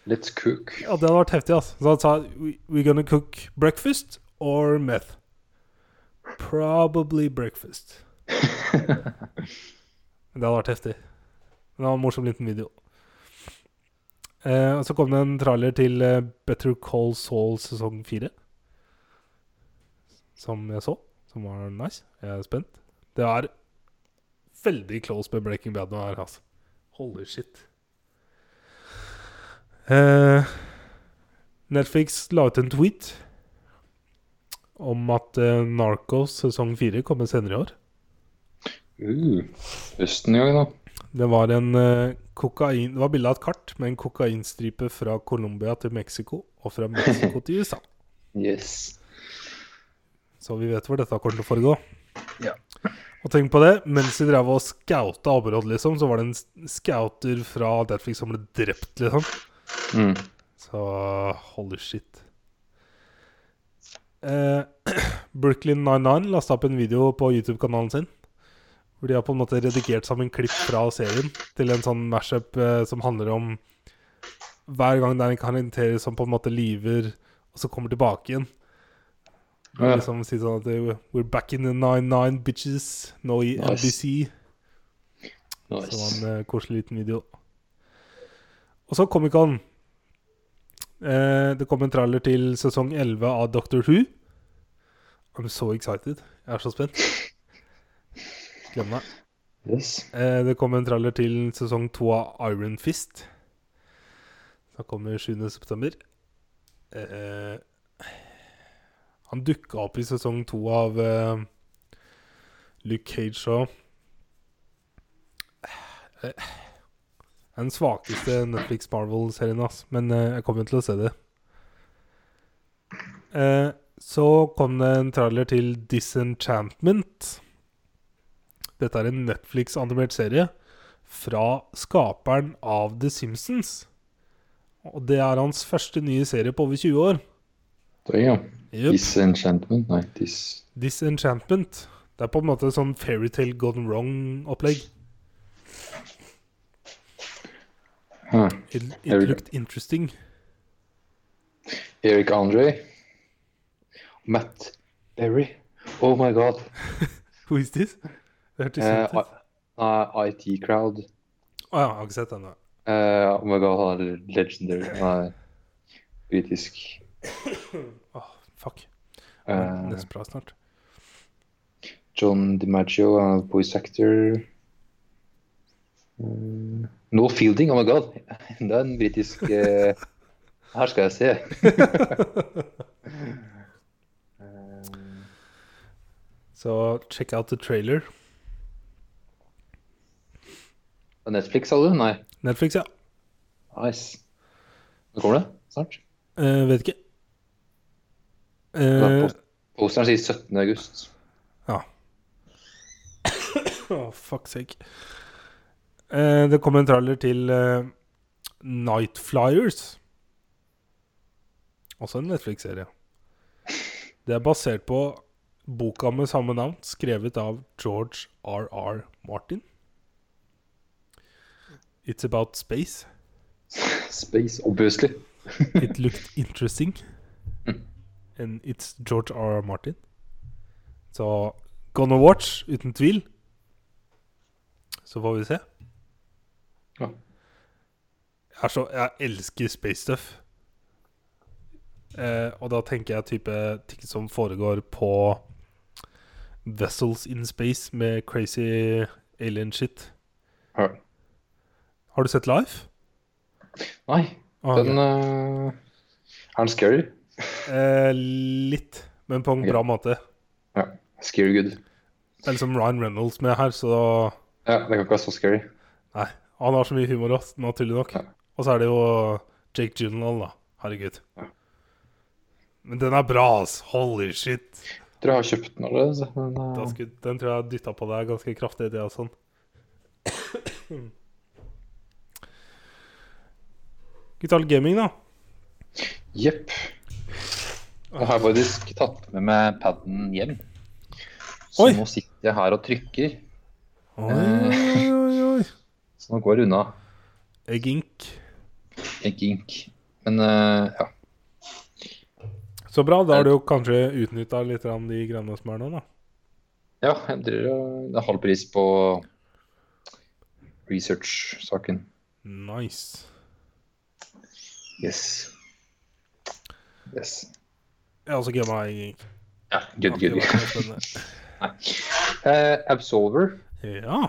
Speaker 2: let's cook.
Speaker 1: Ja, det hadde vært heftig, altså. Så han sa "We- We're gonna cook breakfast or meth. Probably breakfast. Det hadde vært heftig. Det var en morsom liten video. Eh, og så kom det en trailer til eh, Better Call Saul sesong fire. Som jeg så. Som var nice. Jeg er spent. Det er veldig close med Breaking Bad nå her, altså. Holy shit. Eh, Netflix la ut en tweet om at eh, Narcos sesong fire kommer senere i år.
Speaker 2: Uh, høsten i gang, da.
Speaker 1: Det var en eh, kokain Det var bilde av et kart med en kokainstripe fra Colombia til Mexico og fra Mexico til USA.
Speaker 2: Yes.
Speaker 1: Så vi vet hvor dette kommer til å foregå.
Speaker 2: Ja.
Speaker 1: Og tenk på det, mens de drev og skauta området, liksom, så var det en skauter fra Netflix som ble drept, liksom.
Speaker 2: Mm.
Speaker 1: Så holy shit. Eh, Brooklyn 99 lasta opp en video på YouTube-kanalen sin. Hvor de har på en måte redigert sammen klipp fra serien til en sånn mashup eh, som handler om Hver gang det er en karakter som på en måte lyver, og så kommer tilbake igjen. Og
Speaker 2: Ja.
Speaker 1: Liksom si sånn at We're back in the 99 bitches. Nå i
Speaker 2: Nice.
Speaker 1: NBC. Så var
Speaker 2: Nice.
Speaker 1: en eh, koselig liten video. Og så Comic-Con. Eh, det kom en trailer til sesong 11 av Doctor Who. I'm so excited. Jeg er så spent. Glem meg.
Speaker 2: Yes.
Speaker 1: Eh, det kom en trailer til sesong 2 av Iron Fist. Da kommer 7. september. Eh, han dukka opp i sesong 2 av eh, Luke Cage og Eh, Den svakeste Netflix Marvel-serien, ass. Men eh, jeg kommer til å se det. Eh, så kom det en trailer til Disenchantment. Dette er en Netflix-animert serie fra skaperen av The Simpsons. Og det er hans første nye serie på over 20 år.
Speaker 2: Ja,
Speaker 1: Yep.
Speaker 2: Disenchantment? Nei, dis...
Speaker 1: Disenchantment. Det er på en måte sånn Fairytale Gone Wrong-opplegg.
Speaker 2: Huh.
Speaker 1: It, it looked interesting.
Speaker 2: Eric Andre. Matt Berry. Oh my god.
Speaker 1: Who is this? Det hørtes
Speaker 2: Eh,
Speaker 1: kjent ut.
Speaker 2: I- uh, IT Crowd.
Speaker 1: Å ja, jeg har ikke sett den.
Speaker 2: Eh, oh my god, han er legendary. Han er britisk.
Speaker 1: oh, fuck.
Speaker 2: Uh,
Speaker 1: Nesten bra snart.
Speaker 2: John DiMaggio, er voice actor. Eh, no Fielding, oh my god. Er en britisk uh, Her skal jeg se. Så
Speaker 1: Så check out the trailer.
Speaker 2: Netflix, sa du? Nei.
Speaker 1: Netflix, ja.
Speaker 2: Nice. Når kommer det? Snart?
Speaker 1: Eh, vet ikke. Eh,
Speaker 2: post- Posteren sier 17. august.
Speaker 1: Åh, fuck sake. Eh, det kom en trailer til eh, Night Flyers. Også en Netflix-serie. Det er basert på boka med samme navn, skrevet av George R.R. Martin. It's about space.
Speaker 2: Space, obviously.
Speaker 1: It looked interesting. And it's George R. Martin. Så Gonna Watch, uten tvil. Så får vi se.
Speaker 2: Ja.
Speaker 1: Jeg, så, jeg elsker space stuff. Eh, og da tenker jeg type ting som foregår på Vessels in Space med crazy alien shit.
Speaker 2: Ja.
Speaker 1: Har du sett Life?
Speaker 2: Nei,
Speaker 1: Ah,
Speaker 2: den uh, Er den scary?
Speaker 1: Eh, litt, men på en bra måte.
Speaker 2: Ja. Scary good.
Speaker 1: Det er liksom Ryan Reynolds med her, så
Speaker 2: Ja, det kan ikke være så scary.
Speaker 1: Nei. Han har så mye humor også, naturlig nok.
Speaker 2: Ja.
Speaker 1: Og så er det jo Jake Gyllenhaal, da. Herregud.
Speaker 2: Ja.
Speaker 1: Men den er bra, ass. Holy shit.
Speaker 2: Jeg tror jeg har kjøpt den allerede. Men, eh,
Speaker 1: den tror jeg dytta på deg ganske kraftig, det og sånn. Guitar Gaming, da.
Speaker 2: Jepp. Jeg har faktisk tatt med meg paden hjem. Så
Speaker 1: Oi.
Speaker 2: nå sitter jeg her og trykker.
Speaker 1: Oi, oi, oi, oi.
Speaker 2: Så nå går det unna.
Speaker 1: Egg Ink.
Speaker 2: Ikke ink. Men uh, ja.
Speaker 1: Så bra. Da har du jo kanskje utnytta litt av de greiene som er nå, da.
Speaker 2: Ja, jeg driver og Det er halv pris på research-saken.
Speaker 1: Nice.
Speaker 2: Yes. Yes.
Speaker 1: Jeg har også gama meg.
Speaker 2: Ja, good, good. Eh, Absolver.
Speaker 1: Ja.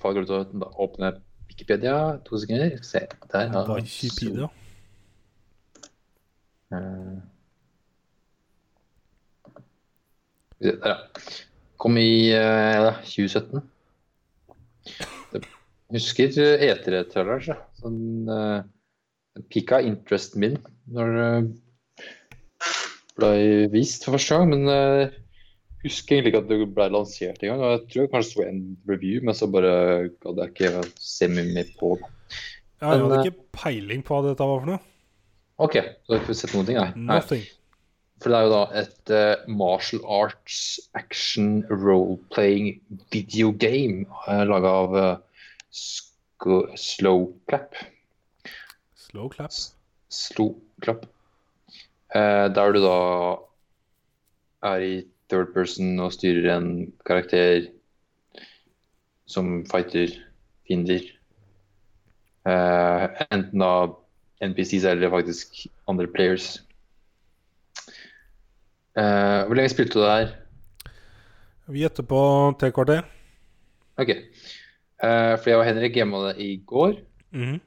Speaker 2: Får jeg lov til å åpne Wikipedia? To sekunder. Se. Der har
Speaker 1: Wikipedia.
Speaker 2: Uh, Der, ja. Kom i uh, 2017. Jeg husker etere-trailers. Sånn, uh, pika interesten min når det ble vist for første gang. Men jeg husker egentlig ikke at det ble lansert engang. Jeg tror jeg kanskje så en review, men så bare gadd jeg ikke se mye mer på det.
Speaker 1: Ja, jeg hadde
Speaker 2: eh,
Speaker 1: ikke peiling på hva dette var for noe.
Speaker 2: OK, så har ikke sett noen ting? Nei.
Speaker 1: Nothing.
Speaker 2: For det er jo da et uh, martial arts action role-playing video game uh, laga av uh, Slowclap.
Speaker 1: Slow clap.
Speaker 2: Slowclap. Eh, der du da er i third person og styrer en karakter som fighter fiender. Eh, enten av NPCs eller faktisk andre players. Eh, hvor lenge spilte du det her?
Speaker 1: Vi gjetter på tre kvarter.
Speaker 2: Ok. Eh, for jeg var Henrik gama det i går,
Speaker 1: Mhm.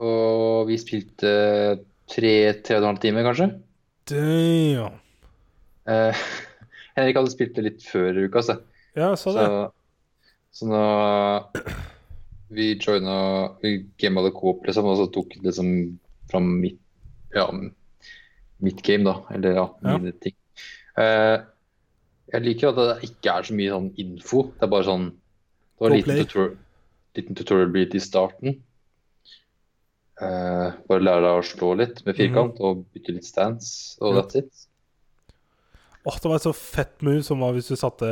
Speaker 2: Og vi spilte tre, tre og en halv time, kanskje.
Speaker 1: Damn.
Speaker 2: Eh, Henrik hadde spilt det litt før uka, så.
Speaker 1: Ja, jeg så det.
Speaker 2: Så, så nå Vi joina Vi gama det coop, liksom, og så tok det liksom fra mitt Ja, mitt game, da. Eller ja,
Speaker 1: Ja.
Speaker 2: mine ting. Eh, jeg liker at det ikke er så mye sånn info. Det er bare sånn Det var en liten, tutorial, liten tutorial bit i starten. Eh, bare lære deg å slå litt med firkant og bytte litt stance, og. That's it.
Speaker 1: Åh, det var et så fett move som var hvis du satte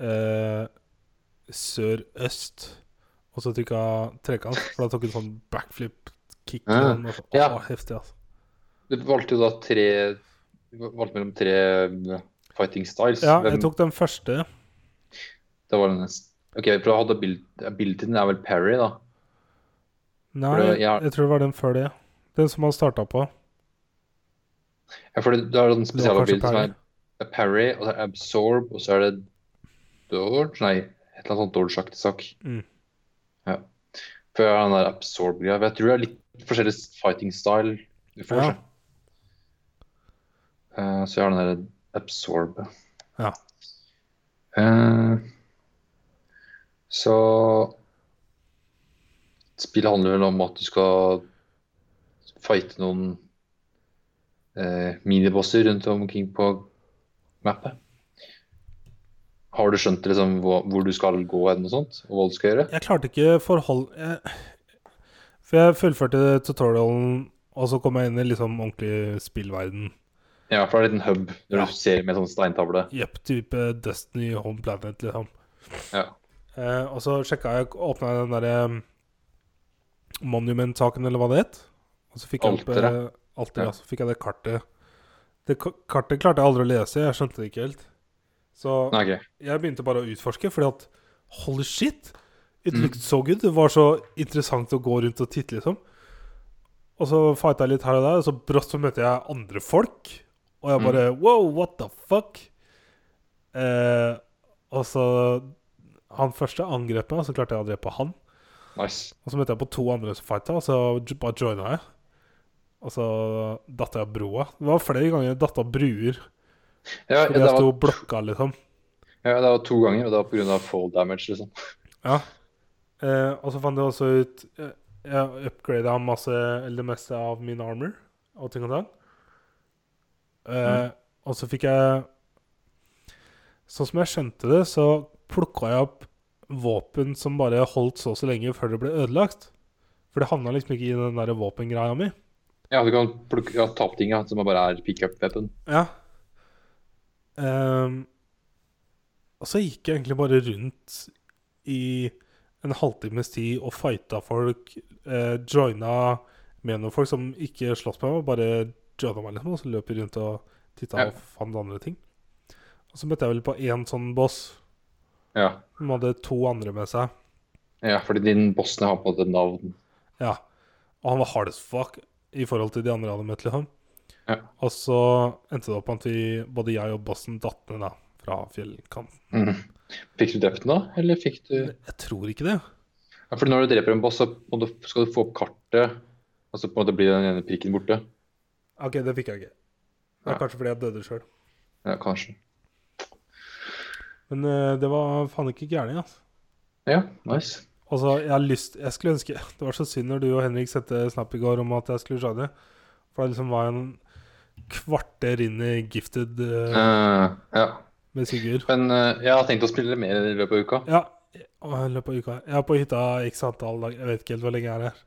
Speaker 1: uh, sør-øst, og så trykka trekant. For da tok du sånn backflip-kick.
Speaker 2: Ah,
Speaker 1: og så-
Speaker 2: ja.
Speaker 1: Heftig, altså.
Speaker 2: Du valgte jo da tre Du valgte mellom tre eh, fighting styles.
Speaker 1: Ja, jeg tok den første.
Speaker 2: Det var den neste. OK, for da hadde abil- abilityen er vel parry, da.
Speaker 1: Nei,
Speaker 2: det- ja.
Speaker 1: jeg tror det var den før det. Den som han starta på.
Speaker 2: Ja, for det, du har den
Speaker 1: Det var kanskje
Speaker 2: spesialability som er er parry, og så er absorb, og så er det dodge Nei, et eller annet sånt dodge-aktig sak.
Speaker 1: Mm.
Speaker 2: Ja. For jeg har den der absorb-greia. Jeg tror det er litt forskjellig fighting style du får.
Speaker 1: Ja.
Speaker 2: Eh, så jeg har den der absorb.
Speaker 1: Ja.
Speaker 2: Uh, så Spillet handler vel om at du skal fighte noen eh, minibosser rundt omkring på mappet. Har du skjønt liksom, hvor, hvor du skal gå eller og sånt, og hva du skal gjøre?
Speaker 1: Jeg klarte ikke forhold... Jeg, for jeg fullførte tutorialen, og så kom jeg inn i liksom ordentlig spillverden.
Speaker 2: Ja, for det er en liten hub når
Speaker 1: Ja.
Speaker 2: du ser med sånn steintavle.
Speaker 1: Jepp, type Destiny Home Planet, liksom.
Speaker 2: Ja.
Speaker 1: Eh, og så sjekka jeg, åpna jeg den derre Monument-saken, eller hva det het. Og så fikk jeg opp eh, Alteret,
Speaker 2: Ja.
Speaker 1: Så fikk jeg det kartet. Det kartet klarte jeg aldri å lese, jeg skjønte det ikke helt. Så
Speaker 2: okay.
Speaker 1: jeg begynte bare å utforske, fordi at holy shit! It
Speaker 2: Mm.
Speaker 1: looked so good. Det var så interessant å gå rundt og titte, liksom. Og så fighta jeg litt her og der, og så brått så møtte jeg andre folk. Og jeg
Speaker 2: Mm.
Speaker 1: bare Wow, what the fuck? Eh, og så Han første angrep meg, og så klarte jeg å drepe han.
Speaker 2: Nice.
Speaker 1: Og så møtte jeg på to andre som fighta, og så bare joina jeg. Og så datt jeg av broa. Det var flere ganger jeg datt av bruer
Speaker 2: Ja,
Speaker 1: fordi jeg
Speaker 2: var,
Speaker 1: sto og blokka, liksom.
Speaker 2: ja, det var to ganger, og det var pga. fall damage, liksom.
Speaker 1: Ja. Eh, og så fant jeg også ut eh, Jeg upgrada masse, eller det meste av min armor og ting og tang. Eh, Og så fikk jeg Sånn som jeg skjønte det, så plukka jeg opp våpen som bare holdt så og så lenge før det ble ødelagt. For det havna liksom ikke i den der våpengreia mi.
Speaker 2: Ja, du kan plukke, ja, ta opp ting som bare er pick up weapon.
Speaker 1: Ja. Um, og så gikk jeg egentlig bare rundt i en halvtimes tid og fighta folk. Eh, joina med noen folk som ikke sloss med meg, bare joina meg, liksom. Og så løp jeg rundt og titta
Speaker 2: Ja.
Speaker 1: og fant andre ting. Og så møtte jeg vel på én sånn boss
Speaker 2: Ja.
Speaker 1: De hadde to andre med seg.
Speaker 2: ja, fordi din bossen har på en måte navn.
Speaker 1: Ja. Og han var hard as fuck i forhold til de andre han hadde møtt, liksom.
Speaker 2: Ja.
Speaker 1: Og så endte det opp at vi, både jeg og bossen datt ned da, fra fjellkanten.
Speaker 2: Mm. Fikk du drept den da, eller fikk du
Speaker 1: Jeg tror ikke det.
Speaker 2: Ja, for når du dreper en boss, så du, skal du få opp kartet, og så på en måte blir den ene prikken borte.
Speaker 1: Ok, det fikk jeg ikke. Det er
Speaker 2: Ja.
Speaker 1: Kanskje fordi jeg døde sjøl.
Speaker 2: Ja, kanskje.
Speaker 1: Men eh, det var faen ikke gærent. Altså.
Speaker 2: Ja, nice.
Speaker 1: Altså, jeg lyst Jeg skulle ønske Det var så synd når du og Henrik sendte snap i går om at jeg skulle shine. For det liksom var en kvarter inn i Gifted uh,
Speaker 2: uh, ja.
Speaker 1: med Sigurd.
Speaker 2: Men uh, jeg har tenkt å spille mer i løpet av uka.
Speaker 1: Ja, i løpet av uka. Jeg er på hytta x antall dager. Jeg vet ikke helt hvor lenge jeg er her.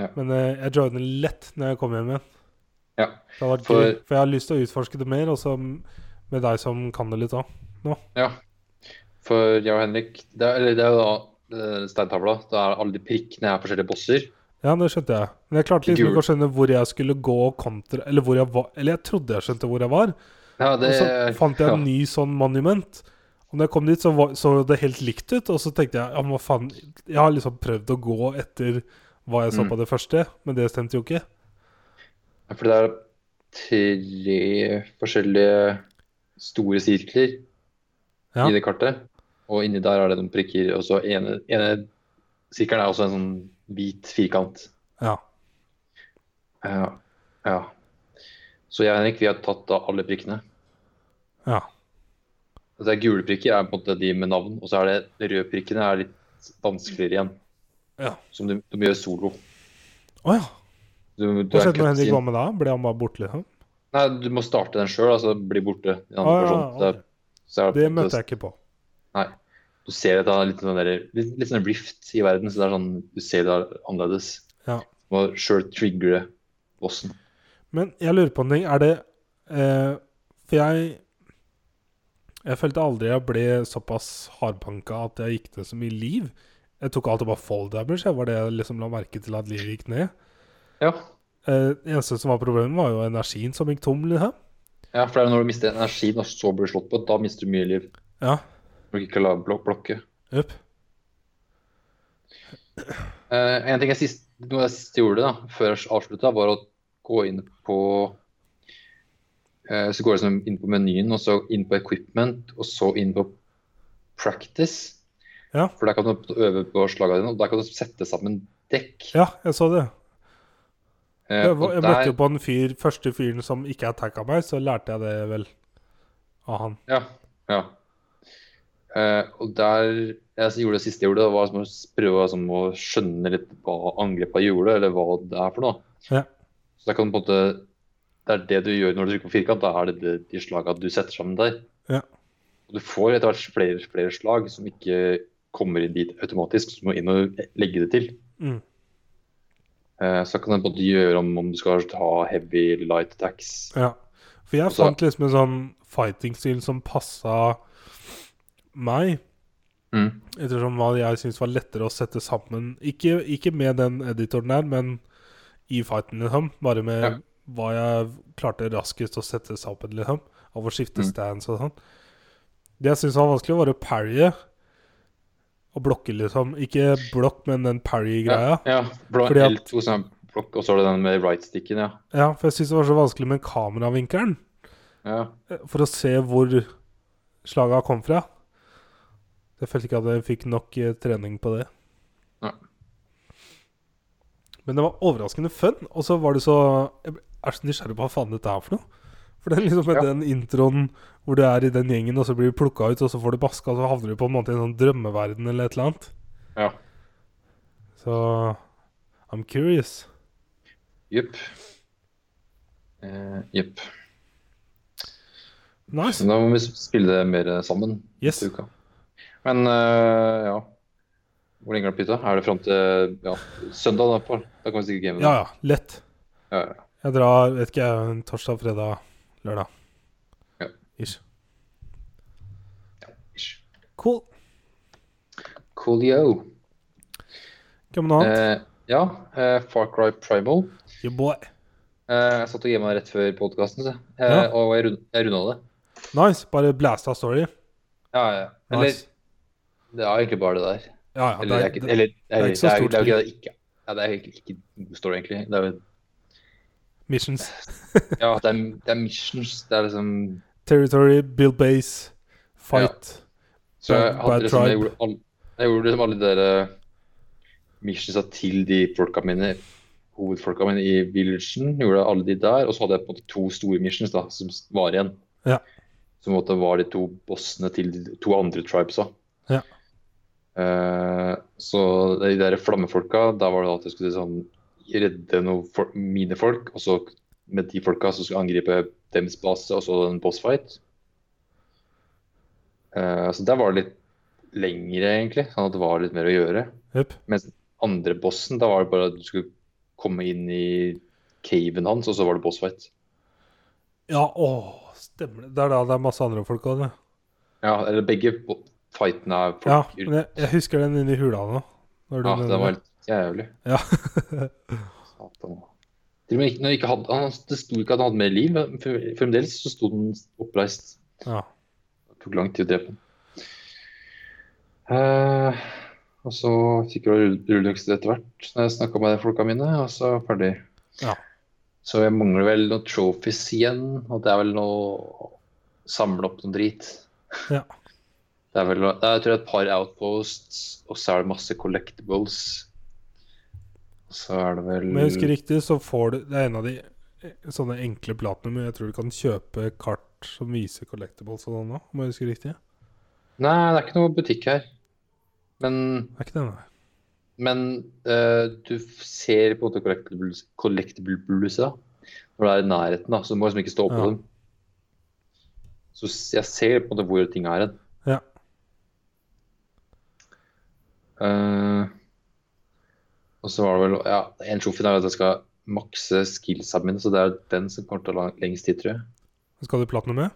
Speaker 2: Ja.
Speaker 1: Men jeg joiner lett når jeg kommer hjem igjen.
Speaker 2: Ja, For-
Speaker 1: gøy. For jeg har lyst til å utforske det mer, også med deg som kan det litt òg.
Speaker 2: Ja. For jeg og Henrik Det er, eller det er jo da eh, steintavla. Da er alle de prikkene er forskjellige bosser.
Speaker 1: Ja, det skjønte jeg. Men jeg klarte liksom ikke å skjønne hvor jeg skulle gå kontra Eller hvor jeg var Eller jeg trodde jeg skjønte hvor jeg var.
Speaker 2: Ja,
Speaker 1: Og så fant jeg en ny sånn monument. Og når jeg kom dit, så var, så det helt likt ut. Og så tenkte jeg ja, men hva faen Jeg har liksom prøvd å gå etter hva jeg så
Speaker 2: Mm.
Speaker 1: på det første, men det stemte jo ikke.
Speaker 2: Ja, For det er tre forskjellige store sirkler
Speaker 1: Ja.
Speaker 2: i det kartet. Og inni der er det noen prikker. Og så ene, ene sirkelen er også en sånn hvit firkant.
Speaker 1: Ja.
Speaker 2: Ja. ja. Så jeg og Henrik, vi har tatt da alle prikkene.
Speaker 1: Ja.
Speaker 2: Altså, det gule prikker er på en måte de med navn, og så er det røde prikkene er litt vanskeligere igjen.
Speaker 1: Ja.
Speaker 2: Som du, du må gjøre solo.
Speaker 1: Å ja.
Speaker 2: Du, du
Speaker 1: Hva skjedde når Henrik var med da? Ble han bare borte, liksom?
Speaker 2: Nei, du må starte den sjøl, altså bli borte. I andre
Speaker 1: Å, ja,
Speaker 2: personen. Det så
Speaker 1: Det møtte jeg ikke på.
Speaker 2: Nei. Du ser at det er litt sånn, der, litt, litt sånn rift i verden, så det er sånn, du ser det er annerledes.
Speaker 1: Ja.
Speaker 2: Må sjøl triggere bossen.
Speaker 1: Men jeg lurer på en ting. Er det eh, For jeg Jeg følte aldri jeg ble såpass hardbanka at jeg gikk ned så mye liv. Jeg tok alltid bare fall damage. Jeg var det jeg liksom la merke til at livet gikk ned.
Speaker 2: Ja.
Speaker 1: Eh, Det eneste som var problemet, var jo energien som gikk tom. Liksom.
Speaker 2: Ja, for det er når du mister energien og så blir slått på, da mister du mye liv.
Speaker 1: Ja.
Speaker 2: Når du ikke klarer å blok blokke.
Speaker 1: Upp.
Speaker 2: Uh, en ting jeg sist, noe jeg sist gjorde da, før jeg avslutta, var å gå inn på uh, Så går jeg liksom inn på menyen, og så inn på equipment, og så inn på practice.
Speaker 1: Ja.
Speaker 2: For der kan du øve på slagene dine, og der kan du sette sammen dekk.
Speaker 1: Ja, jeg så det.
Speaker 2: Eh,
Speaker 1: Jeg, jeg møtte jo på den fyr, første fyren som ikke attacka meg, så lærte jeg det vel av han.
Speaker 2: Ja. ja. Eh, og der jeg gjorde det siste jeg gjorde, var som å prøve som å skjønne litt hva angrepet gjorde, eller hva det er for noe.
Speaker 1: Ja.
Speaker 2: Så det kan på en måte Det er det du gjør når du trykker på firkant, da er det det, de slagene du setter sammen der.
Speaker 1: Ja.
Speaker 2: Og du får etter hvert flere, flere slag som ikke kommer inn dit automatisk, så du må inn og legge det til.
Speaker 1: Mm.
Speaker 2: Eh, så kan jeg måte gjøre om, om du skal ha heavy light attacks.
Speaker 1: Ja. For jeg fant liksom en sånn fighting-stil som passa meg.
Speaker 2: Mm.
Speaker 1: Ettersom hva jeg syns var lettere å sette sammen. Ikke, ikke med den editoren der, men i fighten, liksom. Bare med
Speaker 2: Ja.
Speaker 1: hva jeg klarte raskest å sette sammen, liksom. Av å skifte
Speaker 2: Mm.
Speaker 1: stands og sånn. Det jeg syns var vanskelig, var å parrye. Og blokke, liksom. Ikke blokk, men den parry-greia.
Speaker 2: Ja, ja. Blå,
Speaker 1: at-
Speaker 2: L2 som er blokk, og så er det den med right-sticken, ja.
Speaker 1: Ja, for jeg syns det var så vanskelig med kameravinkelen.
Speaker 2: ja.
Speaker 1: eh, For å se hvor slaga kom fra. Jeg følte ikke at jeg fikk nok eh, trening på det.
Speaker 2: Nei.
Speaker 1: Men det var overraskende fun. Og så var det så Jeg er så nysgjerrig på hva faen dette er for noe. For det er liksom
Speaker 2: Ja.
Speaker 1: den introen hvor du er i den gjengen, og så blir du plukka ut, og så får du baska, og så havner du på en måte i en sånn drømmeverden eller et eller annet.
Speaker 2: Ja.
Speaker 1: Så I'm curious.
Speaker 2: Jepp. Eh, Jepp.
Speaker 1: Nice.
Speaker 2: Så da må vi spille det mer sammen
Speaker 1: Yes.
Speaker 2: uka. Men uh, ja Hvor lenge er det bytta? Er det fram til ja, søndag? Da, da kan vi sikkert game.
Speaker 1: Ja, ja. Lett.
Speaker 2: Ja, ja.
Speaker 1: Jeg drar, vet ikke jeg, torsdag, fredag, lørdag.
Speaker 2: Ja.
Speaker 1: Ish.
Speaker 2: Ish.
Speaker 1: Cool.
Speaker 2: Coolio.
Speaker 1: Hva med noe annet?
Speaker 2: Eh, ja, eh, Far Cry Primal.
Speaker 1: Your boy.
Speaker 2: Eh, jeg satt og gama rett før podkasten, eh,
Speaker 1: Ja.
Speaker 2: og jeg, rund, jeg runda det.
Speaker 1: Nice. Bare blasta story.
Speaker 2: Ja, ja. Eller
Speaker 1: Nice.
Speaker 2: det er egentlig bare det der.
Speaker 1: Ja, ja.
Speaker 2: Eller, det er
Speaker 1: Det,
Speaker 2: ikke,
Speaker 1: det,
Speaker 2: det
Speaker 1: er ikke så
Speaker 2: det er,
Speaker 1: stort
Speaker 2: det er det ikke ja, Det er egentlig ikke god story, egentlig. Det er, jo-
Speaker 1: missions.
Speaker 2: ja, det er, det er missions. Det er liksom
Speaker 1: Territory, build base, fight.
Speaker 2: Så jeg hadde liksom, jeg gjorde, all, jeg gjorde liksom alle de der eh, missionsa til de folka mine, hovedfolka mine i villagen. Gjorde alle de der, og så hadde jeg på en måte to store missions da, som var igjen.
Speaker 1: Ja.
Speaker 2: Som på en måte var de to bossene til de to andre tribesa.
Speaker 1: Ja.
Speaker 2: Uh, så de der flammefolka, da var det at jeg skulle si sånn redde noen mine folk, og så med de folka så skulle angripe deres base, og så en bossfight. Uh, så der var det litt lengre, egentlig, sånn at det var litt mer å gjøre.
Speaker 1: Yep.
Speaker 2: Mens andre bossen, da var det bare at du skulle komme inn i caven hans, og så var det bossfight.
Speaker 1: Ja, åh, stemmer det. Det er da det er masse andre folk òg, det.
Speaker 2: Ja, eller begge fightene er folk.
Speaker 1: Ja, men jeg, jeg husker den inni hula nå.
Speaker 2: Ja, det var helt jævlig.
Speaker 1: Ja.
Speaker 2: Satan. Til og med når ikke hadde, han, det sto ikke at han hadde mer liv, men fremdeles så sto den oppreist.
Speaker 1: ja.
Speaker 2: Det tok lang tid å drepe den. Uh, og så fikk jeg rulleøkse etter hvert når jeg snakka med de folka mine, og så ferdig.
Speaker 1: Ja.
Speaker 2: Så jeg mangler vel noen trophies igjen, og det er vel noe Samle opp noe drit.
Speaker 1: Ja.
Speaker 2: Det er vel det er, jeg tror et par outposts, og så er det masse collectibles. Så er det vel
Speaker 1: Om jeg husker riktig, så får du Det er en av de eh, sånne enkle platinum. Jeg tror du kan kjøpe kart som viser collectibles og sånn òg, om jeg husker riktig.
Speaker 2: Nei, det er ikke noe butikk her. Men
Speaker 1: Det er ikke det, nei.
Speaker 2: Men uh, du ser på en måte collectibles, collectibles da. Når det er i nærheten, da, så du må liksom ikke stå på
Speaker 1: Ja.
Speaker 2: dem. Så jeg ser på en måte hvor ting er hen.
Speaker 1: Ja.
Speaker 2: Eh, og så var det vel Ja, en trofé er at jeg skal makse skillsa mine, så det er den som kommer til å ta lengst tid, tror jeg.
Speaker 1: Skal du platne med?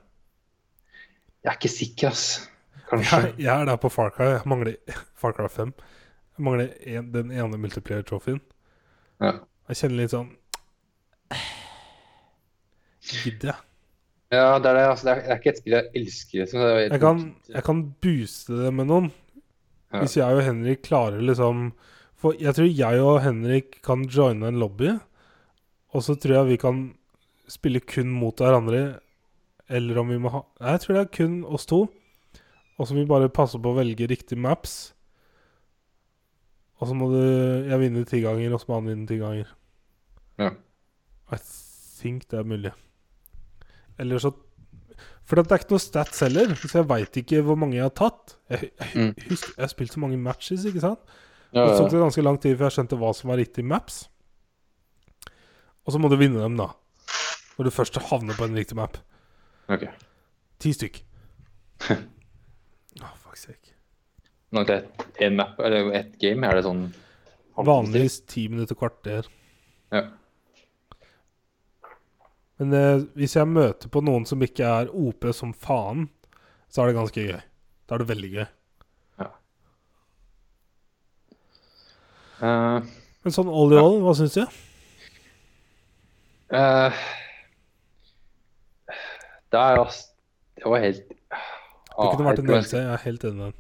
Speaker 2: Jeg er ikke sikker, ass. Kanskje.
Speaker 1: Jeg, jeg er der på Far Cry. Jeg mangler Far Cry 5. Jeg mangler en, den ene multiplier-trofeen.
Speaker 2: Ja.
Speaker 1: Jeg kjenner litt sånn Gidder jeg?
Speaker 2: ja, det er det. Altså, det, er, det er ikke et spill jeg elsker. Liksom. er,
Speaker 1: Jeg kan, jeg kan booste det med noen.
Speaker 2: Ja.
Speaker 1: Hvis jeg og Henrik klarer liksom For jeg tror jeg og Henrik kan joine en lobby. Og så tror jeg vi kan spille kun mot hverandre. Eller om vi må ha Nei, jeg tror det er kun oss to. Og så må vi bare passe på å velge riktige maps. Og så må du jeg vinner ti ganger, og så må han vinne ti ganger.
Speaker 2: Ja.
Speaker 1: I think det er mulig. Eller så For det er ikke noe stats heller, så jeg veit ikke hvor mange jeg har tatt. Jeg, jeg,
Speaker 2: Mm.
Speaker 1: husker, jeg har spilt så mange matches, ikke sant?
Speaker 2: Ja,
Speaker 1: Det
Speaker 2: ja.
Speaker 1: tok det ganske lang tid før jeg skjønte hva som var riktig maps. Og så må du vinne dem, da. Når du først havner på en riktig map.
Speaker 2: Ok.
Speaker 1: Ti stykk. oh, fuck sake.
Speaker 2: Når det er en map, eller ett game, er det sånn
Speaker 1: Vanligvis ti minutter, kvarter.
Speaker 2: Ja.
Speaker 1: Men eh, hvis jeg møter på noen som ikke er OP som faen, så er det ganske gøy. Da er det veldig gøy.
Speaker 2: Eh,
Speaker 1: Men sånn all i all, hva syns du?
Speaker 2: Uh, det er jo Det var helt
Speaker 1: Det kunne vært en DLC. Jeg er helt enig med.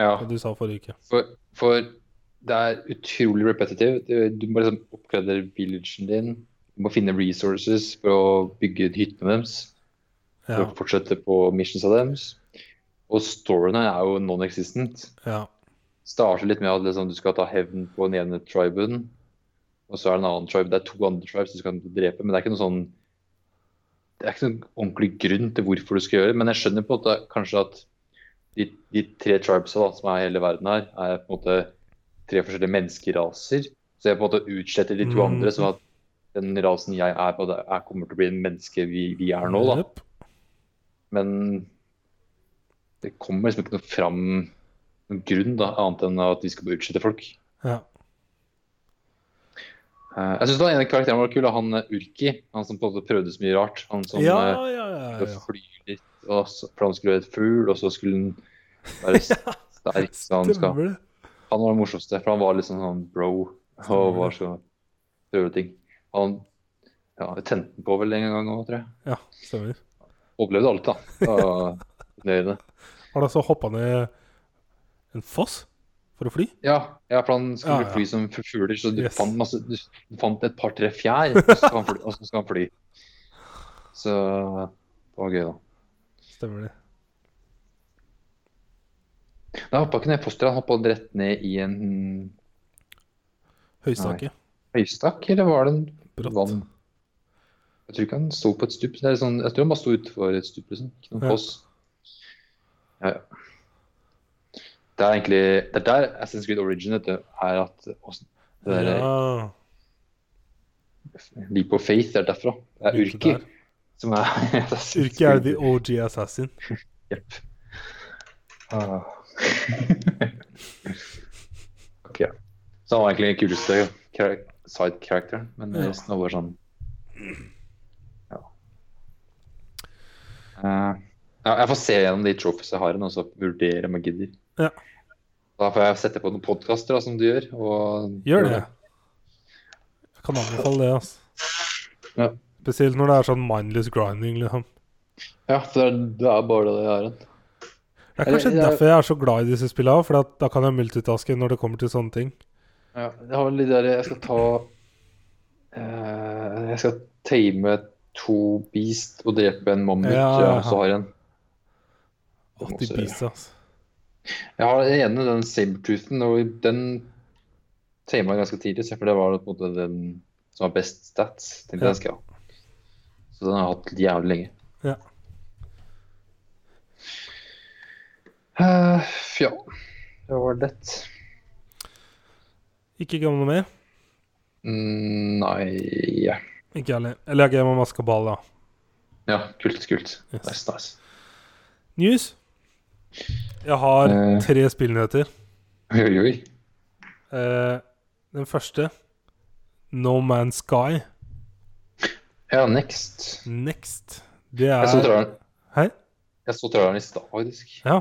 Speaker 2: Ja,
Speaker 1: Hva du sa forrige uke.
Speaker 2: for, for det er utrolig repetitive. Du, du må liksom oppgradere villagen din. Du må finne resources for å bygge hyttene deres. For
Speaker 1: Ja.
Speaker 2: å fortsette på missions av deres. Og storyene er jo non-existent.
Speaker 1: ja.
Speaker 2: Starter litt med at liksom, du skal ta hevn på den ene triben. Og så er det en annen tribe. Det er to andre tribes du skal drepe, men det er ikke noe sånn Det er ikke noen ordentlig grunn til hvorfor du skal gjøre det, men jeg skjønner på en måte kanskje at de, de tre tribesa da, som er i hele verden her, er på en måte tre forskjellige menneskeraser. Så jeg på en måte utsletter de to
Speaker 1: Mm.
Speaker 2: andre, sånn at den rasen jeg er på, er, kommer til å bli en menneske vi, vi er nå. da. Men det kommer liksom ikke noe fram noen grunn, da, annet enn at vi skal bare utsette folk.
Speaker 1: Ja.
Speaker 2: Uh, jeg syns den ene karakteren var kul, han eh, Urki. Han som på en måte prøvde så mye rart. Han som
Speaker 1: ja,
Speaker 2: eh,
Speaker 1: ja, ja, ja,
Speaker 2: flyr litt, og så, for han skulle være et fugl, og så skulle han være sterk. Så han, skal, han var den morsomste, for han var litt sånn, sånn bro og var så prøvde ting. Han ja, tente den på vel en gang òg, tror jeg.
Speaker 1: Ja, stemmer.
Speaker 2: Overlevde alt, da. Var.
Speaker 1: Har du altså hoppa ned en foss for å fly?
Speaker 2: Ja, ja, for han skulle
Speaker 1: Ja, ja.
Speaker 2: fly som fugler, så du
Speaker 1: Yes.
Speaker 2: fant, masse, du fant et par-tre fjær, og så skal han fly. Og så skal han fly. Så det var gøy, da.
Speaker 1: Stemmer det.
Speaker 2: Nei, hoppa ikke ned fosteret, han hoppa rett ned i en
Speaker 1: Høystake.
Speaker 2: høystakk, eller var det en
Speaker 1: Bratt.
Speaker 2: vann? Jeg tror ikke han sto på et stup. Sånn, jeg tror han bare sto utfor et stup, liksom. Ikke noen foss. Ja, ja. Det er egentlig Det er der Assassin's Creed Origin vet er at det der
Speaker 1: Ja,
Speaker 2: Leap of Faith er derfra. Det er Urki som er
Speaker 1: Urki er the OG assassin.
Speaker 2: Jepp. Ah. ok. Så han var egentlig den kuleste side characteren, men
Speaker 1: Ja.
Speaker 2: resten var bare sånn Eh, ja, jeg får se gjennom de trophies jeg har og så vurdere om jeg gidder.
Speaker 1: Ja.
Speaker 2: Da får jeg sette på noen podkaster, som du gjør. Og
Speaker 1: Gjør det. Jeg kan anbefale det, altså.
Speaker 2: Ja.
Speaker 1: Spesielt når det er sånn mindless grinding, liksom.
Speaker 2: Ja, det er, det er bare det jeg har.
Speaker 1: Det er kanskje
Speaker 2: Eller, jeg-
Speaker 1: derfor jeg er så glad i disse spillene, for da kan jeg multitaske når det kommer til sånne ting.
Speaker 2: Ja, jeg har litt der Jeg skal ta eh, Jeg skal tame to beast og drepe en mammut.
Speaker 1: Ja,
Speaker 2: Ja,
Speaker 1: ja.
Speaker 2: og så har jeg en Det
Speaker 1: Åh,
Speaker 2: må
Speaker 1: de
Speaker 2: også
Speaker 1: altså.
Speaker 2: Jeg har den ene, den sabertoothen, og den jeg ganske tidlig, for det var på en måte den som har best stats. til
Speaker 1: Ja.
Speaker 2: skal. Så den har jeg hatt jævlig lenge.
Speaker 1: Ja.
Speaker 2: Uh, ja, det var det.
Speaker 1: Ikke gammel mer.
Speaker 2: Mm, nei yeah.
Speaker 1: Ikke heller. Eller jeg gamer maskeball, da.
Speaker 2: ja, kult, kult.
Speaker 1: Yes.
Speaker 2: Nice, nice.
Speaker 1: News. Jeg har
Speaker 2: Eh.
Speaker 1: tre spillnyheter.
Speaker 2: Oi, oi.
Speaker 1: Eh, den første No Man's Sky.
Speaker 2: Ja, next.
Speaker 1: Next. Det
Speaker 2: Jeg så
Speaker 1: er
Speaker 2: traileren.
Speaker 1: Hei?
Speaker 2: Jeg så traileren i stad, faktisk.
Speaker 1: Ja.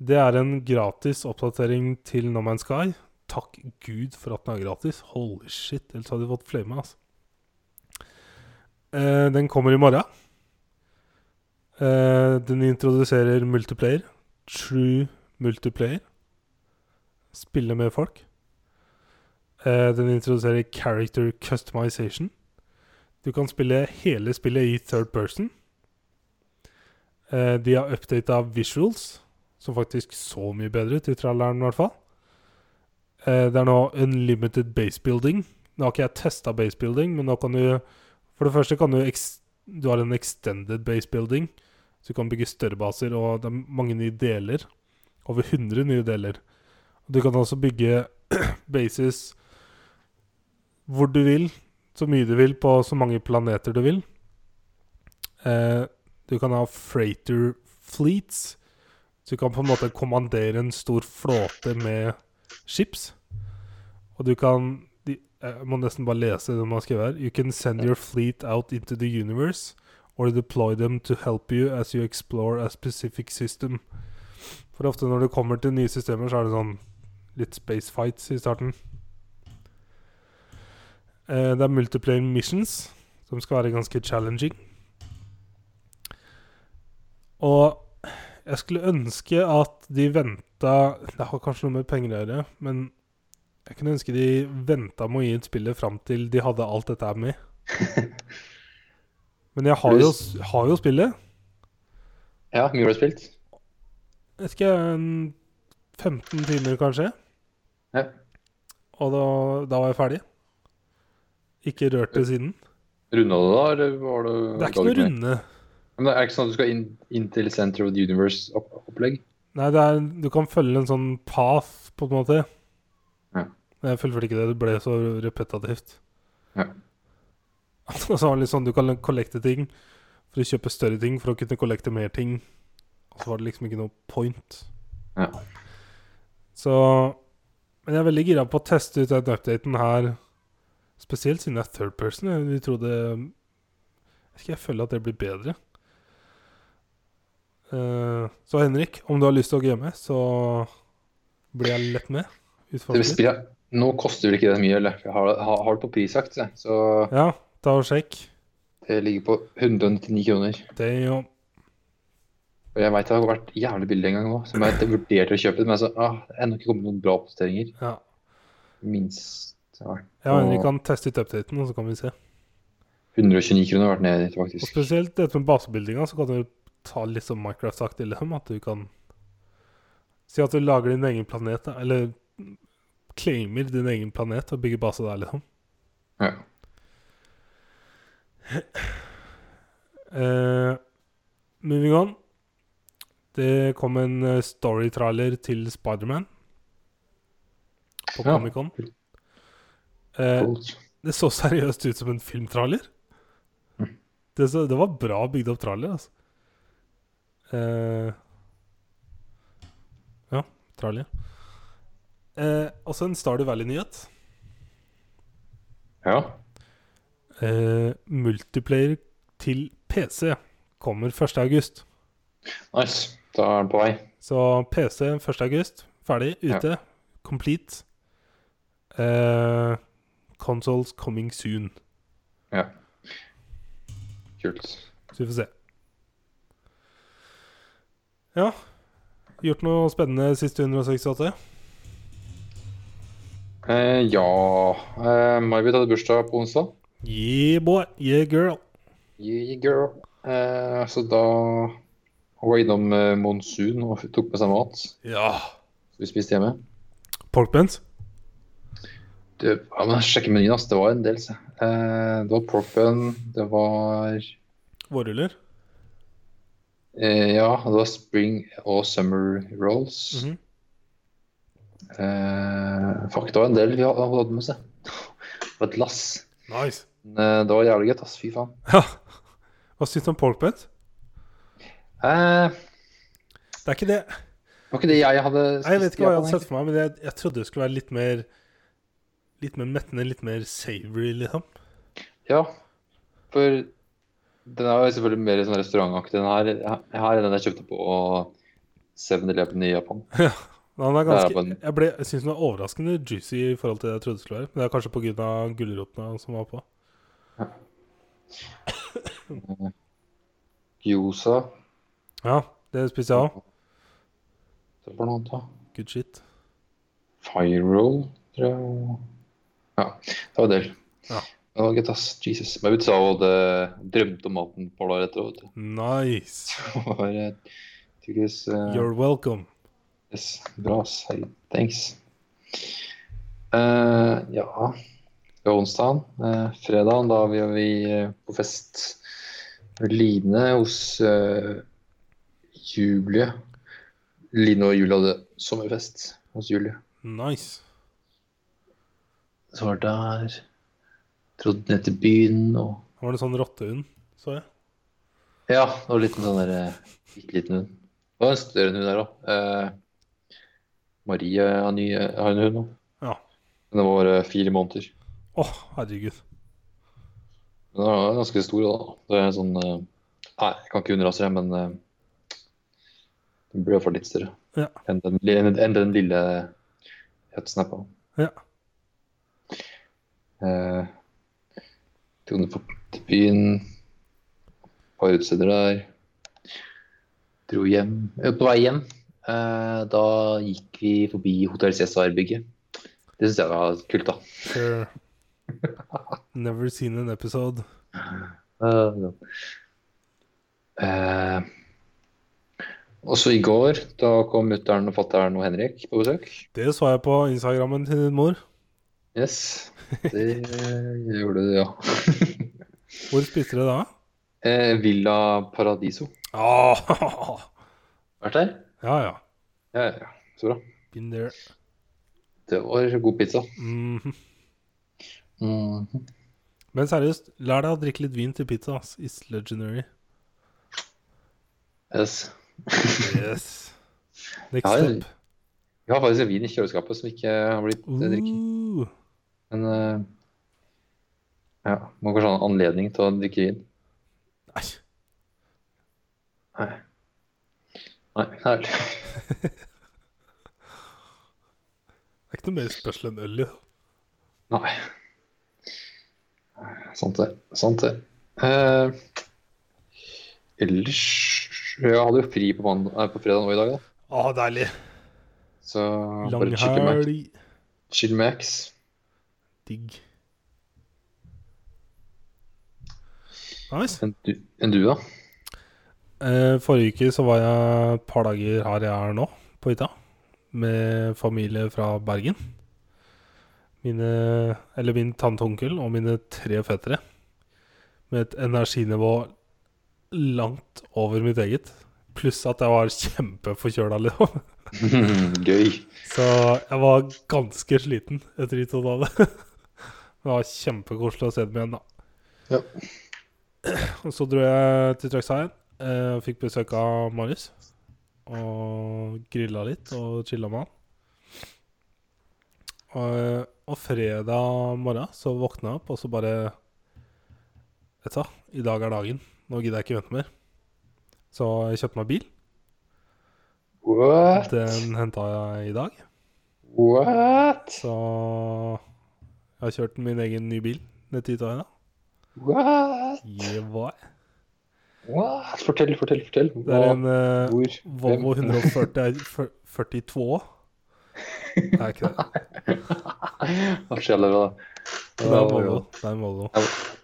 Speaker 1: Det er en gratis oppdatering til No Man's Sky. Takk Gud for at den er gratis. Holy shit, ellers hadde de fått flame, altså. Uh, den kommer i morgen. Uh, den introduserer multiplayer. True multiplayer. Spille med folk. Eh, den introduserer character customization. Du kan spille hele spillet i third person. Eh, de har updata visuals, som faktisk så mye bedre ut i traileren i hvert fall. Eh, det er nå unlimited base building. Nå har ikke jeg testa base building, men nå kan du For det første kan du Du har en extended base building, så du kan bygge større baser, og det er mange nye deler. Over 100 nye deler. Du kan også bygge bases hvor du vil, så mye du vil, på så mange planeter du vil. Eh, du kan ha freighter fleets. Så du kan på en måte kommandere en stor flåte med ships. Og du kan de, Jeg må nesten bare lese det man har skrevet her. You can send your fleet out into the universe or deploy them to help you as you explore a specific system. For ofte når det kommer til nye systemer, så er det sånn litt space fights i starten. Eh, det er multiplayer missions, som skal være ganske challenging. Og jeg skulle ønske at de venta Det har kanskje noe med penger å gjøre, men jeg kunne ønske de venta med å gi ut spillet fram til de hadde alt dette her med. Men jeg har jo, har jo spillet.
Speaker 2: Ja, mye har du spilt?
Speaker 1: Jeg vet ikke, 15 timer kanskje.
Speaker 2: Ja.
Speaker 1: Og da, da var jeg ferdig. Ikke rørt det siden.
Speaker 2: Runda du da, eller var det
Speaker 1: Det er ikke noe runde.
Speaker 2: Men det er ikke sånn at du skal inn, inn til Center of the Universe-opplegg?
Speaker 1: Nei, det er, du kan følge en sånn path, på en måte.
Speaker 2: Ja.
Speaker 1: Jeg fullførte ikke det. Det ble så repetitivt.
Speaker 2: Ja.
Speaker 1: Og så var det litt sånn du kan kollekte ting for å kjøpe større ting for å kunne kollekte mer ting. Og så var det liksom ikke noe point.
Speaker 2: Ja.
Speaker 1: Så Men jeg er veldig gira på å teste ut den updaten her. Spesielt siden det er third person. Jeg vil tro det Jeg vet jeg føler at det blir bedre. Uh, så Henrik, om du har lyst til å game, så blir jeg lett med.
Speaker 2: Spillet, nå koster det ikke det mye, eller? Jeg har, har, har det på prisjakt, så
Speaker 1: Ja, ta og sjekk.
Speaker 2: det ligger på 199 kroner.
Speaker 1: Det jo
Speaker 2: Og jeg veit det har vært jævlig billig en gang òg, som jeg vurderte å kjøpe det, men jeg sa ah, det er ennå ikke kommet noen bra oppdateringer.
Speaker 1: Ja.
Speaker 2: Minst
Speaker 1: Ja, men
Speaker 2: vi
Speaker 1: kan teste ut updaten, og så kan vi se.
Speaker 2: 129 kroner har vært ned dit,
Speaker 1: Og spesielt dette med basebuildinga, så kan du ta litt sånn Minecraft-aktig liksom, at du kan Si at du lager din egen planet, eller claimer din egen planet og bygger base der, liksom.
Speaker 2: Ja.
Speaker 1: Eh, moving on. Det kom en storytrailer story-trailer til Spiderman på
Speaker 2: Ja.
Speaker 1: Comic-Con.
Speaker 2: Uh,
Speaker 1: det så seriøst ut som en filmtrailer.
Speaker 2: Mm.
Speaker 1: Det, så, det var bra bygd opp trailer, altså. Uh, ja, trailer. Uh, også en Stardew Valley-nyhet.
Speaker 2: Ja.
Speaker 1: Eh, multiplayer til PC kommer 1. august.
Speaker 2: Nice. Da er den på vei.
Speaker 1: Så PC 1. august, ferdig, ute, complete. Eh, consoles coming soon.
Speaker 2: Ja. Kult.
Speaker 1: Så vi får se. Ja. Gjort noe spennende siste 168?
Speaker 2: Eh, ja eh, May-Britt hadde bursdag på onsdag.
Speaker 1: Yeah, boy. Yeah, girl.
Speaker 2: Yeah, girl. Eh, så da hun var innom eh, Monsun og tok med seg mat.
Speaker 1: Ja.
Speaker 2: Så vi spiste hjemme.
Speaker 1: Pork buns?
Speaker 2: Det, ja, men Sjekke menyen, ass. Det var en del. Eh, det var pork bun, det var
Speaker 1: Vårruller?
Speaker 2: eh, Ja, det var spring og summer rolls.
Speaker 1: Mhm.
Speaker 2: eh, fuck, det var en del vi hadde med seg. Det var et lass.
Speaker 1: Nice.
Speaker 2: Eh, det var jævlig godt, ass. Fy faen.
Speaker 1: Ja. Hva syns du om pork buns?
Speaker 2: Eh,
Speaker 1: Det er ikke det
Speaker 2: var ikke det jeg hadde
Speaker 1: Nei, Jeg vet ikke hva jeg hadde sett for meg, men jeg, jeg trodde det skulle være litt mer Litt mer mettende, litt mer savory, liksom.
Speaker 2: Ja, for den er jo selvfølgelig mer sånn restaurantaktig. Den her, her er den jeg kjøpte på 7-Eleven i Japan.
Speaker 1: Ja, den er ganske Jeg, ble- jeg syns den var overraskende juicy i forhold til det jeg trodde det skulle være. Men det er kanskje pga. gulrotene som var på.
Speaker 2: Gyoza.
Speaker 1: Ja, det spiser jeg òg.
Speaker 2: Det var noe annet, da.
Speaker 1: Good shit.
Speaker 2: Fire roll, tror jeg. Ja, det var en del.
Speaker 1: Ja.
Speaker 2: Det var ass. Jesus. Men vi sa jo det drømte om maten på dager etter. vet du.
Speaker 1: Nice.
Speaker 2: Det var eh, tydeligvis eh,
Speaker 1: You're welcome.
Speaker 2: Yes, bra. Thanks. Uh, ja, det var onsdagen. Uh, fredagen, da var vi eh, på fest med Line hos eh, Julie. Line og Julie hadde sommerfest hos Julie.
Speaker 1: Nice.
Speaker 2: Så var det der. Trodde ned til byen og
Speaker 1: Var det sånn rottehund, så jeg?
Speaker 2: Ja, det var en liten sånn eh, bitte liten hund. Det var en større hund der òg. Eh, Marie har, ny, har en hund nå.
Speaker 1: Ja.
Speaker 2: Den var bare fire måneder.
Speaker 1: Å, herregud.
Speaker 2: Den er ganske stor, da. Det er sånn eh, Nei, jeg kan ikke underrasse det, men eh, den blir iallfall litt større
Speaker 1: Ja.
Speaker 2: enn, den, enn, enn den lille hetsnappa.
Speaker 1: Ja.
Speaker 2: Eh, på til byen. Par utesteder der. Dro hjem. Eh, På vei hjem, eh, da gikk vi forbi Hotell Cæsar-bygget. Det syns jeg var kult, da.
Speaker 1: Sure. Never seen an episode.
Speaker 2: Uh, no. uh, også i går, da kom mutter'n og fatter'n og Henrik på besøk.
Speaker 1: Det så jeg på Instagrammen til din mor.
Speaker 2: Yes, det gjorde du, ja.
Speaker 1: Hvor spiste dere da?
Speaker 2: Eh, Villa Paradiso.
Speaker 1: Ah,
Speaker 2: Vært der?
Speaker 1: ja, ja.
Speaker 2: Ja, ja. Så bra.
Speaker 1: Been there.
Speaker 2: Det var god pizza.
Speaker 1: Mhm. Men seriøst, lær deg å drikke litt vin til pizza. ass. It's legendary.
Speaker 2: Yes.
Speaker 1: Yes. Next
Speaker 2: Ja,
Speaker 1: step.
Speaker 2: Vi har faktisk en vin i kjøleskapet som ikke har blitt uh. drikket.
Speaker 1: Uh,
Speaker 2: Men eh, ja, må kanskje ha en anledning til å drikke vin.
Speaker 1: nei.
Speaker 2: Nei. Nei, herlig.
Speaker 1: Det er ikke noe mer spørsmål enn øl. jo.
Speaker 2: Nei. Sant det. Sant det. Eh, ellers Jeg hadde jo fri på, mandag, nei, på fredag nå i dag, da.
Speaker 1: Ah, deilig.
Speaker 2: Så Max.
Speaker 1: Langhelg.
Speaker 2: Chill Max.
Speaker 1: Digg. Nice.
Speaker 2: Enn du, en du, da?
Speaker 1: Eh, forrige uke så var jeg et par dager her jeg er nå, på hytta. Med familie fra Bergen. Mine, eller min tante og onkel og mine tre fettere. Med et energinivå langt over mitt eget. Pluss at jeg var kjempeforkjøla, liksom.
Speaker 2: Gøy.
Speaker 1: Så jeg var ganske sliten etter de to dagene. Det var kjempekoselig å se dem igjen, da.
Speaker 2: Ja.
Speaker 1: Og så dro jeg til Trøgstein eh, fikk besøk av Marius. Og grilla litt og chilla med han. Og, og fredag morgen så våkna jeg opp, og så bare Vet du hva, i dag er dagen. Nå gidder jeg ikke vente mer. Så jeg kjøpte meg bil.
Speaker 2: What?
Speaker 1: Den henta jeg i dag.
Speaker 2: What?
Speaker 1: Så jeg har kjørt min egen nye bil ned til hytta i.
Speaker 2: What?
Speaker 1: Yeah,
Speaker 2: What? Fortell, fortell, fortell. Hva?
Speaker 1: Det er en
Speaker 2: uh,
Speaker 1: Volvo 142. Nei, ikke det.
Speaker 2: Hva skjeller det, da?
Speaker 1: Det er en Volvo. Det er en Volvo.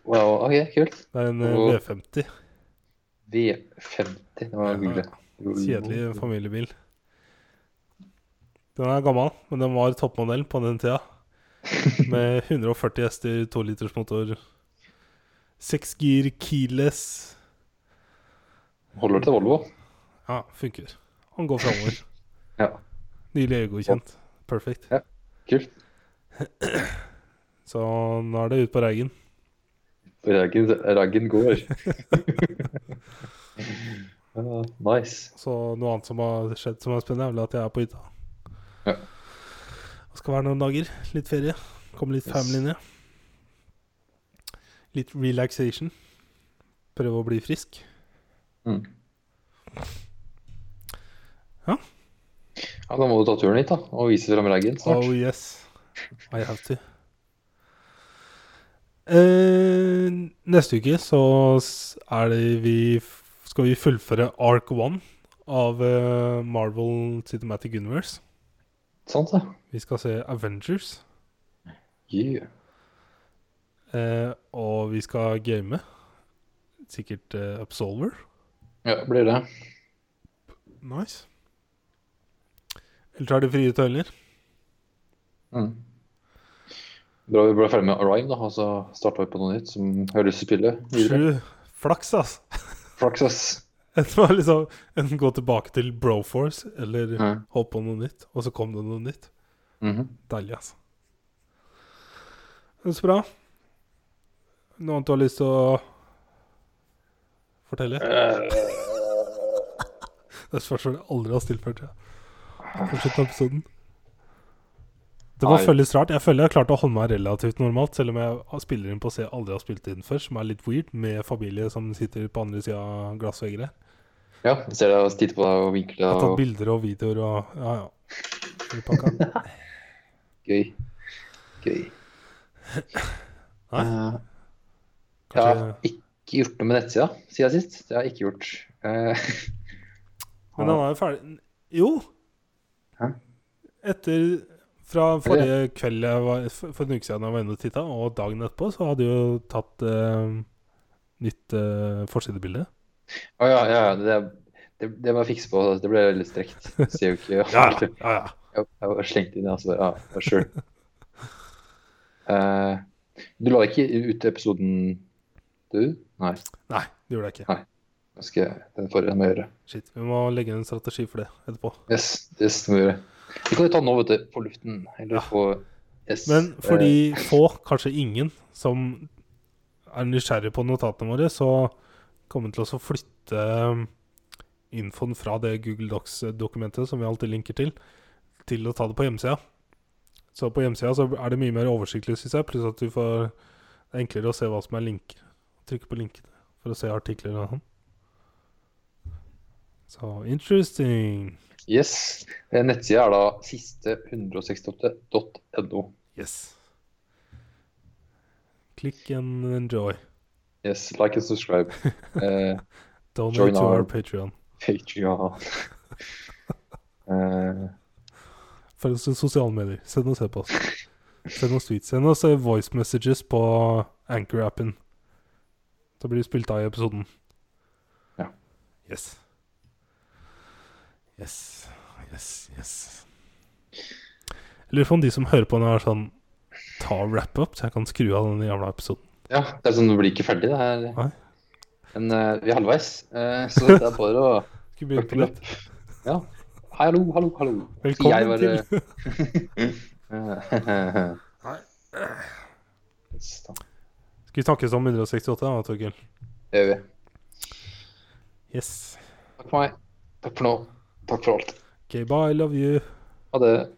Speaker 2: Wow, ok, kult.
Speaker 1: Det er en eh, V50.
Speaker 2: V50, det var hyggelig. Ja,
Speaker 1: kjedelig familiebil. Den er gammel, men den var toppmodell på den tida. Med 140 hester, 2 liters motor, seksgir keyless.
Speaker 2: Holder til Volvo.
Speaker 1: Ja, funker. Han går framover.
Speaker 2: ja.
Speaker 1: Nylig EU-godkjent. Perfect.
Speaker 2: kult.
Speaker 1: Så nå er det ut på Reigen.
Speaker 2: Reigen, Reigen går. uh, nice.
Speaker 1: Så noe annet som har skjedd som er spennende, er vel at jeg er på hytta.
Speaker 2: Ja.
Speaker 1: Det skal være noen dager. Litt ferie. Komme litt
Speaker 2: Yes.
Speaker 1: family ned. Litt relaxation. Prøve å bli frisk.
Speaker 2: Mm.
Speaker 1: Ja.
Speaker 2: Ja, Da må du ta turen hit da, og vise fram raggen snart.
Speaker 1: Oh yes, I have to. Eh, neste uke så er det vi skal vi fullføre Ark 1 av eh, Marvel Cinematic Universe.
Speaker 2: Sant det?
Speaker 1: Vi skal se Avengers.
Speaker 2: Yeah.
Speaker 1: Eh, og vi skal game. Sikkert uh, Absolver.
Speaker 2: Ja, blir det.
Speaker 1: Nice. Ellers er det frie tøyler.
Speaker 2: Mm. Bra vi ble ferdig med Arrive, da, og så starta vi på noe nytt som høres spillet videre.
Speaker 1: Sju. Flaks, ass.
Speaker 2: Flaxas.
Speaker 1: Det var liksom en gå tilbake til Broforce eller
Speaker 2: mm.
Speaker 1: hoppe på noe nytt. Og så kom det noe nytt.
Speaker 2: Mhm.
Speaker 1: Deilig, altså. Det er så bra. Noe annet du har lyst til å fortelle? Det er spørsmål jeg aldri har stilt før, tror jeg. På episoden. Det
Speaker 2: Nei.
Speaker 1: føles rart. Jeg føler jeg har klart å holde meg relativt normalt, selv om jeg spiller inn på C aldri har spilt inn før, som er litt weird, med familie som sitter på andre sida av glassvegger her.
Speaker 2: Ja, du ser deg og titter på deg og vinker
Speaker 1: Jeg har tatt bilder og videoer og Ja, ja.
Speaker 2: Gøy. Gøy.
Speaker 1: Nei.
Speaker 2: Kanskje... jeg har ikke gjort noe med nettsida siden sist. Det har jeg ikke gjort. Eh,
Speaker 1: Men den er jo ferdig Jo!
Speaker 2: Hæ?
Speaker 1: Etter Fra forrige kveld jeg var, for en uke siden jeg var inne og titta, og dagen etterpå, så hadde du jo tatt eh, nytt eh, forsidebilde.
Speaker 2: Å ja, ja, ja. Det, det, det må jeg fikse på. Det ble litt strekt. Ser jo ikke
Speaker 1: Ja, ja, ja.
Speaker 2: Jeg jeg var slengt inn, altså. Ja, ja, sure. uh, du la ikke ut episoden, du? Nei.
Speaker 1: Nei, det gjorde jeg ikke.
Speaker 2: Det skal den forrige må gjøre.
Speaker 1: Shit, Vi må legge en strategi for det etterpå.
Speaker 2: Yes, yes, det må gjøre. Vi kan jo ta den nå, vet du, på luften. Eller
Speaker 1: Ja.
Speaker 2: på yes.
Speaker 1: Men for
Speaker 2: eh,
Speaker 1: de få, kanskje ingen, som er nysgjerrig på notatene våre, så kommer vi til å flytte um, infoen fra det Google Docs-dokumentet som vi alltid linker til, til å ta det på hjemmesida. Så på hjemmesida så er det mye mer oversiktlig, syns jeg. Pluss at du får det er enklere å se hva som er linker. Trykke på linkene for å se artikler og sånn. Så interesting.
Speaker 2: Yes. Eh, Nettsida er da siste168.no.
Speaker 1: Yes. Click and enjoy.
Speaker 2: Yes, like and subscribe. Uh,
Speaker 1: Donate
Speaker 2: Join
Speaker 1: to
Speaker 2: our-
Speaker 1: our Patreon.
Speaker 2: Patreon. uh,
Speaker 1: Følg oss i sosiale medier. Send oss e-post. Send oss tweets. Send oss voice messages på Anchor-appen. Da blir det spilt av i episoden.
Speaker 2: Ja.
Speaker 1: Yes. Yes. Yes, yes. Jeg lurer på om de som hører på nå, er sånn Ta wrap-up, så jeg kan skru av den jævla episoden.
Speaker 2: ja, det er sånn, du blir ikke ferdig, det her.
Speaker 1: Nei.
Speaker 2: Men uh, vi er halvveis, uh, så det er bare å
Speaker 1: Skal vi begynne på nytt?
Speaker 2: Ja. Hallo, hallo, hallo.
Speaker 1: Velkommen
Speaker 2: Skal jeg
Speaker 1: til
Speaker 2: være-
Speaker 1: Skal vi snakkes om 168, da, Torgill?
Speaker 2: Det gjør vi.
Speaker 1: Yes.
Speaker 2: Takk for meg. Takk for nå. Takk for alt.
Speaker 1: Ok, bye. Love you.
Speaker 2: Ha det.